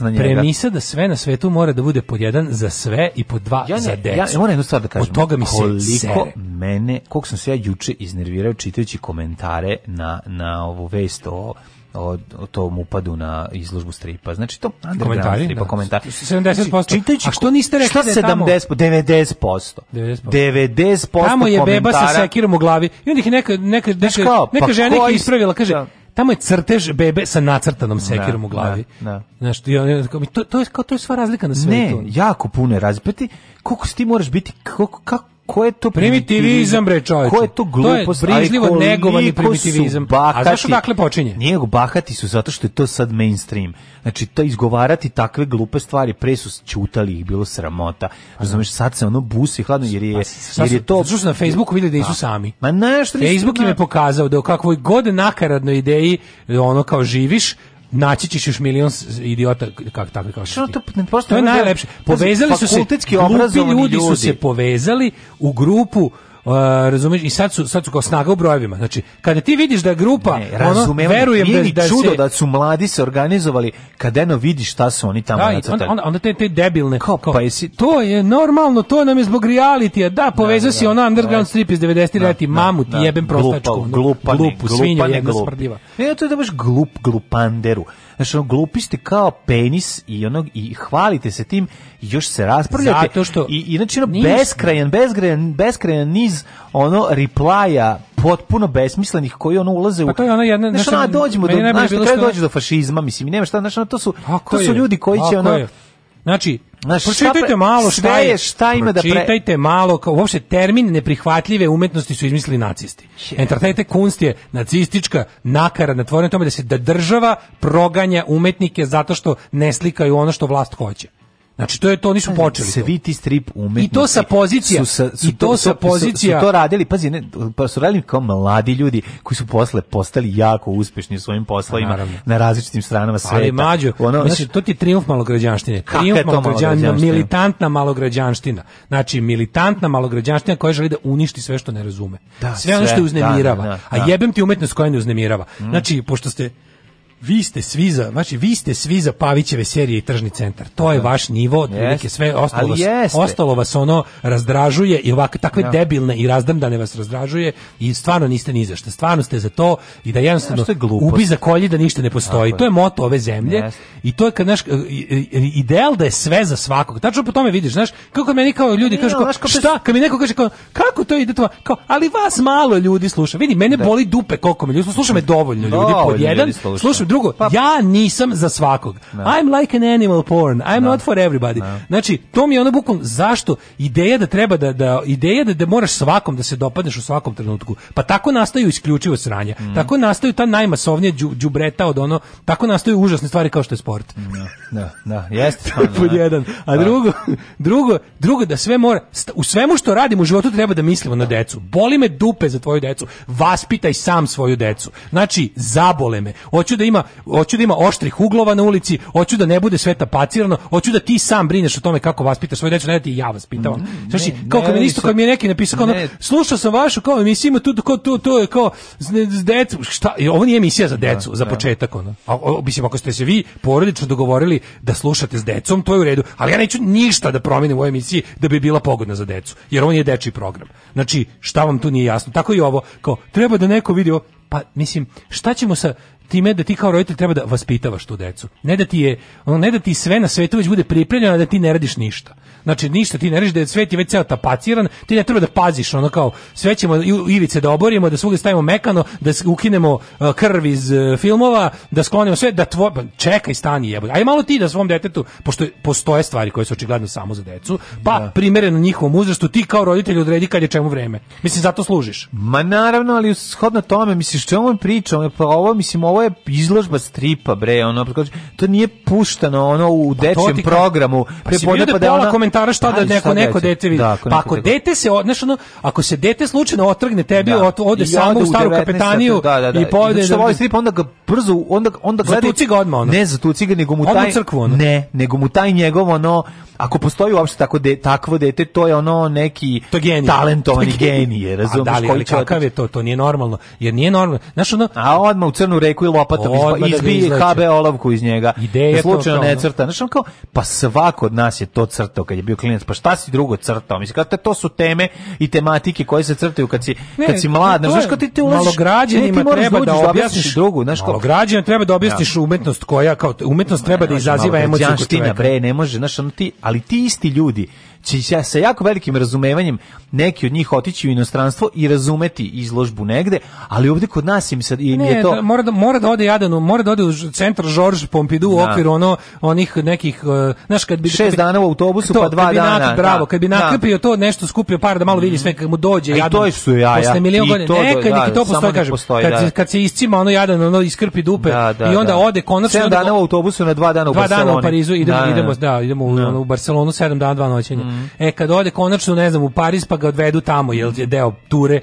novac na njega. Premisa da sve na svetu mora da bude pod jedan za sve i pod dva ja ne, za decu. Ja moram jednu stvar da kažem. Od toga mi koliko sere. mene, koliko sam se ja juče iznervirao čitajući komentare na, na ovu vest o o, o tom upadu na izložbu stripa. Znači to komentari, stripa, da. komentar. 70%. Znači, čitajući, a što niste rekli šta da je tamo? 70%, 90%. 90%. 90% tamo je beba sa sekirom u glavi. I onda ih neka neka neka, neka, neka pa žena ih ispravila, kaže: da tamo je crtež bebe sa nacrtanom da, sekirom da, u glavi. Da, da. Znaš, to, to, je, kao, to je sva razlika na svetu. Ne, jako puno je razpeti. Pa koliko si ti moraš biti, kako, kako, ko je to primitivizam bre čoveče? Ko je to glupo To negovani primitivizam. A znaš odakle počinje? Nije go bahati su zato što je to sad mainstream. Znači to izgovarati takve glupe stvari pre su ćutali ih bilo sramota. Razumeš sad se ono busi hladno jer je pa, jer je to zato što na Facebooku vide da, da nisu sami. Ma ne, što Facebook im je pokazao da u kakvoj god nakaradnoj ideji ono kao živiš naći ćeš još milion idiota kak tako kao što to, to je najlepše povezali su se obrazovani ljudi, ljudi su se povezali u grupu Uh, razumeš? I sad su, sad su kao snaga u brojevima. Znači, kada ti vidiš da grupa, ne, razumem, ono, verujem da, da čudo se... da su mladi se organizovali, kad eno vidiš šta su oni tamo da, nacrtali. Onda, onda te, te debilne. Kao, kao, pa jesi... To je normalno, to nam je zbog realitija. Da, povezao da, si da, ona da. underground da, strip iz 90. Da, leti, da, mamu ti jebem prostačku. Glupa, glupani, glupu, svinju, jedna smrdiva. Ne, to je da baš glup, glupanderu znači ono, glupi ste kao penis i onog i hvalite se tim još se raspravljate Zato što i inače ono beskrajan, beskrajan, beskrajan niz ono replya potpuno besmislenih koji ono ulaze u pa to je ono jedna znači, ona, dođemo do znaš, kraj dođe do fašizma mislim nema šta znači ono, to su to su ljudi koji će ono znači Znaš, pročitajte šta, malo šta, je, šta ima da pre... Pročitajte malo, kao, uopšte termin neprihvatljive umetnosti su izmislili nacisti. Yeah. Entertajte kunst je nacistička nakara na tome da se da država proganja umetnike zato što ne slikaju ono što vlast hoće. Znači to je to, oni su počeli. Se vidi strip umetnici. I to sa pozicija. Su sa, su I to, to sa pozicija. Su, su to radili, pazi, ne, pa su radili kao mladi ljudi koji su posle postali jako uspešni u svojim poslovima pa, na različitim stranama sveta. Ali mađo, ono, znači, to ti je triumf malograđanštine. Triumf malograđanština, militantna malograđanština. Znači militantna malograđanština koja želi da uništi sve što ne razume. Da, sve, sve ono što je uznemirava. Da, da, da. A jebem ti umetnost koja ne uznemirava. Mm. Znači, pošto ste vi ste svi za, znači vi ste svi za Pavićeve serije i tržni centar. To je vaš nivo, otprilike sve ostalo vas, ostalo vas ono razdražuje i ovakve takve ja. Da. debilne i razdrmdane vas razdražuje i stvarno niste ni za šta. Stvarno ste za to i da jednostavno ja, je ubi za kolje da ništa ne postoji. Tako to je moto ove zemlje Jeste. i to je kad naš ideal da je sve za svakog. Tačno po tome vidiš, znaš, kako meni kao ljudi kažu šta, kad mi neko kaže kao, kako to ide to, kao, ali vas malo ljudi sluša. Vidi, mene da. boli dupe koliko me ljudi sluša, me dovoljno ljudi pod jedan. Sluša drugo, pa, ja nisam za svakog. No. I'm like an animal porn. I'm no. not for everybody. No. Znači, to mi je ono bukvalno zašto ideja da treba da, da ideja da, da moraš svakom da se dopadneš u svakom trenutku. Pa tako nastaju isključivo sranja. Mm. Tako nastaju ta najmasovnija đubreta od ono, tako nastaju užasne stvari kao što je sport. Da, da, jeste. <laughs> Pod jedan. A da. drugo, drugo, drugo da sve mora u svemu što radimo u životu treba da mislimo na decu. Boli me dupe za tvoju decu. Vaspitaj sam svoju decu. Znači, zabole me. Hoću da ima ima, hoću da ima oštrih uglova na ulici, hoću da ne bude sve tapacirano, hoću da ti sam brineš o tome kako vaspitaš svoje decu, ne da ti ja vaspitavam. Mm, znači, kao kad mi isto kad mi je neki napisao ne. slušao sam vašu kao emisiju ima tu kao tu to je kao s decu, šta, ovo nije emisija za da, decu, da, za da. početak ono. A mislim ako ste se vi porodično dogovorili da slušate s decom, to je u redu, ali ja neću ništa da promenim u ovoj emisiji da bi bila pogodna za decu, jer on je dečiji program. Znači, šta vam tu nije jasno? Tako i ovo, kao treba da neko vidi pa mislim šta ćemo sa time da ti kao roditelj treba da vaspitavaš tu decu. Ne da ti je, ono, ne da ti sve na svetu već bude pripremljeno, da ti ne radiš ništa. Znači ništa ti ne reći da je svet je već ceo tapaciran, ti ne treba da paziš ono kao sve ćemo ivice da oborimo, da svugde stavimo mekano, da ukinemo uh, krv iz uh, filmova, da sklonimo sve, da tvoj čekaj stani jebote. Aj malo ti da svom detetu, pošto postoje stvari koje su očigledno samo za decu, pa da. primereno njihovom uzrastu ti kao roditelj odredi kad je čemu vreme. Mislim zato služiš. Ma naravno, ali shodno tome misliš čemu pričam, pa ovo mislim ovo je izložba stripa bre, ono to nije puštano ono u pa, dečjem programu. Pa, pre da pa da, da ona komentara šta da neko neko dete vidi. Da, pa ako dete se, znaš ono, ako se dete slučajno otrgne tebi, da. ode samo u staru kapetaniju da, da, da. i povede. Što da- voli strip, onda ga brzo, onda, onda gleda... Zatuci ga odmah, ono. Ne, zatuci ga, nego mu taj... Odmah crkvu, ono. Ne, nego mu taj njegovo ono, ako postoji uopšte tako de, takvo dete, to je ono neki to genije. talentovani <laughs> genije, razumiješ? Da li, ali kakav je to, to nije normalno, jer nije normalno. Znaš, ono, A odmah u crnu reku i lopatom da izbije da HB olovku iz njega. Ideja da slučajno to, ne da. crta. Znaš, on kao, pa svako od nas je to crtao kad je bio klinac, pa šta si drugo crtao? Mislim, kada to su teme i tematike koje se crtaju kad si, ne, kad si mlad. Znaš, znaš, kad ti te ulaziš... Malograđanima treba da, da objasniš drugu. Znaš, kao, malograđanima treba da objasniš umetnost koja, kao umetnost treba da izaziva emociju kod čoveka. bre, ne može, znaš, ono ti, ali ti isti ljudi će znači, sa jako velikim razumevanjem neki od njih otići u inostranstvo i razumeti izložbu negde, ali ovde kod nas im, sad, im ne, je to... Da, mora, da, mora da ode Jadanu, mora da ode u centar Georges Pompidou u da. okvir ono, onih nekih... Uh, znaš, kad bi, šest kad bi, dana u autobusu pa to, pa dva bi dana. Nakr, bravo, da. kad bi da. nakrpio to nešto, skupio par da malo vidi mm. sve, kad mu dođe Jadan. I to su jaja. Posle milion godina. Neka, da, to postoji, kažem. Postoji, kad, da. kad se iscima ono Jadan, ono iskrpi dupe i onda ode konačno... 7 dana u autobusu na dva dana u Barceloni. Dva dana u Parizu, idemo, idemo, da, idemo u Barcelonu, sedam dana, dva noćenja. Mm. -hmm. E kad ode konačno ne znam u Pariz pa ga odvedu tamo jer je deo ture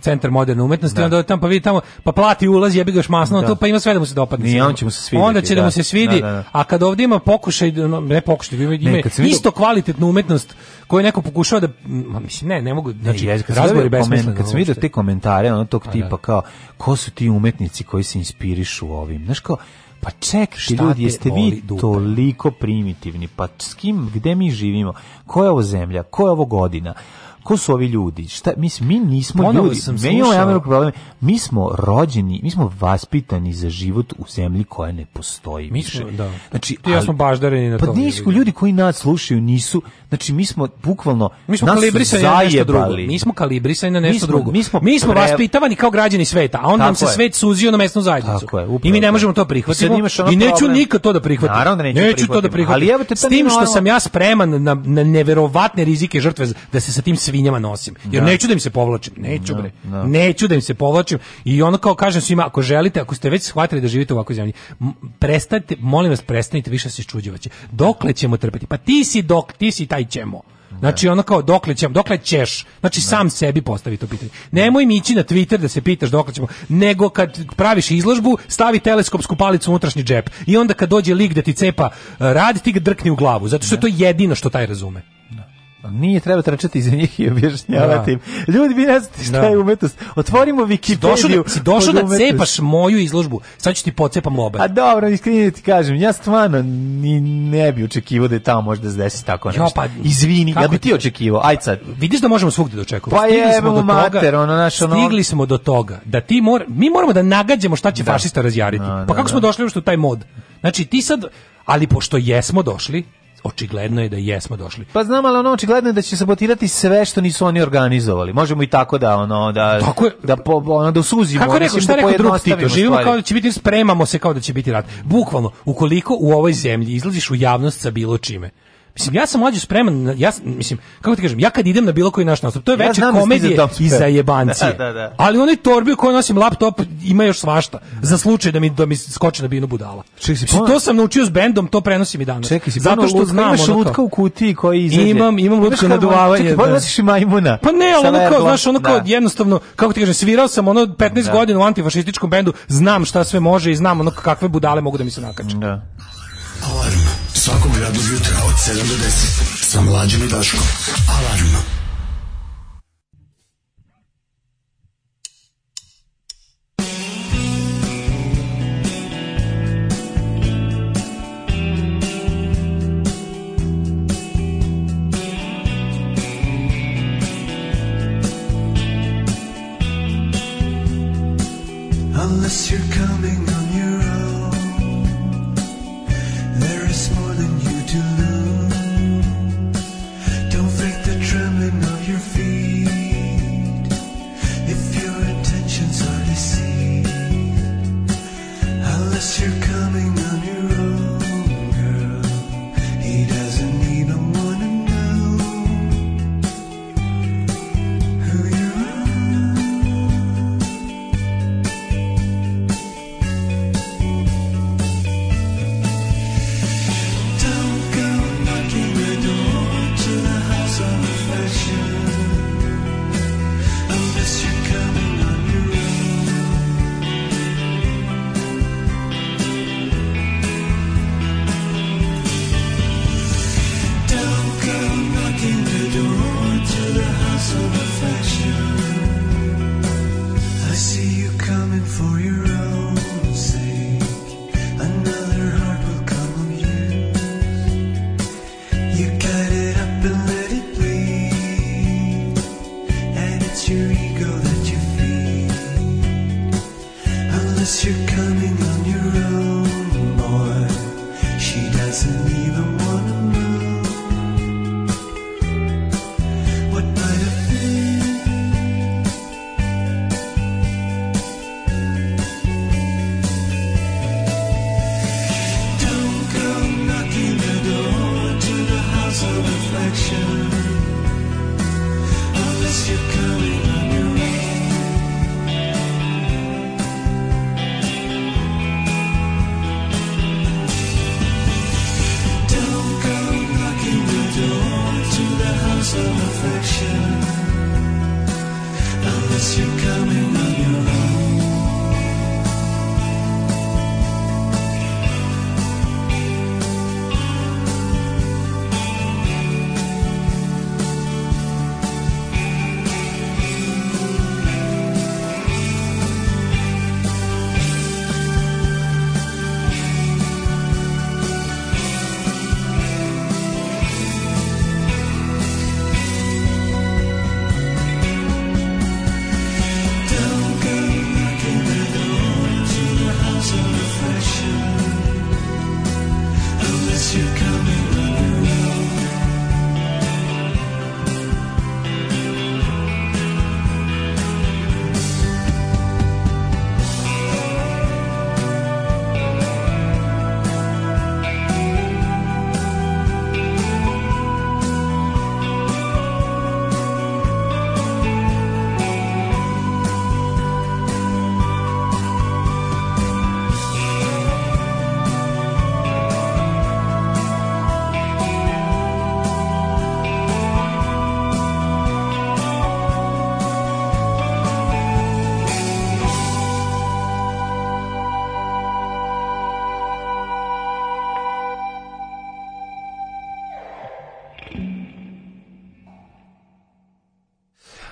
centar moderne umetnosti, da. onda tamo pa vidi tamo, pa plati ulaz, jebi ga masno, da. to pa ima sve da mu se dopadne. I on će mu se svidi. Onda će da, da mu se svidi, da, da, da. a kad ovde ima pokušaj, ne pokušaj, ima, ima ne, isto kvalitetnu umetnost koju neko pokušava da, ma, mislim, ne, ne mogu, znači, ne, jezik, razgovor je Kad sam vidio te komentare, ono tog tipa da. kao, ko su ti umetnici koji se inspirišu ovim, znaš kao, Pa ček, šta ljudi, jeste vi toliko primitivni, pa s kim, gde mi živimo, koja je ovo zemlja, koja je ovo godina, ko su ovi ljudi? Šta, mislim, mi nismo Ponovo ljudi. Sam Meni imamo problem. Mi smo rođeni, mi smo vaspitani za život u zemlji koja ne postoji mi smo, Da. Znači, ali, ja smo baždareni na pa to. Pa nisu ljudi koji nas slušaju, nisu. Znači, mi smo bukvalno mi smo nas kalibrisani na nešto drugo. Mi smo kalibrisani na nešto drugo. Mi smo, mi smo pre... vaspitavani kao građani sveta, a on nam se je. svet suzio na mesnu zajednicu. Tako je, I mi ne možemo to prihvatiti. I, I, neću nikad to da prihvatim. Naravno da neću, neću to da prihvatim. Ali, evo te, S tim što sam ja spreman na, na neverovatne rizike žrtve da se sa tim svi svinjama nosim. Jer da. neću da im se povlačim, neću da, bre. Da. Neću da im se povlačim i ono kao kažem svima, ako želite, ako ste već shvatili da živite u ovakvoj zemlji, prestanite, molim vas, prestanite više se isčuđivati. Dokle ćemo trpeti? Pa ti si dok, ti si taj ćemo. Znači ono kao dokle ćemo, dokle ćeš. Znači sam sebi postavi to pitanje. Nemoj mi ići na Twitter da se pitaš dokle ćemo, nego kad praviš izložbu, stavi teleskopsku palicu u unutrašnji džep. I onda kad dođe lik da ti cepa e, radi ti ga drkni u glavu, zato što je to jedino što taj razume. Nije treba trčati iz njih i objašnjavati da. im. Ljudi, vi ne znate šta da. je umetnost. Otvorimo Wikipediju. Da- si došao da, cepaš moju izložbu, sad ću ti pocepam lobe. A dobro, iskreno ti kažem, ja stvarno ni ne bi očekivao da je tamo možda desi tako nešto. Jo, pa, Izvini, ja bi ti očekivao. Aj sad. Vidiš da možemo svugde da očekujemo. Pa stigli smo do mater, toga, ono naš, ono... Stigli smo do toga da ti mora, mi moramo da nagađamo šta će da. fašista razjariti. No, da, pa kako smo došli u taj mod? Znači ti sad, ali pošto jesmo došli, očigledno je da jesmo došli. Pa znam, ali ono očigledno je da će sabotirati sve što nisu oni organizovali. Možemo i tako da ono da tako je, da po, ono da usuzimo, kako rekao, da šta rekao drug Tito, živimo stvari. kao da će biti spremamo se kao da će biti rat. Bukvalno, ukoliko u ovoj zemlji izlaziš u javnost sa bilo čime, Mislim, ja sam mlađe spreman, ja, mislim, kako ti kažem, ja kad idem na bilo koji naš nastup, to je ja večer da komedije i za jebancije. Da, <laughs> da, da. Ali onaj torbi u nosim laptop ima još svašta, za slučaj da mi, da mi skoči na binu budala. Čekaj, si mislim, to sam naučio s bendom, to prenosim i danas. Čekaj, si Zato što znam, imaš lutka u kutiji koji izađe. Imam, imam lutka na duvavanje. Čekaj, da. i majmuna. Pa ne, ali ono kao, znaš, ono kao da. jednostavno, kako ti kažem, svirao sam ono 15 godina u antifašističkom bendu, znam šta sve može i znam ono kakve budale mogu da mi se nakače. Da. Alarm Svakog radnog jutra od 7 do 10 sa mlađom i Daškom. Alarm. Unless you're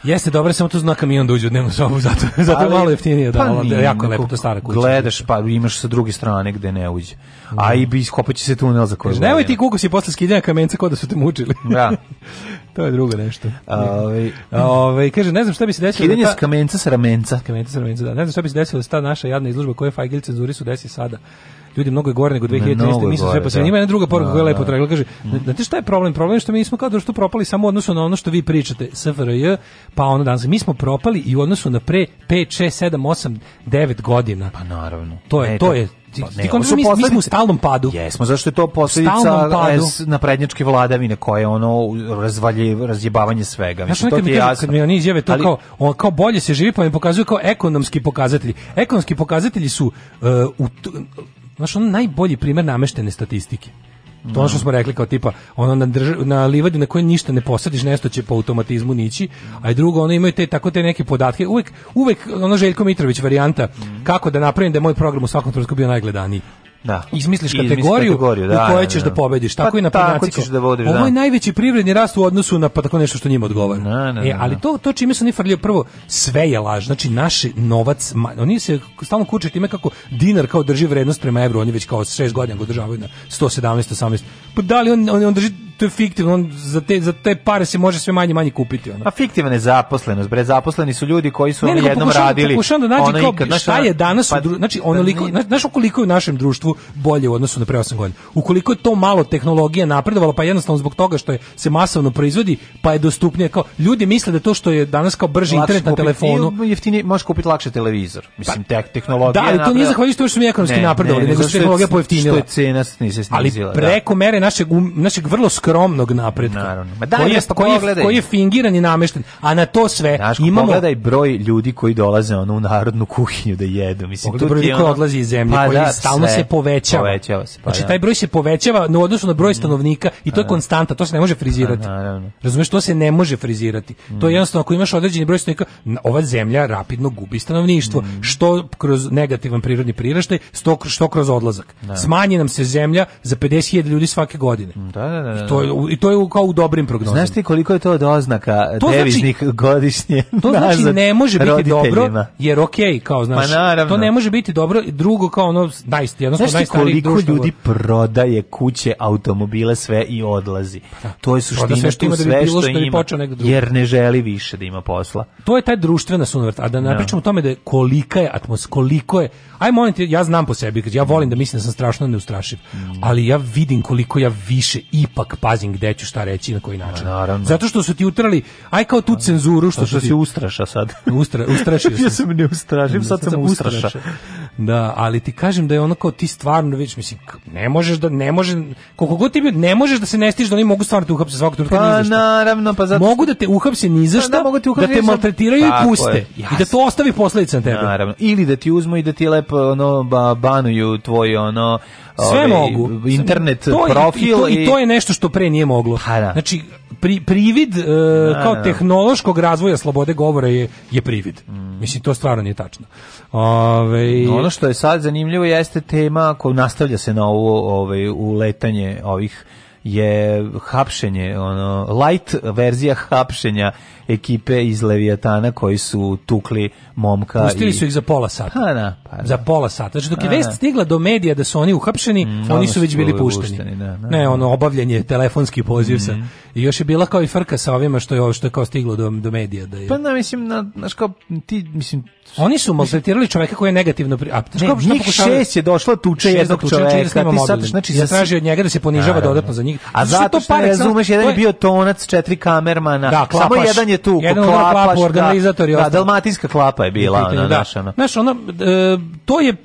Jeste, dobro, samo tu zna kamion dođe u dnevnu sobu, zato, zato malo jeftinije da, pa nije, jako lepo to stara kuća. Gledaš, pa imaš sa druge strane gde ne uđe. A da. i bi će se tunel za koju. Nemoj ti kuku si posle skidanja kamenca kod da su te mučili. Da. <laughs> to je drugo nešto. Ove, ovaj, ove, ovaj, kaže, ne znam šta bi se desilo... Da Skidanje da ta... s kamenca s ramenca. Kamenca s ramenca, da. Ne znam šta bi se desilo da ta naša jadna izlužba koje Fajgil zuri su desi sada ljudi mnogo je gore nego 2013. Mi smo sve posle njima pa da. jedna druga poruka koja je da, lepo da. tragla kaže mhm. znate šta je problem problem što mi smo kao društvo propali samo u odnosu na ono što vi pričate SFRJ pa ono danas mi smo propali i u odnosu na pre 5 6 7 8 9 godina pa naravno to je e, to je pa, ne, ti su mi, posledice... mi smo u stalnom padu. Jesmo, zašto je to posljedica naprednjačke vladavine koje ono razvalje, razjebavanje svega. Mislim, to ti je jasno. Kad mi oni izjave to Ali... kao, on, kao bolje se živi, pa mi pokazuju kao ekonomski pokazatelji. Ekonomski pokazatelji su uh, u, znaš, ono najbolji primer nameštene statistike. To ono što smo rekli kao tipa, ono na, drž, na livadi na kojoj ništa ne posadiš, nešto će po automatizmu nići, a drugo, ono imaju te, tako te neke podatke, uvek, uvek ono Željko Mitrović varijanta, kako da napravim da je moj program u svakom trenutku bio najgledaniji da. izmisliš kategoriju, kategoriju da, u kojoj da, ćeš da, da, pobediš. Pa tako i na tako ćeš da vodiš, Ovo da. je najveći privredni rast u odnosu na pa tako nešto što njima odgovara. Na, na, e, ali to, to čime su oni farlio, prvo, sve je laž. Znači, naš novac, oni se stalno kuče time kako dinar kao drži vrednost prema evru, oni već kao šest godina ga održavaju na 117, 18. Pa da li on, on, on drži to je fiktivno, on za te za te pare se može sve manje manje kupiti ona. A fiktivna je zaposlenost, bre, zaposleni su ljudi koji su ne, jednom pokušam, radili. Pokušam da nađi šta je danas, pa, dru, da znači onoliko, znaš koliko je u našem društvu bolje u odnosu na pre 8 godina. Ukoliko je to malo tehnologija napredovala, pa jednostavno zbog toga što je se masovno proizvodi, pa je dostupnije kao ljudi misle da to što je danas kao brži internet na telefonu, jeftinije možeš kupiti lakše televizor. Mislim pa, tek tehnologija. Da, ali to nije zahvaljujući što smo ekonomski napredovali, nego što je tehnologija pojeftinila. Što je cena snizila. Ali da. preko mere našeg um- našeg vrlo skromnog napretka. Naravno. Ma daj, koji, je, pa koji, je, koji je fingiran i namešten, a na to sve Znaš, imamo... Pogledaj broj ljudi koji dolaze ono, u narodnu kuhinju da jedu. Mislim, pogledaj broj ljudi ono... koji odlazi iz zemlje, pa koji da, stalno se povećava. povećava se, pa znači, da. taj broj se povećava u odnosu na broj mm. stanovnika i to je pa da. konstanta, to se ne može pa frizirati. Naravno. Razumeš, to se ne može frizirati. To je mm. jednostavno, ako imaš određeni broj stanovnika, ova zemlja rapidno gubi stanovništvo, mm. što kroz negativan prirodni priraštaj, što, kroz odlazak. Da. Smanji nam se zemlja za 50.000 ljudi svake godine. Da, da, da. I to to, i to je kao u dobrim prognozama. Znaš ti koliko je to od oznaka to znači- deviznih znači, godišnje? To znači ne može biti dobro, jer ok, kao znaš, to ne može biti dobro, drugo kao ono, naj, jednostavno znaš najstariji koliko društvo. ljudi prodaje kuće, automobile, sve i odlazi. Pa, da. to je suština sve što ima, da bi bilo što, što ima, počeo jer ne želi više da ima posla. To je taj društvena sunvrt, a da, da pričamo o tome da je kolika je atmosfera, koliko je, aj molim te, ja znam po sebi, ja volim da mislim da sam strašno neustrašiv, mm. ali ja vidim koliko ja više ipak pazim gde ću šta reći na koji način. Pa na, Zato što su ti utrali, aj kao tu pa, cenzuru što, se što ustraša sad. <laughs> Ustra, ustrašio <laughs> sam. ja se ne ustrašim, sad, sad sam ustraša. Da, ali ti kažem da je ono kao ti stvarno već mislim ne možeš da ne može koliko god ti bi ne možeš da se ne stiže da oni mogu stvarno te uhapse svakog trenutka pa, naravno, pa zato... Mogu da te uhapse ni za pa da, šta, da, da, te maltretiraju i puste. I da to ostavi posledice na tebe. Naravno. Ili da ti uzmu i da ti lepo ono, ba, banuju tvoj ono sve ove, mogu. Internet to profil i to, i... i to, je nešto što pre nije moglo. Ha, pa da. Znači pri, privid e, da, kao da, da. tehnološkog razvoja slobode govora je je privid. Mm. Mislim to stvarno nije tačno. Ove, ono što je sad zanimljivo jeste tema koja nastavlja se na ovo ovaj uletanje ovih je hapšenje, ono, light verzija hapšenja ekipe iz Leviatana koji su tukli momka. Pustili i... su ih za pola sata. Ha, na, pa, da. Pa za da. pola sata. Znači, dok je pa vest da. stigla do medija da su oni uhapšeni, mm, oni su već bili pušteni. pušteni da, da, ne, da. ono, obavljanje, telefonski poziv mm. sa... Mm-hmm. I još je bila kao i frka sa ovima što je, što je kao stiglo do, do medija. Da je... Pa, na, mislim, na, znaš kao, ti, mislim... Oni su maltretirali čoveka koji je negativno... Pri... A, ne, kao, njih šest je došla tuče jednog čoveka. Ti sad, znači, ja traži od njega da se ponižava dodatno za njih. A zato što ne razumeš, jedan je bio tonac, četiri kamermana, samo jedan je nije tu klapa, klapa organizator je da, dalmatinska klapa je bila ona, da. naša. Ona. Znaš, ona, e, to je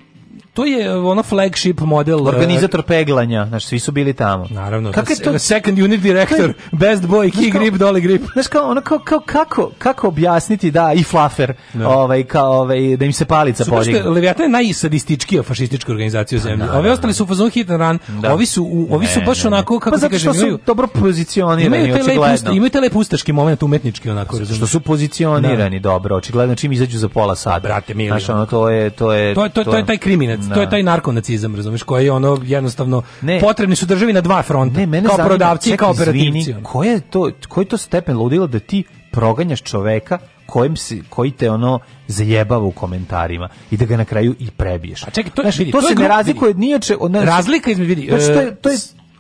to je ono flagship model eh, organizator peglanja znači svi su bili tamo naravno kako da, je to second unit director best boy key grip dolly grip znaš kao ono kao, kao, kako kako objasniti da i flafer no. Da. ovaj kao ovaj da im se palica podiže Leviatan je najsadističkija fašistička organizacija u pa zemlji ove ostali su u fazonu hit and run da. ovi su u, ovi su ne, baš ne, onako kako pa kažem imaju dobro pozicionirani očigledno imaju taj pustački moment umetnički onako razumiješ što su pozicionirani da. dobro očigledno čim izađu za pola sata brate mili ono to je to je to je to je taj kriminal na... Da. to je taj narkonacizam, razumeš, koji je ono jednostavno ne, potrebni su državi na dva fronta, ne, mene kao zanima, prodavci i kao operativci. koji je to, koji to stepen ludila da ti proganjaš čoveka kojim si, koji te ono zajebava u komentarima i da ga na kraju i prebiješ. A pa čekaj, to, znaš, vidi, to, to se ne razlikuje ni od ono, Razlika između vidi, znači, to je, to je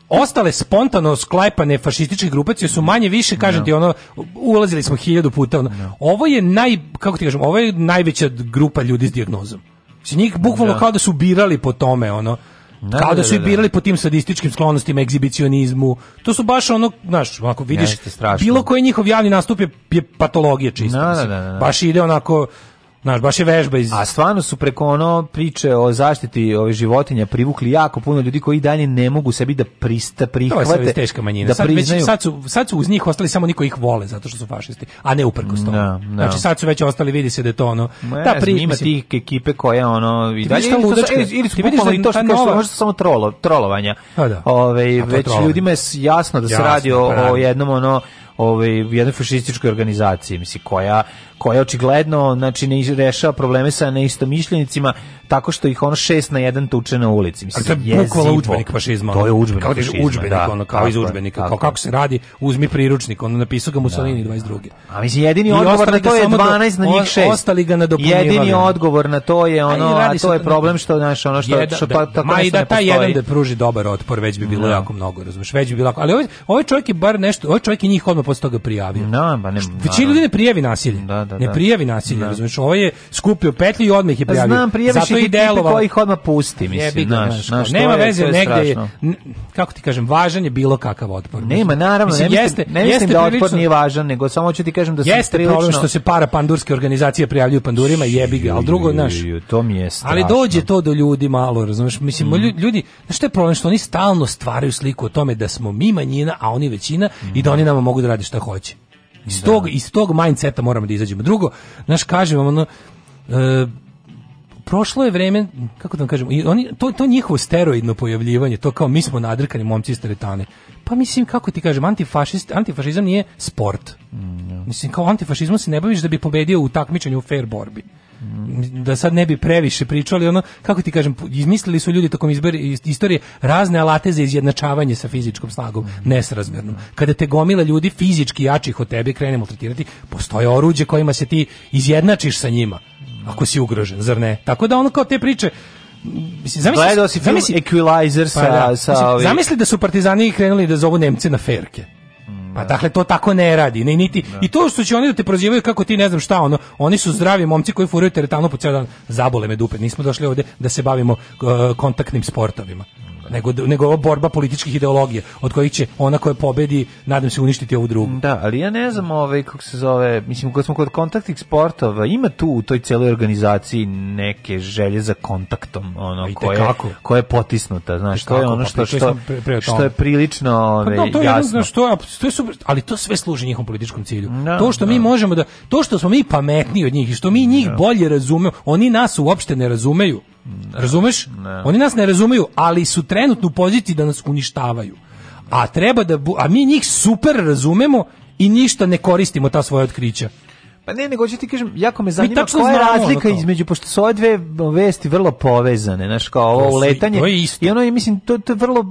ostale spontano sklajpane fašističke grupacije su manje više kažem no. ti ono ulazili smo hiljadu puta ono. no. ovo je naj kako ti kažem ovo je najveća grupa ljudi s dijagnozom Mislim, njih bukvalno da. kao da su birali po tome, ono. Da, kao da, da su da, da, birali po tim sadističkim sklonostima, egzibicionizmu. To su baš ono, znaš, onako vidiš, bilo koji njihov javni nastup je, je patologija čista. Da, da, baš ide onako Znaš, baš je vežba iz... A stvarno su preko ono priče o zaštiti ove životinja privukli jako puno ljudi koji dalje ne mogu sebi da prista prihvate. To je sad teška manjina. Da sad, priznaju... već, sad, su, sad su uz njih ostali samo niko ih vole zato što su fašisti, a ne uprkos tome. No. Da, da. Znači sad su već ostali, vidi se da je to ono... Ma, ta pri... ima tih ekipe koja ono... I dalje, ili, ludačka, ili, su pokoli to što nova... možda samo trolo, trolovanja. A da. Ove, ovaj, već trolo. ljudima je jasno da se radi o jednom ono ovaj jednoj fašističkoj organizaciji, misli koja koja očigledno znači ne rešava probleme sa neistomišljenicima, tako što ih ono 6 na 1 tuče na ulici. Mislim, to je bukvalo udžbenik fašizma. To je udžbenik Kao da je udžbenik, da, ono, kao iz udžbenika. Kao kako se radi, uzmi priručnik, ono napisao ga Mussolini 22. Da. A mislim, jedini odgovor na to je 12 na njih 6. Ostali ga nadopunjivali. Jedini odgovor na to je ono, a to je problem što, znaš, ono što, što pa, tako Ma i da taj jedan da pruži dobar otpor, već bi bilo da. jako mnogo, razumeš, već bi bilo jako... Ali ovaj, ovaj čovjek je bar nešto, ovaj čovjek je njih odmah posle toga prijavio. Da, ba ne. Većini ljudi ne prijavi nasilje. Ne prijavi nasilje, razumeš, ovo ovaj je skupio petlju i odmah je pa prijavio. Znam, prijaviš i delovalo. Koji ih pusti, mislim, znaš, znaš, nema veze negde kako ti kažem, važan je bilo kakav otpor. Nema, naravno, mislim, ne mislim, ne mislim da otpor nije važan, nego samo ću ti kažem da se Jeste prilično... problem što se para pandurske organizacije prijavljuju pandurima, jebi ga, al drugo, znaš, to mi je strašno. Ali dođe to do ljudi malo, razumeš? Mislim, mm. ljudi, znaš što je problem što oni stalno stvaraju sliku o tome da smo mi manjina, a oni većina mm. i da mm. oni nama mogu da rade šta hoće. Iz da. tog iz tog mindseta moramo da izađemo. Drugo, znaš, kažem vam ono e, prošlo je vreme, kako da vam kažem, oni, to, to njihovo steroidno pojavljivanje, to kao mi smo nadrkani momci iz teretane. Pa mislim, kako ti kažem, antifašist, antifašizam nije sport. Mm, mislim, kao antifašizmom se ne baviš da bi pobedio u takmičenju u fair borbi. Mm. Da sad ne bi previše pričali, ono, kako ti kažem, izmislili su ljudi tokom izbor, istorije razne alate za izjednačavanje sa fizičkom snagom, mm. Kada te gomila ljudi fizički jačih od tebe krenemo tretirati, postoje oruđe kojima se ti izjednačiš sa njima ako si ugrožen, zar ne? Tako da ono kao te priče Zamisli, Gledao si film zamisli, Equalizer sa... Pa da, sa ovim... Zamisli da su partizani krenuli da zovu Nemce na ferke. Mm, pa da. dakle to tako ne radi. Ne, niti, da. I to što će oni da te prozivaju kako ti ne znam šta ono, oni su zdravi momci koji furaju teretalno po ceo dan. Zabole me dupe, nismo došli ovde da se bavimo uh, kontaktnim sportovima nego, nego ovo borba političkih ideologija od kojih će ona koja pobedi nadam se uništiti ovu drugu. Da, ali ja ne znam ovaj, kako se zove, mislim kad smo kod kontaktnih sportova, ima tu u toj celoj organizaciji neke želje za kontaktom ono I koje, koje je potisnuta, znaš, to je ono pa što, što, što je prilično pa da, ovaj, pa, no, to je jasno. Jedno, što, to super, ali to sve služi njihovom političkom cilju. No, da, to što no. mi da. možemo da, to što smo mi pametniji od njih i što mi njih bolje razumemo, oni nas uopšte ne razumeju. Razumeš? Oni nas ne razumeju, ali su trenutno u poziciji da nas uništavaju. A treba da bu, a mi njih super razumemo i ništa ne koristimo ta svoja otkrića. Pa ne, nego ću ti kažem, jako me zanima koja je razlika između, pošto su ove dve vesti vrlo povezane, znaš, kao ovo letanje. To je isto. I ono je, mislim, to, to je vrlo,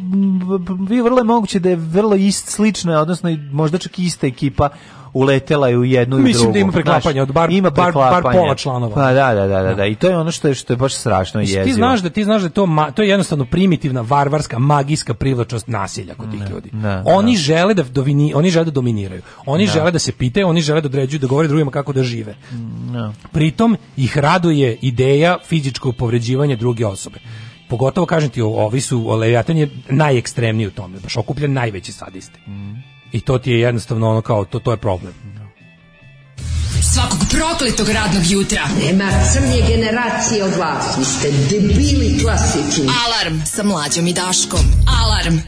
vrlo je moguće da je vrlo ist, slično, odnosno možda čak ista ekipa uletela je u jednu Mislim i drugu. Mislim da ima preklapanja od bar, ima bar, bar pola članova. Pa da, da, da, da, da. I to je ono što je što je baš strašno jezivo. Ti znaš da ti znaš da to ma, to je jednostavno primitivna varvarska magijska privlačnost nasilja kod tih ne, ljudi. Ne, oni ne. žele da dovini, oni žele da dominiraju. Oni žele da se pitaju, oni žele da određuju da govore drugima kako da žive. Pritom ih raduje ideja fizičkog povređivanja druge osobe pogotovo kažem ti ovi su Leviatan je najekstremniji u tome baš okupljen najveći sadiste. mm i to ti je jednostavno ono kao to to je problem. Svakog prokletog radnog jutra. Nema crnje generacije od vas. Vi ste debili klasični. Alarm sa mlađom i Daškom. Alarm.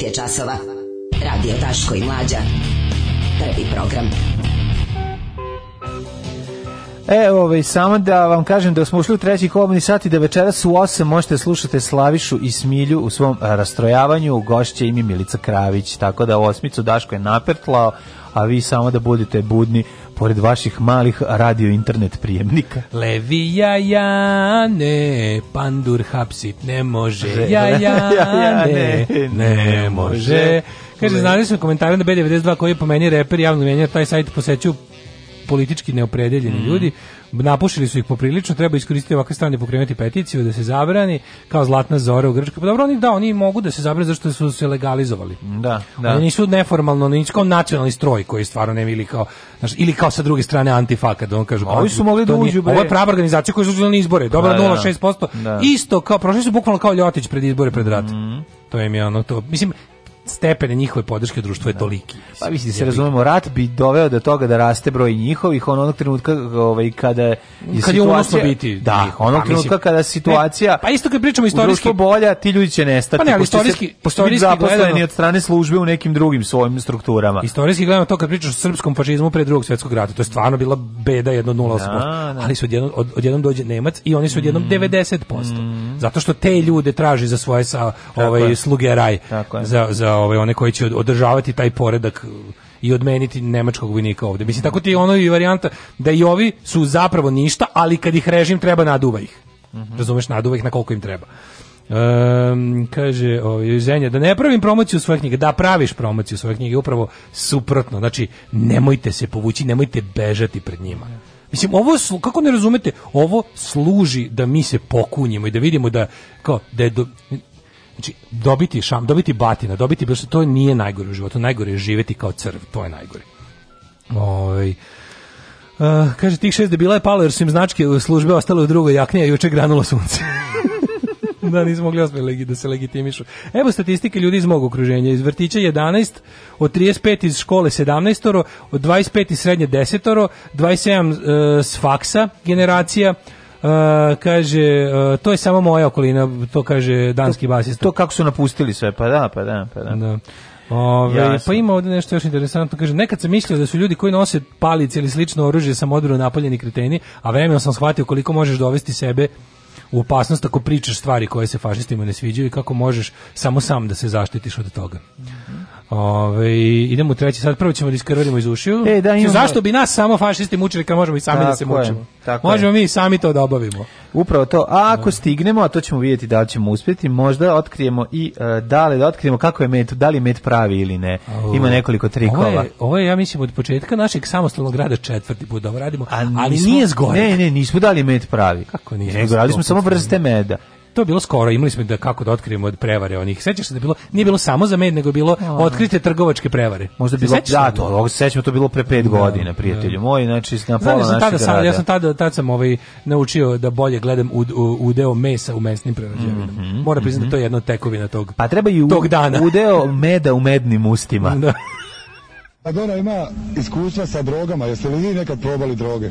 9 je časova. Radio Taško i Mlađa. Prvi program. E, ovaj, samo da vam kažem da smo ušli u treći kobni sat i da večeras u 8 možete slušati Slavišu i Smilju u svom rastrojavanju. Gošće im je Milica Kravić, tako da u osmicu Daško je napertlao, a vi samo da budete budni pored vaših malih radio internet prijemnika. Levi ja ja ne, pandur hapsit ne može. Ja <laughs> ja ne, ne može. Kaže, znali smo komentare na B92 koji je po meni reper javno menja, taj sajt posećuju politički neopredeljeni mm. ljudi, napušili su ih poprilično, treba iskoristiti ovakve strane da pokrenuti peticiju da se zabrani, kao Zlatna Zora u Grčkoj. Pa dobro, oni da, oni mogu da se zabrani zašto su se legalizovali. Mm, da, da. Oni nisu neformalno, nisu kao nacionalni stroj koji stvarno nema ili kao, znaš, ili kao sa druge strane antifa, kada on kaže. Oni su pa, mogli da uđu, bre. Ovo je prava organizacija koja su uzeli izbore, dobro, da, 0,6%. Da, da. da. Isto kao, prošli su bukvalno kao Ljotić pred izbore, pred rat. Mm. To im je ono to. Mislim, stepene njihove podrške društvu je da. toliki. Pa mislim se razumemo, rat bi doveo do toga da raste broj njihovih on onog trenutka ovaj kada je kad situacija je biti da, njih, onog pa, trenutka kada situacija ne, pa isto kad pričamo istorijski bolja, ti ljudi će nestati. Pa ne, ali istorijski, istorijski gledano od strane službe u nekim drugim svojim strukturama. Istorijski gledano to kad pričaš o srpskom fašizmu pre drugog svjetskog rata, to je stvarno bila beda jedno 0,8%. Da, da. Ali su odjednom od, odjednom dođe Nemac i oni su odjednom mm. 90%. Mm. Zato što te ljude traži za svoje sa ovaj raj. za za za ove one koji će održavati taj poredak i odmeniti nemačkog vojnika ovde. Mislim, tako ti je ono i varijanta da i ovi su zapravo ništa, ali kad ih režim treba naduva ih. Mhm. Razumeš, naduva ih na koliko im treba. Um, kaže ovaj, ženja, da ne pravim promociju svoje knjige, da praviš promociju svoje knjige, upravo suprotno, znači nemojte se povući, nemojte bežati pred njima. Mislim, ovo, kako ne razumete, ovo služi da mi se pokunjimo i da vidimo da, kao, da je do, Znači, dobiti šam, dobiti batina, dobiti bilo što, to nije najgore u životu. Najgore je živeti kao crv, to je najgore. Ovaj... Uh, kaže, tih šest debila je palo jer su im značke službe ostale u drugoj jakni, a juče granulo sunce. <laughs> da, nismo mogli osmi da se legitimišu. Evo statistike ljudi iz mog okruženja. Iz vrtića 11, od 35 iz škole 17 oro, od 25 iz srednje 10 oro, 27 uh, s faksa generacija, Uh, kaže, uh, to je samo moja okolina, to kaže danski basista. To kako su napustili sve, pa da, pa da, pa da. da. Ove, pa ima ovdje nešto još interesantno. Kaže, nekad sam mislio da su ljudi koji nose palice ili slično oružje sam odbro napaljeni kreteni, a vremenom sam shvatio koliko možeš dovesti sebe u opasnost ako pričaš stvari koje se fašistima ne sviđaju i kako možeš samo sam da se zaštitiš od toga. Mm -hmm. Ove, idemo u treći sad, prvo ćemo da iskrvimo iz ušiju. E, da, imamo... Zašto bi nas samo fašisti mučili kad možemo i sami da tako da se mučimo? Je, tako možemo je. mi sami to da obavimo. Upravo to. A ako da. stignemo, a to ćemo vidjeti da li ćemo uspjeti, možda otkrijemo i uh, da li da otkrijemo kako je med, da li med pravi ili ne. Ovo, Ima nekoliko trikova. Ovo je, ovo je, ja mislim, od početka našeg samostalnog rada četvrti put da ovo radimo, a ali nismo, nije zgore. Ne, ne, nismo dali med pravi. Kako nije? Nego radili smo samo vrste meda. To je bilo skoro, imali smo da kako da otkrijemo od prevare onih. Sećaš se da je bilo, nije bilo samo za med, nego je bilo no. otkrite trgovačke prevare. Možda bilo, da, da to, ovo se sećamo, to bilo pre pet da, godina, da. prijatelju moj, znači na pola našeg tada, grada. Ja sam tada, tad sam ovaj, naučio da bolje gledam u, u, deo mesa u mesnim prerađevinama. Mm -hmm, Moram priznati, mm -hmm. to je mhm. jedna tekovina tog, pa treba i u, tog dana. udeo <laughs> meda u mednim ustima. Da. Adora pa ima iskustva sa drogama, jeste li vi nekad probali droge?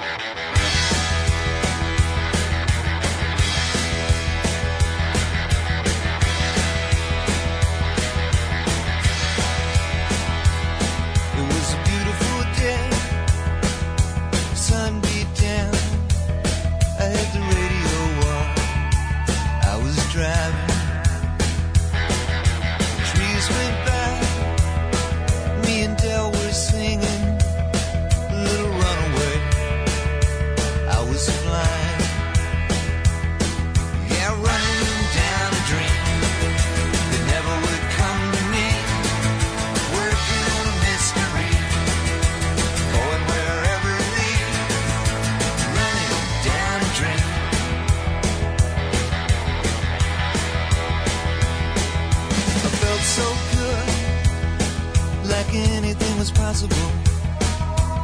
possible.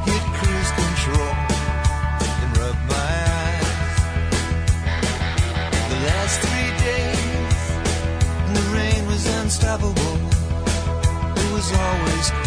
Hit cruise control and rub my eyes. The last three days, the rain was unstoppable. It was always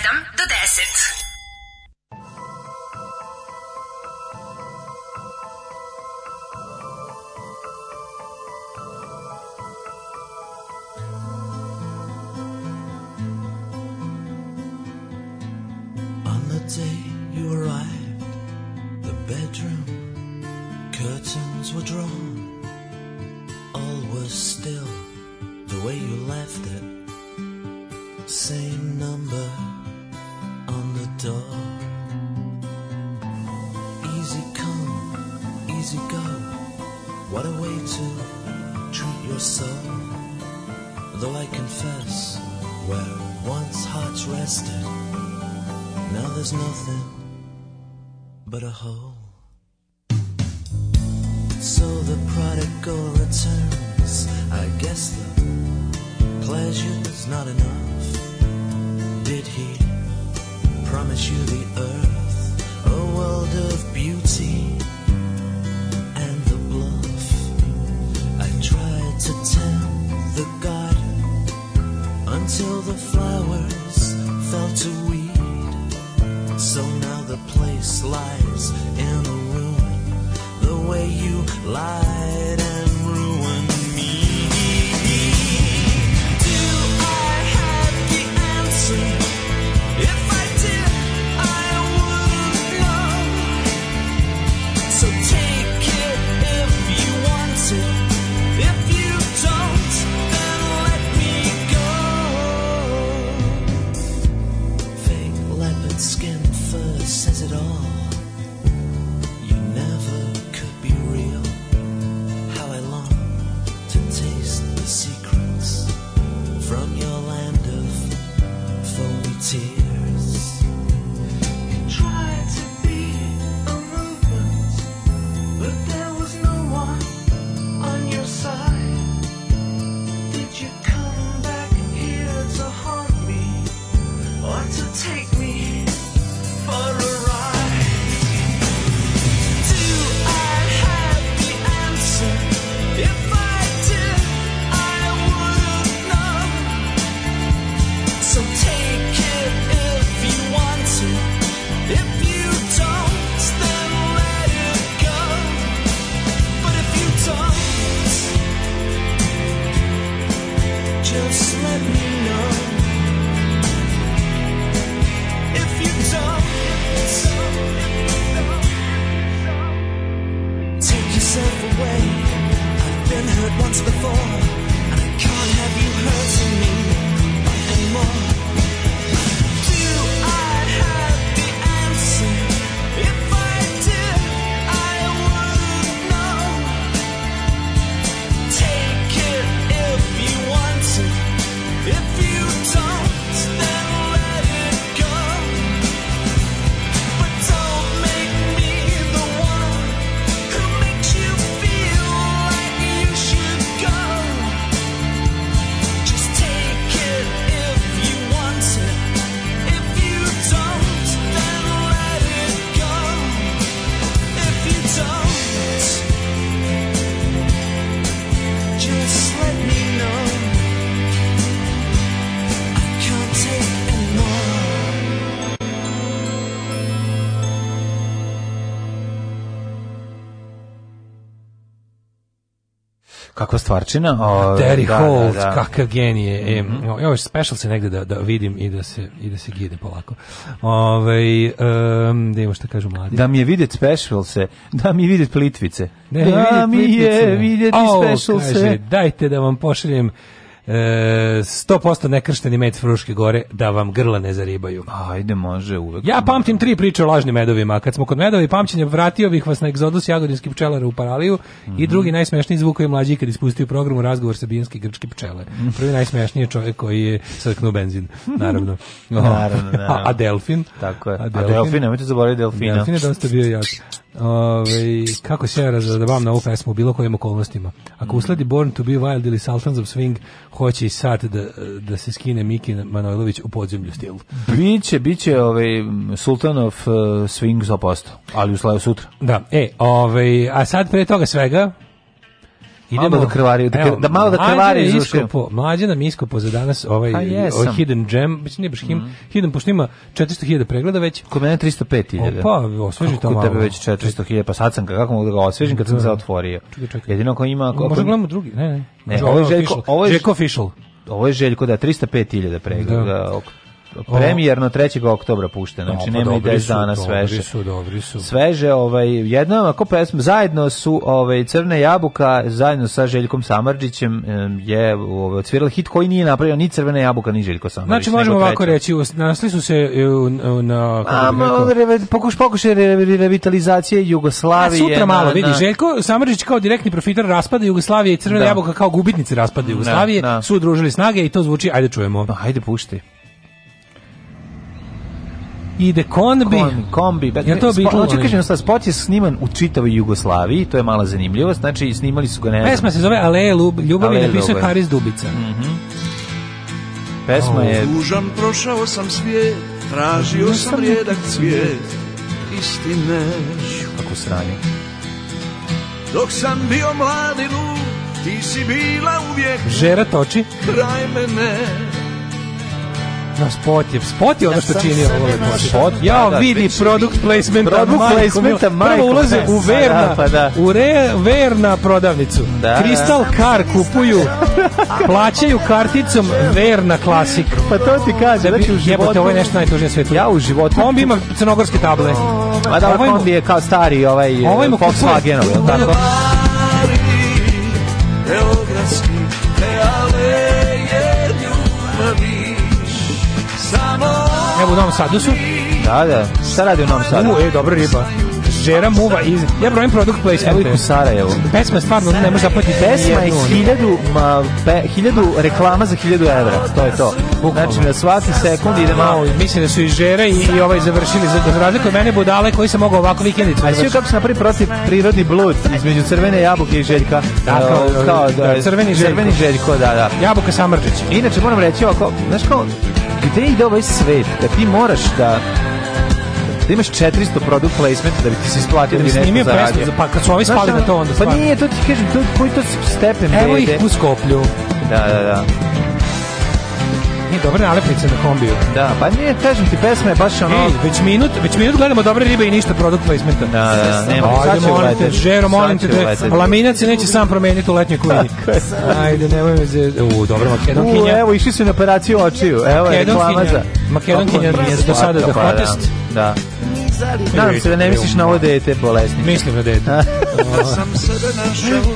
7 stvarčina. Da, o, Terry da, da Holt, da, da. kakav genije. E, mm -hmm. Evo, special se negde da, da vidim i da se, i da se gide polako. Ove, um, da evo šta kažu mladi. Da mi je vidjet special se, da mi je vidjet plitvice. Da, da mi je vidjet, plitvice. vidjet special kaže, se. Dajte da vam pošaljem e, 100% nekršteni med Fruške gore da vam grla ne zaribaju. Ajde, može uvek. Ja pamtim tri priče o lažnim medovima. Kad smo kod medova i pamćenja, vratio bih vas na egzodus jagodinski pčelara u Paraliju mm -hmm. i mhm. drugi najsmešniji zvuk koji mlađi kad ispustio program u razgovor sa bijanski grčki pčele. Mhm. Prvi najsmešniji je čovjek koji je srknuo benzin, naravno. <laughs> naravno, <laughs> naravno. A, a, Delfin? Tako je. A Delfin, a delfin nemojte zaboraviti Delfina. Delfin je dosta da bio jak. Ove, ovaj, kako se ja razradavam na ovu pesmu u bilo kojim okolnostima. Ako mhm. usledi Born to be Wild ili Sultans of Swing, hoće i sad da, da se skine Miki Manojlović u podzemlju stilu. Biće, biće ovaj, Sultanov uh, swing 100%, ali u slaju sutra. Da, e, ovaj, a sad pre toga svega, Idemo do da krvari, da, evo, da malo da krvari iskopo. Mlađe nam iskopo za danas ovaj, ovaj Hidden Gem, mislim ne baš him, mhm. mm. Hidden, pošto ima 400.000 pregleda već. Kod mene 305.000. Pa, osveži tamo. Kod tebe već 400.000, pa sad sam ga, kako mogu da ga osvežim kad sam da. se otvorio. Čekaj, čekaj. Jedino ko ima... Ko, Možda gledamo drugi, ne, ne. Ne, ovo je Željko, ovo je Željko Ovo je Željko, da, 305.000 pregleda. Da premijerno 3. oktobra pušteno, znači nema i 10 dana sveže. Dobri su, dobri su. Sveže, ovaj, jedna ako pesma, zajedno su ovaj, Crne jabuka, zajedno sa Željkom Samarđićem je ovaj, cvirala hit koji nije napravio ni Crvena jabuka, ni Željko Samarđić. Znači možemo ovako reći, nasli su se e, na... Pokuš, pokušaj revitalizacije Jugoslavije. A sutra malo, vidi, Željko Samarđić kao direktni profiter raspada Jugoslavije i Crvena da. jabuka kao gubitnici raspada da, Jugoslavije, da. su udružili snage i to zvuči, ajde čujemo. Ajde pušti ide kombi. Kombi, kombi. Be, da, ja to bi hoće kažem sa spot je sniman u čitavoj Jugoslaviji, to je mala zanimljivost. Znači snimali su ga ne. Pesma se zove Ale ljubavi, Ale napisao ljubav. Haris Dubica. Mhm. Mm Pesma je Užan prošao sam svijet, tražio sam redak cvijet istine. Kako sranje. Dok sam bio mladi lud, ti si bila uvijek Žera toči. Kraj mene, No, spot je, spot je ono da što čini ovo lepo. Spot, ja da, da vidi produkt placementa, produkt placementa, prvo ulaze pa u da, verna, pa da. u re, verna prodavnicu. Da, Kristal kar kupuju, <laughs> plaćaju karticom verna klasik. Pa to ti kaže, znači u životu. Jebote, ovo je nešto najtužnije svetu. Ja u životu. On bi ima crnogorske table. A da, on je kao stari ovaj, ovaj Volkswagen, tako? Evo u Novom Sadu su. Da, da. Šta radi u Novom Sadu? U, e, dobra riba. Žera muva iz... Ja brojim product place. Evo ih u Sarajevu. Pesma stvarno ne može zaplatiti. Da Pesma je hiljadu, ma, pe, hiljadu reklama za hiljadu evra. To je to. Bukvalno. Znači, na svaki sekund ide malo... Mislim da su i Žera i, i ovaj završili. Za, razliku od mene budale koji se mogu ovako vikendicu. A svi kako se napravi protiv prirodni blud između crvene jabuke i željka. Da, kao, kao da, crveni željko. Crveni željko, da, da. Jabuka sa Samrđić. Inače, moram reći ovako, znaš kao, gde ide ovaj svet da ti moraš da da imaš 400 product placement da bi ti se isplatio da bi da snimio presku za pa kad su ovi spali Znaš, na to onda pa nije to ti kažem to koji to stepen evo ih u Skoplju da da da Nije dobra nalepnica na kombiju. Da, pa nije, kažem ti, pesma je baš ono... Ej, već minut, već minut gledamo dobre ribe i ništa product placementa. Da, da, da nema, sad će uleteti. Žero, molim te, da laminat se neće sam promeniti u letnjoj kuli. Ajde, nemoj me ze... U, dobro, makedonkinja. U, evo, išli su na operaciju očiju. Evo je reklama za... Makedonkinja je do sada da, da hotest. Da. Nadam se da ne misliš na ovo dete bolesnice. Mislim na dete. <laughs> Sam sebe našao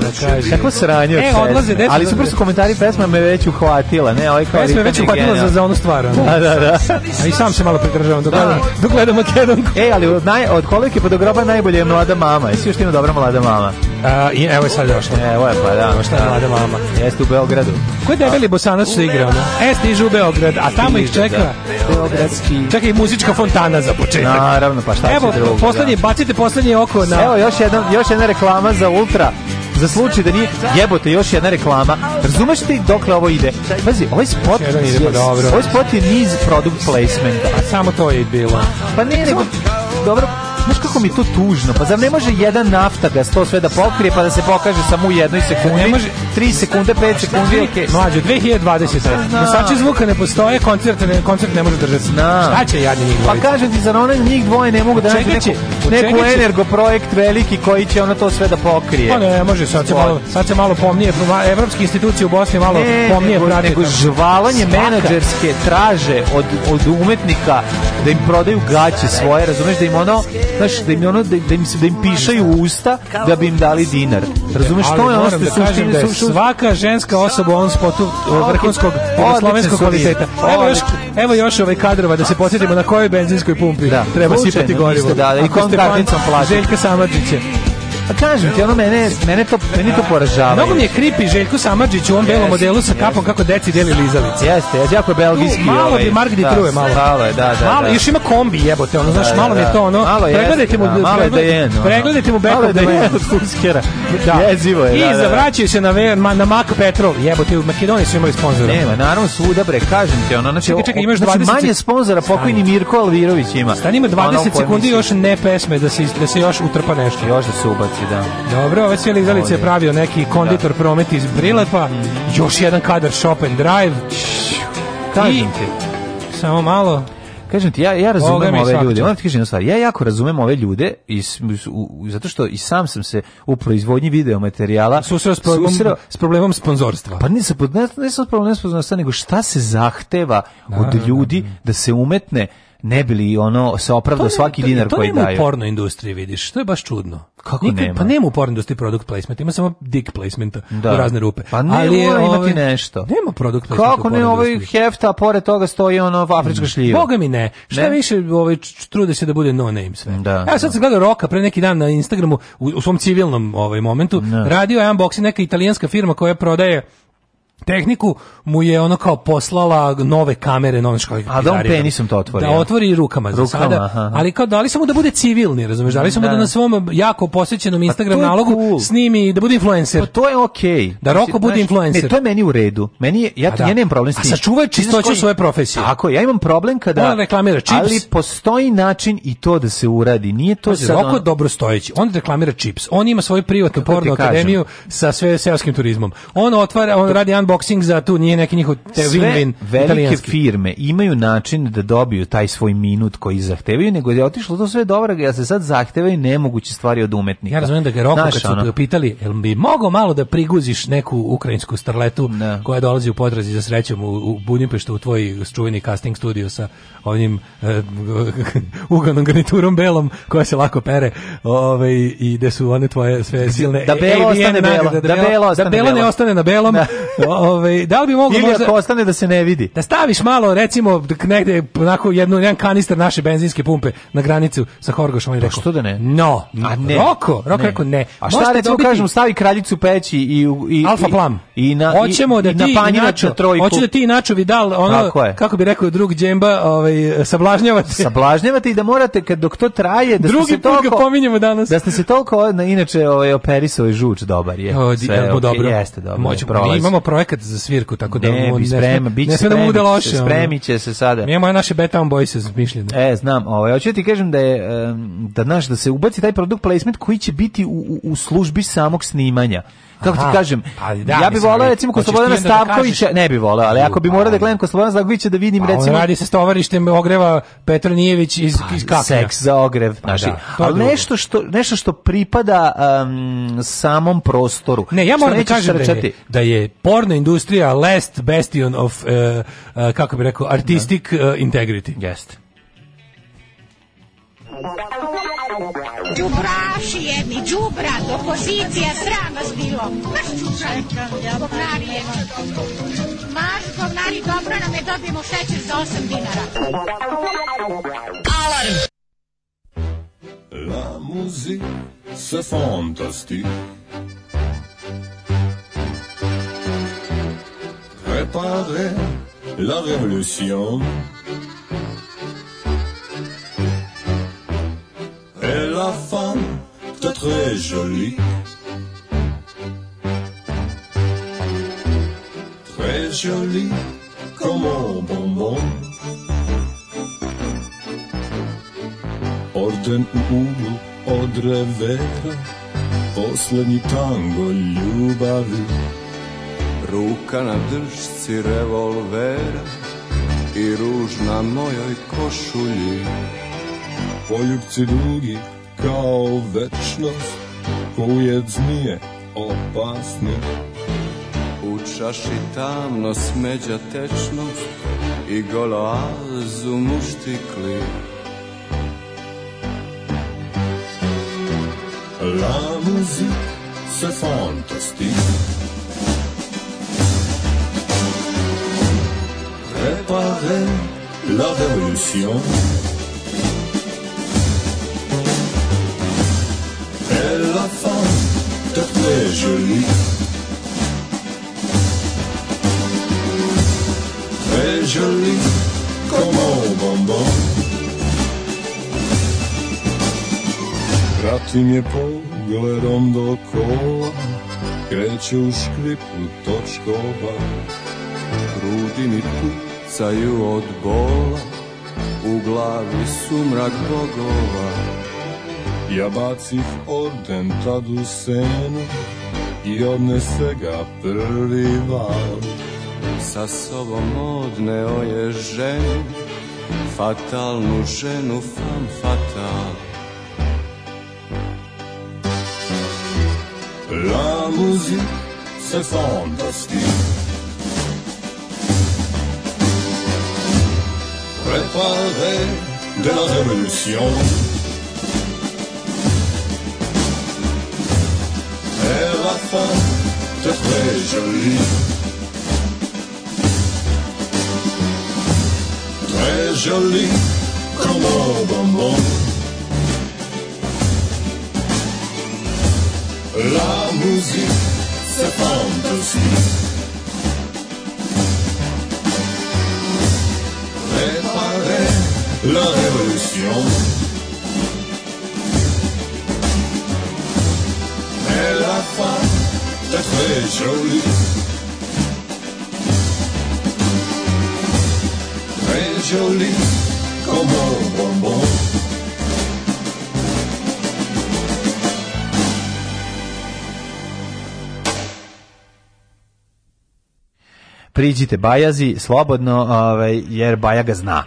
Znači, kakvo sranje od e, odlaze, pesme. Ali super su komentari pesma me već uhvatila, ne? Ovaj kao pesma me već uhvatila za, za onu stvar. Da, da, da. A i sam se malo pridržavam dok, da. dok gledam Makedonku. E, ali od, naj, od kolike pa do groba najbolje je mlada mama. Jesi još ti ima dobra mlada mama? A, i, evo je sad došla. E, evo je, pa da. šta je mlada mama. Jeste u Beogradu. Ko je debeli bosanac se igra? E, stižu u Beograd, a tamo ih da. čeka... Beogradski... Čeka i muzička fontana za početak. Naravno, pa šta će drugo. Evo, da. poslednje, bacite poslednje oko na... Evo, još jedan, još jedna reklama za Ultra za slučaj da nije jebote još jedna reklama. Razumeš ti dokle ovo ide? Pazi, ovaj spot je pa dobro. Ovaj spot je niz product placement A samo to je bilo. Pa ne, nego dobro Znaš kako mi to tužno? Pa zar ne može jedan nafta da to sve da pokrije pa da se pokaže samo u jednoj sekundi? Ne može 3 sekunde, 5 sekundi, okej. Okay. Mlađe 2020. Nosači zvuka ne postoje, koncert ne, koncert ne može držati. Na. Da. Šta će jadni njih? Pa kažem ti zar one njih dvoje ne mogu da nađu neku neku će... energo projekt veliki koji će ono to sve da pokrije. Pa ne, može, sad se malo, sad se malo pomnije, evropske institucije u Bosni malo ne, pomnije nego, Nego žvalanje Svaka. menadžerske traže od, od umetnika da im prodaju gaće svoje, razumeš, da im ono, znaš, da im ono, da, da im, da im pišaju usta da bi im dali dinar. Razumeš, Ali to je ono što da kažem da je svaka ženska osoba on spotu vrhunskog jugoslovenskog kvaliteta. Evo još, evo još ove ovaj kadrova da se podsjetimo na kojoj benzinskoj pumpi da. treba Slučajno, sipati gorivo. Da, da, i Stefan, karticom plaća. Željka Samadžića. A kažem ti, ono mene, mene to, meni to poražava. Mnogo mi je kripi Željko Samadžić u ovom belom modelu sa kapom kako deci deli lizalice. Jeste, jeste, jako je belgijski. Tu, malo ovaj, bi Mark Ditruje, da, malo. Malo je, da, da. Malo, da. još ima kombi jebote, ono, znaš, da, malo da, mi je da. to, ono, malo pregledajte mu, da, malo pregledajte, je Dajen, pregledajte mu backup Dajen od Fuskera da. Jezivo je, da, I da, da, zavraćaju se na, na Mak Petrov. Jebote, u Makedoniji su imali sponzora. Nema, naravno svuda, bre, kažem ti. Ono, znači, čekaj, čekaj, imaš znači, manje sponzora, pokojni Mirko Alvirović ima. Stani ima 20 sekundi još ne pesme, da se, da se još utrpa nešto. Još da se ubaci, da. Dobro, ove sve lizalice je pravio neki konditor da. promet iz Brilepa, još jedan kadar Shop and Drive. Kažem ti. Samo malo. Kažem ti, ja, ja razumem ove ljude. Moram ti kažem stvar. Ja jako razumem ove ljude i, u, zato što i sam sam se u proizvodnji videomaterijala susreo s problemom, susreo, s problemom sponzorstva. Pa nisam, ne, ne, ne, ne, ne, ne, ne, ne, ne, od da, da, ljudi da, ne, ne, ne, ne, ne, ne bili ono se opravdao svaki dinar to, to koji daju. To nema u porno industriji, vidiš, to je baš čudno. Kako Nikad, nema? Pa nema u porno industriji product placement, ima samo dick placementa da. u razne rupe. Pa ne, Ali mora imati ove, ovaj, nešto. Nema product placement Kako ne, ovaj hefta, a pored toga stoji ono afrička mm. šljiva. Boga mi ne. Šta ne? više, ovaj, trude se da bude no name sve. Da, ja sad da. sam gledao Roka pre neki dan na Instagramu, u, u svom civilnom ovaj, momentu, da. radio je unboxing neka italijanska firma koja prodaje tehniku mu je ono kao poslala nove kamere non škoj. A da on penisom to otvori. Da otvori rukama, rukama sada. Aha. Ali kao dali samo da bude civilni, razumeš? Dali samo da. da na svom jako posvećenom pa Instagram pa nalogu cool. snimi da bude influencer. Pa to je okej. Okay. Da Roko bude influencer. Ne, to je meni u redu. Meni je, ja, pa to, da. ja nemam problem s tim. sačuvaj čistoću svoje profesije. Tako, ja imam problem kada on reklamira chips Ali postoji način i to da se uradi. Nije to za Roko dobro stojeći On reklamira chips On ima svoju privatnu da porno akademiju sa sve seoskim turizmom. On otvara, on pa- radi kickboxing za tu, nije neki njihov te Sve win -win velike firme imaju način da dobiju taj svoj minut koji zahtevaju, nego je otišlo to sve dobro, ja se sad zahtevaju nemoguće stvari od umetnika. Ja razumijem da ga Roko kad su ono, pitali, jel bi mogao malo da priguziš neku ukrajinsku starletu ne. Da. koja dolazi u podrazi za srećom u, u Budimpeštu u tvoj čuveni casting studio sa onim e, eh, <laughs> uganom garniturom belom koja se lako pere ovaj, i gde su one tvoje sve da silne da belo da ostane belo, da, belo, da, belo, da belo ne ostane na belom da. <laughs> ovaj, da li bi moglo Ili možda... ostane da se ne vidi. Da staviš malo, recimo, negde, onako, jednu, jedan kanister naše benzinske pumpe na granicu sa Horgošom. Pa što da ne? No. A ne. Roko, Roko ne. rekao ne. A šta da ti kažem, stavi kraljicu peći i... i Alfa plam. I, na, Hoćemo da, da ti na načo, trojku. Hoćemo da ti inače Vidal, ono, kako bi rekao drug džemba, ovaj, sablažnjavate. Sablažnjavate i da morate, kad dok to traje, da Drugi ste se toliko... pominjemo danas. Da ste se toliko, inače, ovaj, operisao i žuč, dobar je. O, di, Sve, dobro. Jeste, dobro. Moću, imamo projekt plakat za svirku, tako da ne, mu ne, sprema, biće ne da mu bude loše. Spremiće se sada. Mi imamo naše Betown Boys mišljene. E, znam, ovaj, hoću da ti kažem da je, da, naš, da se ubaci taj produkt placement koji će biti u, u službi samog snimanja kako ti kažem, pa, da, ja bih voleo recimo kod Slobodana da Stavkovića, ne bih voleo, ali ako bi morao da pa- gledam kod Slobodana Stavkovića da vidim recimo radi se stovarištem ogreva Petronijević iz pa, iz Seks za ogrev, znači, ali nešto što nešto što pripada um, samom prostoru. Ne, ja moram da kažem da, da je porno industrija last bastion of e, e, kako bih rekao artistic e, integrity. Jeste. Đubraši jedni, đubrad, opozicija, sram vas bilo. Maš čučaj, govnari jedni. Maš govnari, dobro nam je dobijemo šećer za 8 dinara. Alarm! La musique, c'est fantastique. Préparez la révolution. est la femme très très jolie. Très jolie comme un bonbon. Orden u uglu od revera, poslednji tango ljubavi. Ruka na držci revolvera i ruž na mojoj košulji. Poljubci długi kao večnost Kujec nije opasni U čaši tamno smeđa tečnost I golazu muštikli La musique, se fantastique Préparez la révolution la fin de da tes genoux. Très joli comme e, un bonbon. Pratim je pogledom do kola, kreće u škripu točkova, grudi mi pucaju od bola, u glavi su mrak bogova. Ja bacih orden tad u senu I odnese ga prvi val Sa sobom odneo je ženu Fatalnu ženu, fam fatal La musique, c'est fantastique Préparez de la révolution très joli jolie. Très jolie comme un bonbon. La musique, c'est fantastique. Préparez la révolution. Elle la fin تخفيش عولي Très jolie comme un bonbon. priđite Bajazi slobodno, ovaj, jer Bajaga zna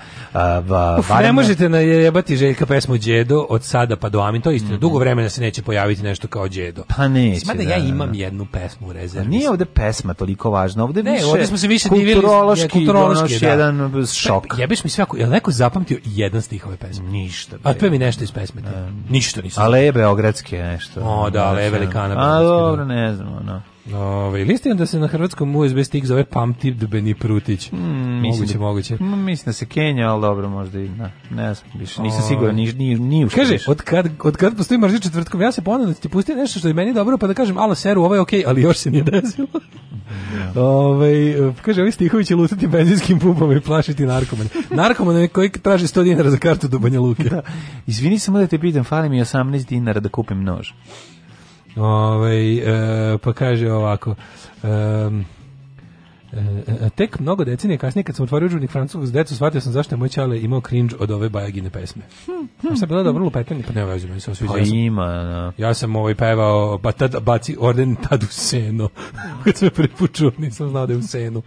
ba, Uf, barem... ne možete najebati Željka pesmu Đedo od sada pa do Amin, to je istina. Mm -hmm. Dugo vremena se neće pojaviti nešto kao Đedo. Pa neće. Sma da, ja da, imam da. jednu pesmu u rezervi. Pa nije ovde pesma toliko važna, ovde ne, više. Ne, ovde smo se više divili kulturološki, kulturološki da. jedan šok. Pa, jebiš mi svako, jel neko zapamtio jedan stih ove pesme? Ništa. Bre. A to mi nešto iz pesme. Te. Um, da. Ništa nisam. Ale je beogradske nešto. O, da, ale je velikana. A, dobro, ne znam, no. Ove, ovaj, listim da se na hrvatskom USB stick zove Pamtidbeni prutić. Mm, moguće, da, moguće. Mislim da se Kenja, ali dobro, možda i na, da, ne znam, više, nisam siguran, ovaj. ni, ni, ni ušto. Kaže, od kad, od kad postoji mržnja četvrtkom, ja se ponavljam da ti pusti nešto što je meni dobro, pa da kažem, ala seru, ovo je okej, okay, ali još se nije desilo. Yeah. Da. Ove, ovaj, kaže, ovi stihovi će lutati benzinskim pumpom i plašiti narkomane. Narkomane koji traži 100 dinara za kartu do Banja Luke. da. Izvini samo da te pitam, fali mi 18 dinara da kupim nož. Ove, ovaj, e, pa kaže ovako... E, E, e, tek mnogo decenije kasnije kad sam otvorio udžbenik francuskog za decu, shvatio sam zašto je moj čale imao cringe od ove Bajagine pesme. Hmm. Sam bila dobro lupetanje, pa ne vezi, meni se osviđa. Pa ima, da. Ja sam ovaj pevao ba, pa tad, baci orden tad u seno. <laughs> kad sam prvi nisam znao da je u senu.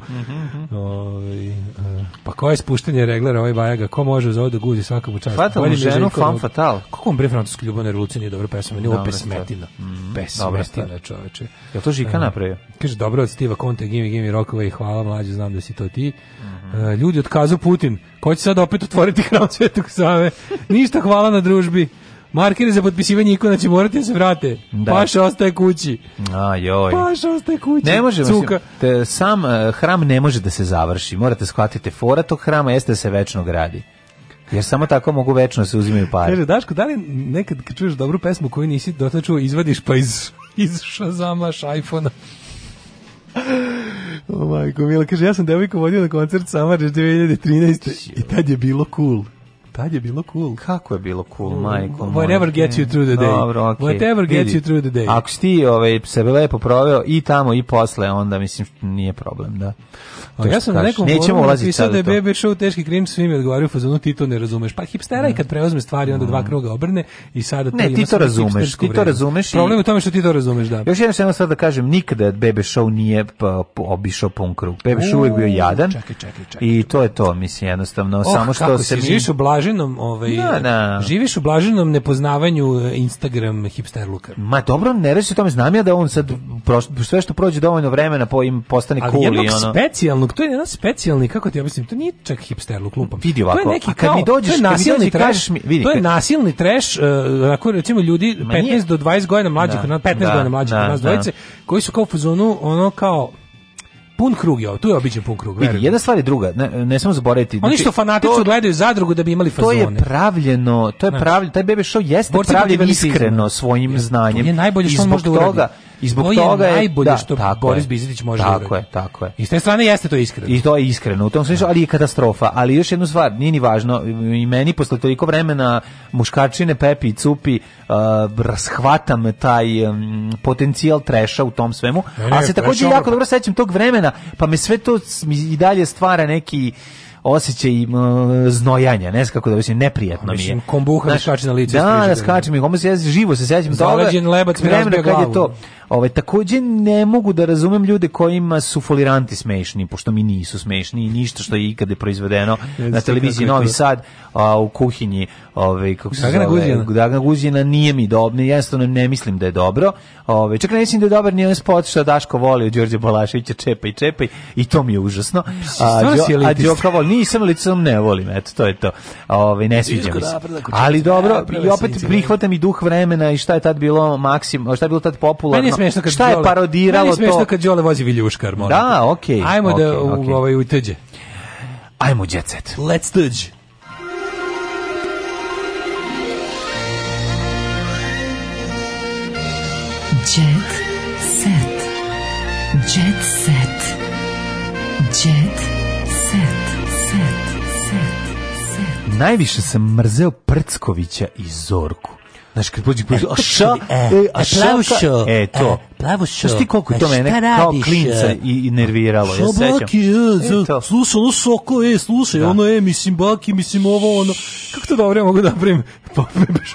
o, i, a, pa ko je spuštenje reglera ovaj Bajaga? Ko može za ovo da guzi svakom čast? Fatal ženu, fan fatal. Kako vam bre francuska ljubavna revolucija nije dobra pesma? Nije ovo pesmetina. Mm -hmm. Pesmetina, čoveče. Je to Žika napravio? Kaže, dobro od Stiva Conte, Gimme Gimme Rockaway, hvala mlađe, znam da si to ti. Mm -hmm. ljudi otkazu Putin, ko će sad opet otvoriti <laughs> hram Svetog Save? Ništa hvala na družbi. Markere za potpisivanje ikona će morati da se vrate. Da. Paša ostaje kući. A, joj. Paša ostaje kući. Ne može, Cuka. Te, sam uh, hram ne može da se završi. Morate da shvatiti, fora tog hrama jeste da se večno gradi. Jer samo tako mogu večno da se uzimaju pare. Kaže, Daško, da li nekad kad čuješ dobru pesmu koju nisi dotačuo, izvadiš pa iz, <laughs> iz šazama, šajfona? O majko, Mila, kaže, ja sam devojku vodio na koncert Samarđa 2013. I tad je bilo cool. Tad je bilo cool. Kako je bilo cool, mm. majko? Whatever gets you through the day. Dobro, okay. Whatever gets you through the day. Ako si ti ovaj, sebe lepo proveo i tamo i posle, onda mislim nije problem, da. To ja sam na nekom nećemo ulaziti sad da je bebe show teški krim svim je odgovorio fazonu ti to ne razumeš. Pa hipstera mm. i kad preozme stvari onda dva mm. kruga obrne i sada to ne, ima ti to razumeš, ti to razumeš. Problem je u tome što ti to razumeš, da. Još jednom samo sad da kažem nikada bebe show nije pa, obišao pun krug. Bebe show uvijek bio jadan. Čekaj, čekaj, čekaj. I to je to, mislim jednostavno oh, samo što se mi Blaže blaženom, ovaj, na, da, na. Da. živiš u blaženom nepoznavanju eh, Instagram hipster luka. Ma dobro, ne reći o tome, znam ja da on sad proš, sve što prođe dovoljno vremena po im postane cool i ono. Ali specijalnog, to je jedan specijalni, kako ti objasnim, to nije čak hipster luk, lupam. Vidi ovako, to je neki, a kad kao, mi dođeš, to je nasilni trash, mi, vidi, to je nasilni trash, uh, recimo ljudi 15 do 20 godina mlađih, 15 da. godina mlađih od nas dvojice, koji su kao u fazonu, ono kao pun krug je ovo, tu je običan pun krug. Vidi, jedna stvar je druga, ne, ne samo zaboraviti. Oni znači, što fanatično gledaju zadrugu da bi imali fazone. To je pravljeno, to je znači, pravljeno, taj bebe show jeste Borci pravljen iskreno svojim znanjem. To je najbolje što on može da uradi. I zbog to toga je najbolje da, što Boris Bizetić može tako da uradi. je, tako je. I s te strane jeste to iskreno. I to je iskreno u tom smislu, ali i katastrofa. Ali još jednu stvar, nije ni važno, i meni posle toliko vremena muškačine Pepi i Cupi uh, shvatam taj um, potencijal treša u tom svemu, ne, ne, a se takođe također jako pa- dobro sećam tog vremena, pa me sve to i dalje stvara neki osjećaj i uh, znojanja, ne znam kako da mislim, neprijatno mi je. Mislim, kombuha da skače na lice. Da, da, da skače mi, kombuha se, živo se sjećam toga. Zaleđen lebac mi razbija glavu. Kad je to, Ovaj takođe ne mogu da razumem ljude kojima su foliranti smešni, pošto mi nisu smešni i ništa što je ikada proizvedeno na televiziji Novi Sad, a u kuhinji, ovaj kako se Dragana zove, Guzina. Dragana Guzina nije mi dobro, jednostavno ne mislim da je dobro. Ovaj čak ne mislim da je dobar ni onaj spot što Daško voli od Đorđe Balaševića čepa i čepa i to mi je užasno. A, a Đoka voli, nisam licom ne volim, eto to je to. Ovaj ne sviđa mi se. Ali dobro, i opet prihvatam i duh vremena i šta je tad bilo maksim, šta je bilo tad popularno smešno kad šta je parodiralo to? Meni smešno kad Đole vozi viljuškar, moram. Da, da, okej. Okay, Ajmo okay, da u okay. ovaj utđe. Ajmo u jet set. Let's tuđe. Jet set. Jet set. Jet set. Set. Set. set. Najviše sam mrzeo Prckovića i Zorku. Znaš, kad pođe, pođe, a ša, e, a šaka, e, e, e, e, to. Plavo šo. Znaš ti koliko to mene kao klinca i, i nerviralo, ja sećam. Baki, e, to. slušaj, ono soko, e, slušaj, da. ono, e, mislim, baki, mislim, ovo, ono. Kako to dobro, ja mogu da primim, <laughs> pa,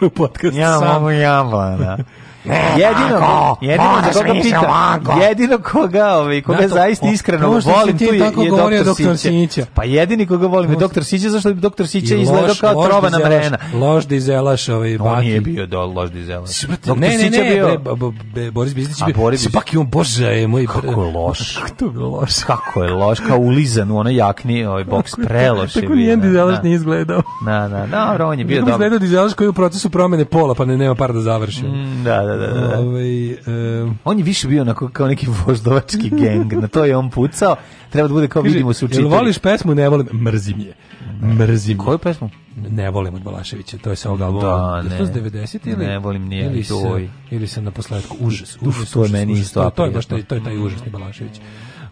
u podcast ja, sam. Ja mogu, da. <laughs> jedino, vanko, jedino da koga pita, vanko. jedino koga, ovaj, koga Nato, zaista iskreno volim, tu je, tako je doktor, doktor Sića. Pa jedini koga volim je doktor Sića, zašto bi doktor Sića izgledao kao trovana mrena. Loš dizelaš ovaj baki. On nije bio do, loš dizelaš. Ne, ne, ne, ne, bio... Bre, b, b, Boris Biznić je bio. Boris Biznić. on, bože, je moj... Kako je loš. <laughs> Kako je loš. Kako je loš, kao ulizan u onoj jakni, ovaj boks, preloš je bio. Tako nijedan da, dizelaš da. nije izgledao. Na, da, na, dobro, on je bio dobro. Izgledao dizelaš koji je u procesu promene pola, pa ne nema par da završi. Mm, da, da da, da, da. Ove, ovaj, um, on je više bio onako kao neki voždovački geng, na to je on pucao, treba da bude kao Kaži, vidimo se učitelji. Jel voliš pesmu, ne volim, mrzim je. Mrzim Koju pesmu? Ne volim od Balaševića, to je sa ovog albuma. Da, ne. 90 ili? Ne volim nije ili se, ili se na posledku, užas, užas, Uf, to užas, meni isto. To, to, je baš taj, to je taj užasni Balašević.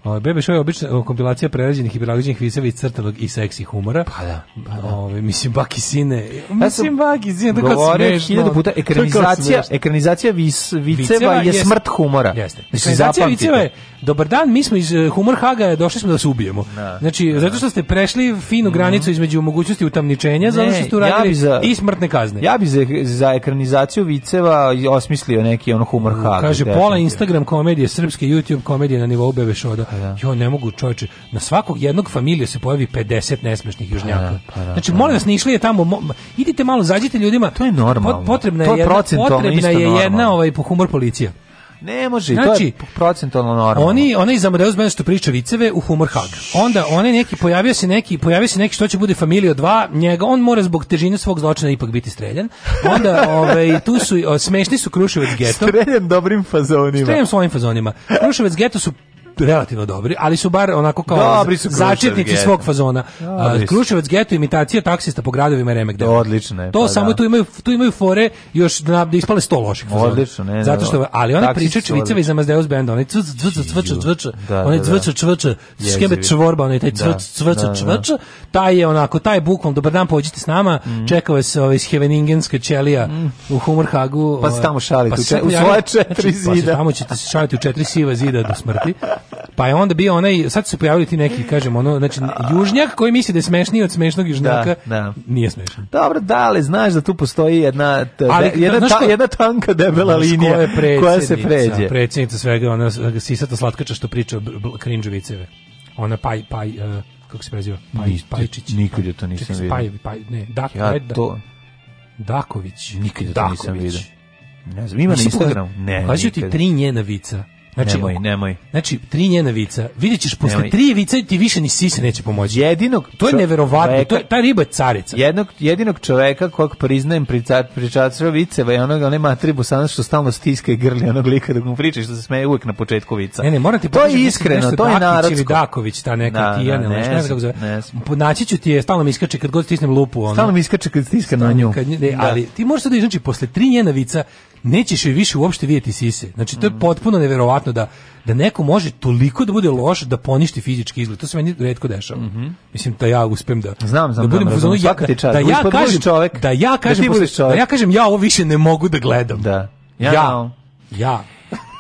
Ovaj Bebe Show je obična kompilacija prerađenih i prilagođenih viseva iz crtanog i seksi humora. Pa da. Pa da. Ove, ovaj, mislim Baki sine. Mislim Baki sine da kao hiljadu puta ekranizacija ekranizacija vis, viceva, viceva je smrt humora. Jeste. Mislim zapamtite. Viceva je dobar dan, mi smo iz eh, Humor Haga, došli smo da se ubijemo. Da, znači, da. zato što ste prešli finu granicu mhm. između mogućnosti utamničenja, ne, zato što ste uradili ja za, i smrtne kazne. Ja bi za, za ekranizaciju viceva osmislio neki ono Humor mm, Haga. Kaže, definitiv. pola Instagram komedije, srpske YouTube komedije na nivou Bebe Šoda. Pa da. Jo, ne mogu, čovječe, na svakog jednog familije se pojavi 50 nesmešnih južnjaka. Pa da, pa da, znači, molim da. vas, ne išli je tamo, mo, idite malo, zađite ljudima. To je normalno. potrebna je, je jedna, potrebna je jedna ovaj, humor policija. Ne može, znači, to je znači, procentalno normalno. Oni, ona iz Amadeus Band što priča viceve u Humor Hag. Onda onaj neki, pojavio se neki, pojavio se neki što će bude familija 2, njega, on mora zbog težine svog zločina ipak biti streljan. Onda, <laughs> ovaj, tu su, o, smešni su Kruševac geto. Streljan dobrim fazonima. Streljan svojim fazonima. Kruševac geto su relativno dobri, ali su bar onako kao začetnici svog fazona. Dobri Kruševac geto imitacija taksista po gradovima Remek. Odlično e, To pa samo da. tu imaju tu imaju fore još da, da ispale sto loših fazona. Odlično, ne, Zato što ali ona priča čviceva iz Amazdeus benda, da, oni cvc da. cvc cvc cvc, oni cvc cvc, skebe čvorba, oni taj cvc da, cvc cvc, taj je onako taj bukvalno dobar dan pođite s nama, mhm. čekao vas iz ovaj, Heveningenske ćelija mhm. u Humorhagu. Pa se ovaj. tamo šalite u pa svoje znači, četiri zida. Pa se tamo ćete se šaliti u četiri siva zida do smrti. <laughs> Pa je onda bio onaj, sad su se pojavili ti neki, kažem, ono, znači, južnjak koji misli da je smešniji od smešnog južnjaka, da, da. nije smešan. Dobro, da, ali znaš da tu postoji jedna, ali, jedna, ta, jedna tanka debela linija koja se pređe. Predsjednica svega, ona sisata slatkača što priča krinđoviceve. Ona paj, paj, uh, kako se preziva? Paj, Ni, Pajčić. Nikad je to nisam vidio. Paj, paj, ne, Dak, ja ne, to... Daković. Nikad je to nisam vidio. Ne znam, ima na Instagramu. Ne, Kaži ti tri njena vica Znači, nemoj, nemoj. Znači, tri njena vica, vidjet ćeš, posle nemoj. tri vica ti više ni sise neće pomoći. Jedinog To je neverovatno, čoveka, to je, ta riba je carica. Jednog, jedinog čoveka kojeg priznajem pričacao viceva je onog, onaj matri busana što stalno stiska i grli onog lika dok mu priča što se smeje uvek na početku vica. Ne, ne, moram ti To je iskreno, to je narodsko. Daković, ta neka da, tijana, da, ne, ne, ne, kako zove. Naći ću ti je, stalno mi iskače kad god stisnem lupu. Ono. Stalno mi iskače kad stiska na nju. Kad, ne, da. ali ti možeš da iznači posle tri njena vica, nećeš joj više uopšte vidjeti sise. Znači to je mm. potpuno neverovatno da da neko može toliko da bude loš da poništi fizički izgled. To se meni retko dešava. Mm -hmm. Mislim da ja uspem da znam, znam da budem znam, da da ja, da, da, ja kažem čovjek, da ja kažem da, posle, da, ja kažem ja ovo više ne mogu da gledam. Da. Ja. Ja. ja.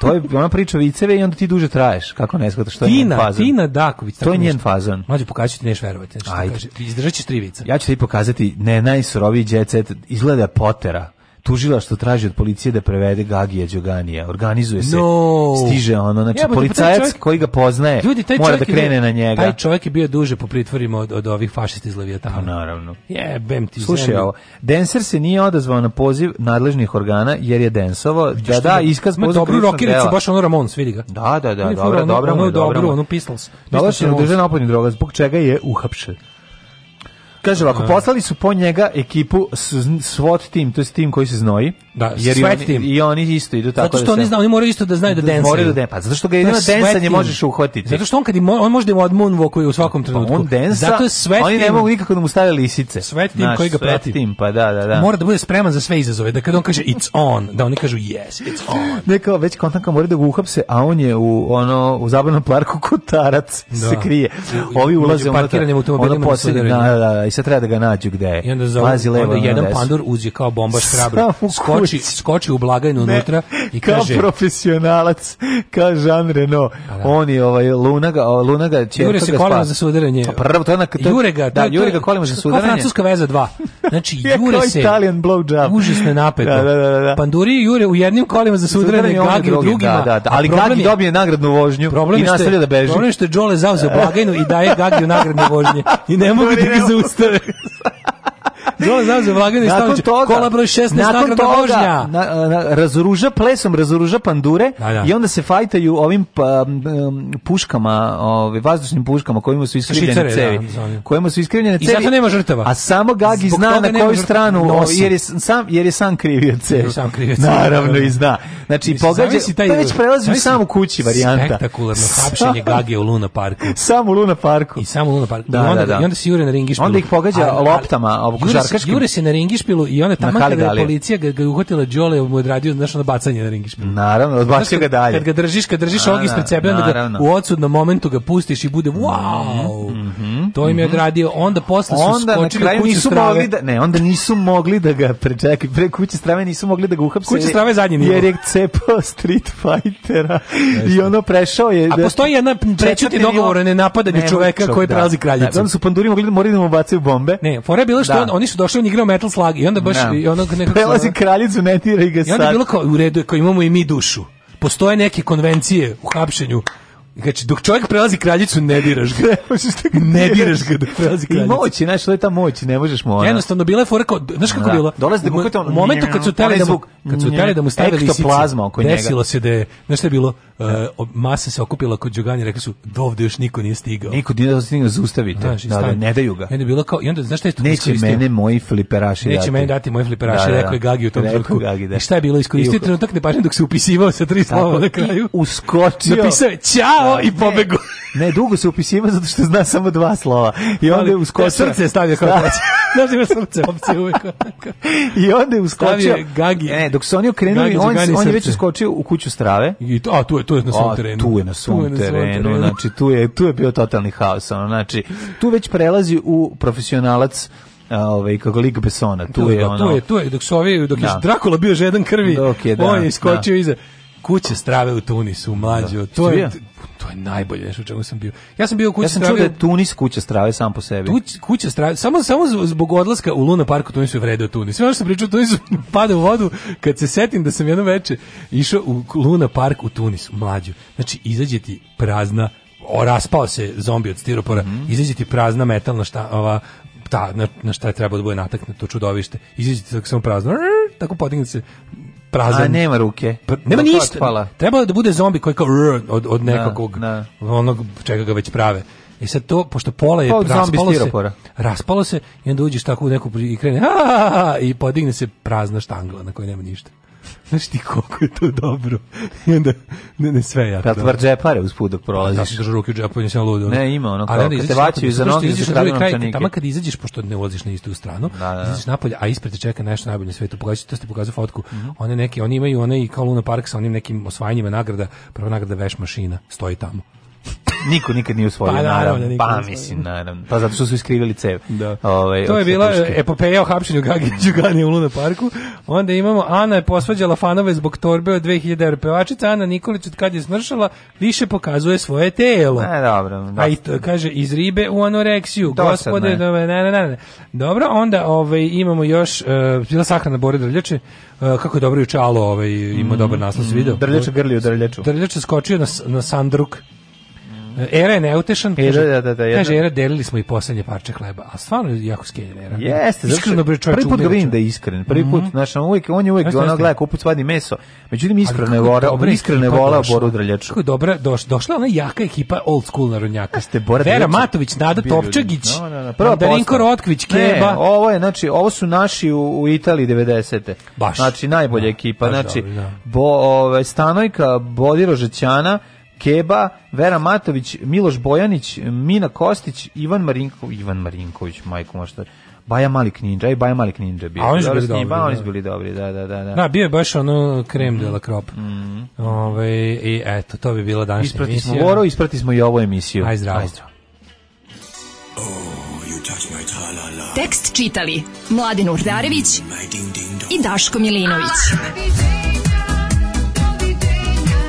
to je ona priča viceve i onda ti duže traješ. Kako ne shvataš što je Tina, njen fazon? Tina Daković. To je njen fazon. Mađo, pokazat ti neš verovati. Znači, Ajde. Kaže, izdržat ćeš tri vica. Ja ću ti pokazati ne najsuroviji djecet. Izgleda potera tužilaštvo traži od policije da prevede Gagija Đoganija. Organizuje se, no. stiže ono, znači ja, pa policajac čovjek, koji ga poznaje ljudi, mora da krene je, na njega. Taj čovjek je bio duže po pritvorima od, od ovih fašista iz Leviatana. Pa naravno. Jebem ti Slušaj zemlji. ovo, Denser se nije odazvao na poziv nadležnih organa jer je densovo. Da, da, da, iskaz Ma, dobro, rokiricu, baš ono Ramons, vidi ga. Da, da, da, dobro, dobro, dobro, dobro, ono Pistols. Dobro, je dobro, dobro, dobro, zbog čega je uhapšen. Kaže, ako da. poslali su po njega ekipu SWAT tim, to je tim koji se znoji, Da, jer i oni, tim. i oni isto idu tako zato što da se... oni znaju, oni moraju isto da znaju da, da densaju. Moraju da densaju. Pa zato što ga jedino densanje možeš uhvatiti. Zato što on kad i on može da mu odmunvokuje u svakom pa trenutku. Pa on densa, zato je svet Oni ne mogu nikako da mu stave lisice. Svet tim Naš, koji ga prati. Tim, pa da, da, da. Mora da bude spreman za sve izazove. Da kad on kaže it's on, da oni kažu yes, it's on. <laughs> Neka već kontanka mora da ga uhapse, a on je u ono u zabanom parku kotarac da. se krije. Ovi ulaze u parkiranje automobilima. Da, da, da, i sad treba da ga nađu gde je. I onda za jedan pandur uđe kao bombaš <laughs> hrabro Znači, skoči u blagajnu unutra i kao kaže... Kao profesionalac, kao Jean Reno, pa da. on je ovaj, Lunaga, Lunaga će... Jure se kolima za sudaranje. Pa prvo, to je onak... Jurega, da, ga kolima za sudaranje. Kao francuska veza 2. Znači, <laughs> Jure se... Italian blowjob. Užasno napeto. Da, da, da, da. da. Panduri Jure u jednim kolima za sudaranje, Gagi u drugima. Da, da, da. Ali Gagi dobije nagradnu vožnju i nastavlja da beži. Problem je što je Jole zauzeo <laughs> blagajnu i daje Gagi u nagradnu vožnju. I ne mogu da ga zaustave. <laughs> Zoli znam za Vlagana Stanović. Kola broj 16 nakon toga, vožnja. Na, na, razoruža plesom, razoruža pandure da, da. i onda se fajtaju ovim pa, um, puškama, ovim ovaj, vazdušnim puškama kojima su iskrivljene da, cevi. Da, kojima su iskrivljene cevi. I zato nema žrtava. A samo Gagi Zbog zna na koju stranu nosi. jer je sam jer je sam krivio cevi. Sam krivio cevi. Naravno i zna. Znači pogađa taj, to već prelazi u samu kući varijanta. Spektakularno hapšenje Gagi u Luna Parku. <laughs> Samo u Luna Parku. I samo u Luna Parku. Da, I onda da, da. i onda se jure na ringiš. Onda ih pogađa loptama, košarkaškim. Jure se na ringišpilu i onda tamo kada je policija ga, ga uhvatila Đole, mu je radio znaš ono bacanje na ringišpilu. Naravno, odbacio ga dalje. Kad ga držiš, kad držiš ovog ispred sebe, onda ga u odsudnom momentu ga pustiš i bude wow. Mm -hmm, to im je mhm. odradio. Onda posle su onda skočili na kraju nisu strave. da, ne, onda nisu mogli da ga prečekaju. Pre kuće strave nisu mogli da ga uhapse. Kuće strave zadnje nivo. Jer je cepao Street Fightera i ono prešao je. A postoji jedna prečuti dogovor o nenapadanju čoveka koji da. prelazi kraljicu. Znači, onda su panduri mogli da moraju da mu bacaju bombe. Ne, fora je bilo što da oni su došli, on igrao metal slag i onda baš... Da. I ono, nekako, Prelazi kraljicu, ne tira i ga sad. I onda je bilo kao, u redu, kao imamo i mi dušu. Postoje neke konvencije u hapšenju Znači, dok čovjek prelazi kraljicu, ne diraš ga. <laughs> ne da diraš ga dok prelazi kraljicu. I moć je, znaš, to je ta moć, ne možeš mu ona. Jednostavno, bila je fora kao, znaš kako da. bilo? Dolazi da bukate ono... U momentu da kad su teli da, mu, kad su teli da mu stavili lisice, oko njega. desilo se da je, znaš šta je bilo, uh, masa se okupila kod Đogani, rekli su, dovde još niko nije stigao. Niko nije da stigao, zaustavite. Znaš, da, da, ne daju ga. Mene bilo kao, i onda, znaš šta je to Neće mene moji fliperaši Neće dati. mene dati moji fliperaši, da, da, rekao je Gagi u tom trenutku. I šta je bilo, iskoristio trenutak, ne pažem dok se upisivao sa tri slova na kraju. Uskočio. Napisao je, čao! i pobegu. Ne, ne dugo se upisivao zato što zna samo dva slova. I onda je uskočio. E, srce stavio kao treće. Da. <laughs> Znaš ima srce opcije uvek. I onda je uskočio. Gagi. Ne, dok su oni okrenuli, on, on je već uskočio u kuću strave. I to, a tu je, tu je na svom terenu. A, Tu je na svom terenu. Znači, tu je, tu je bio totalni haos. Ono, znači, tu već prelazi u profesionalac ovaj kako lik Besona, tu da, je ono. Tu je, tu je, dok su ovi, dok je da. Drakula bio žedan krvi, dok je, da, on je iskočio da. iza kuća strave u Tunisu, mlađo. Da. To je to je najbolje nešto u čemu sam bio. Ja sam bio kuća ja sam čuo da je Tunis kuća strave sam po sebi. Tuć, kuća strave, samo samo zbog odlaska u Luna parku Tunisu je vredio Tunis. Sve ono što sam pričao Tunisu <laughs> pada u vodu kad se setim da sam jedno veče išao u Luna park u Tunis, mlađo. Znači izađe ti prazna o, raspao se zombi od stiropora, mm -hmm. izađe ti prazna metalna šta, ova, ta, na, na šta je trebao da bude nataknuto čudovište. Izađe ti tako samo prazno, rrr, tako podigne se prazan. A nema ruke. Pr pa, nema ništa. Otpala. Trebalo da bude zombi koji kao rr, od, od da, nekakvog na, da. na. onog čega ga već prave. I e sad to, pošto pola je pa, raspalo se, raspalo se i onda uđeš tako u neku i krene a, i podigne se prazna štangla na kojoj nema ništa. Znaš ti koliko je to dobro. I onda, ne, ne sve ja. Kad var džepare usput dok prolaziš. Ja sam ruke u džepu, nisam ludo. Ne, ima ono, kao, kad te vaćaju za noge, za kraju novčanike. Tamo kad izađeš, pošto ne ulaziš na istu stranu, da, da. da. izađeš napolje, a ispred te čeka nešto najbolje na svetu. Pogledajte, to ste pokazali fotku. Mm -hmm. One neke, oni imaju one i kao Luna Park sa onim nekim osvajanjima nagrada, prva nagrada veš mašina, stoji tamo niko nikad nije usvojio, pa, naravno. pa mislim, naravno. Pa zato što su iskrivili cev. Da. Ove, ovaj, to je bila epopeja o hapšenju Gagi <laughs> Đugani u Luna parku. Onda imamo, Ana je posvađala fanove zbog torbe od 2000 RPVačica, Ana Nikolić od kad je smršala, više pokazuje svoje telo. E, dobro. Da. A i to, kaže, iz ribe u anoreksiju. Dosadno Gospode, dobro, ne, ne, ne, ne. Dobro, onda ovaj, imamo još, uh, bila sahrana Bore Drljače, uh, kako je dobro jučalo, ovaj, ima mm, dobar naslov, mm, video. Drljača grlio Drljaču. Drljača skočio na, na sandruk. Era je neutešan. Era, kaže, da, da, da, kaže, era delili smo i poslednje parče hleba. A stvarno je jako skeljen era. Jeste. Iskreno, bre, čovječ, prvi put ga vidim da je iskren. Prvi put, mm -hmm. znaš, on uvijek, on je uvijek, jeste, ono gleda, kuput svadi meso. Međutim, iskreno je vora, iskreno je vola Boru Drljaču. Kako je dobra, doš, došla ona jaka ekipa old school narodnjaka. Ste Bora Vera Matović, Nada Topčagić, no, no, no. Prva Keba. Ne, ovo je, znači, ovo su naši u, u Italiji 90. Baš. Znači, najbolja da, ekipa. Znači, da. bo, Stanojka, Bodiro Žećana, Keba, Vera Matović, Miloš Bojanić, Mina Kostić, Ivan Marinković, Ivan Marinković, majko možda, Baja Malik Ninja i Baja Malik Ninja bio. A oni su bili dobri. Oni su da. bili dobri, da, da, da. Da, da bio je baš ono krem mm. de la crop. Mm. Ove, ovaj, I eto, to bi bila današnja isprati emisija. Isprati smo Voro, isprati smo i ovu emisiju. Aj zdravo. Aj zdravo. Oh, Tekst čitali Mladin Urdarević mm, i Daško Milinović. Ah!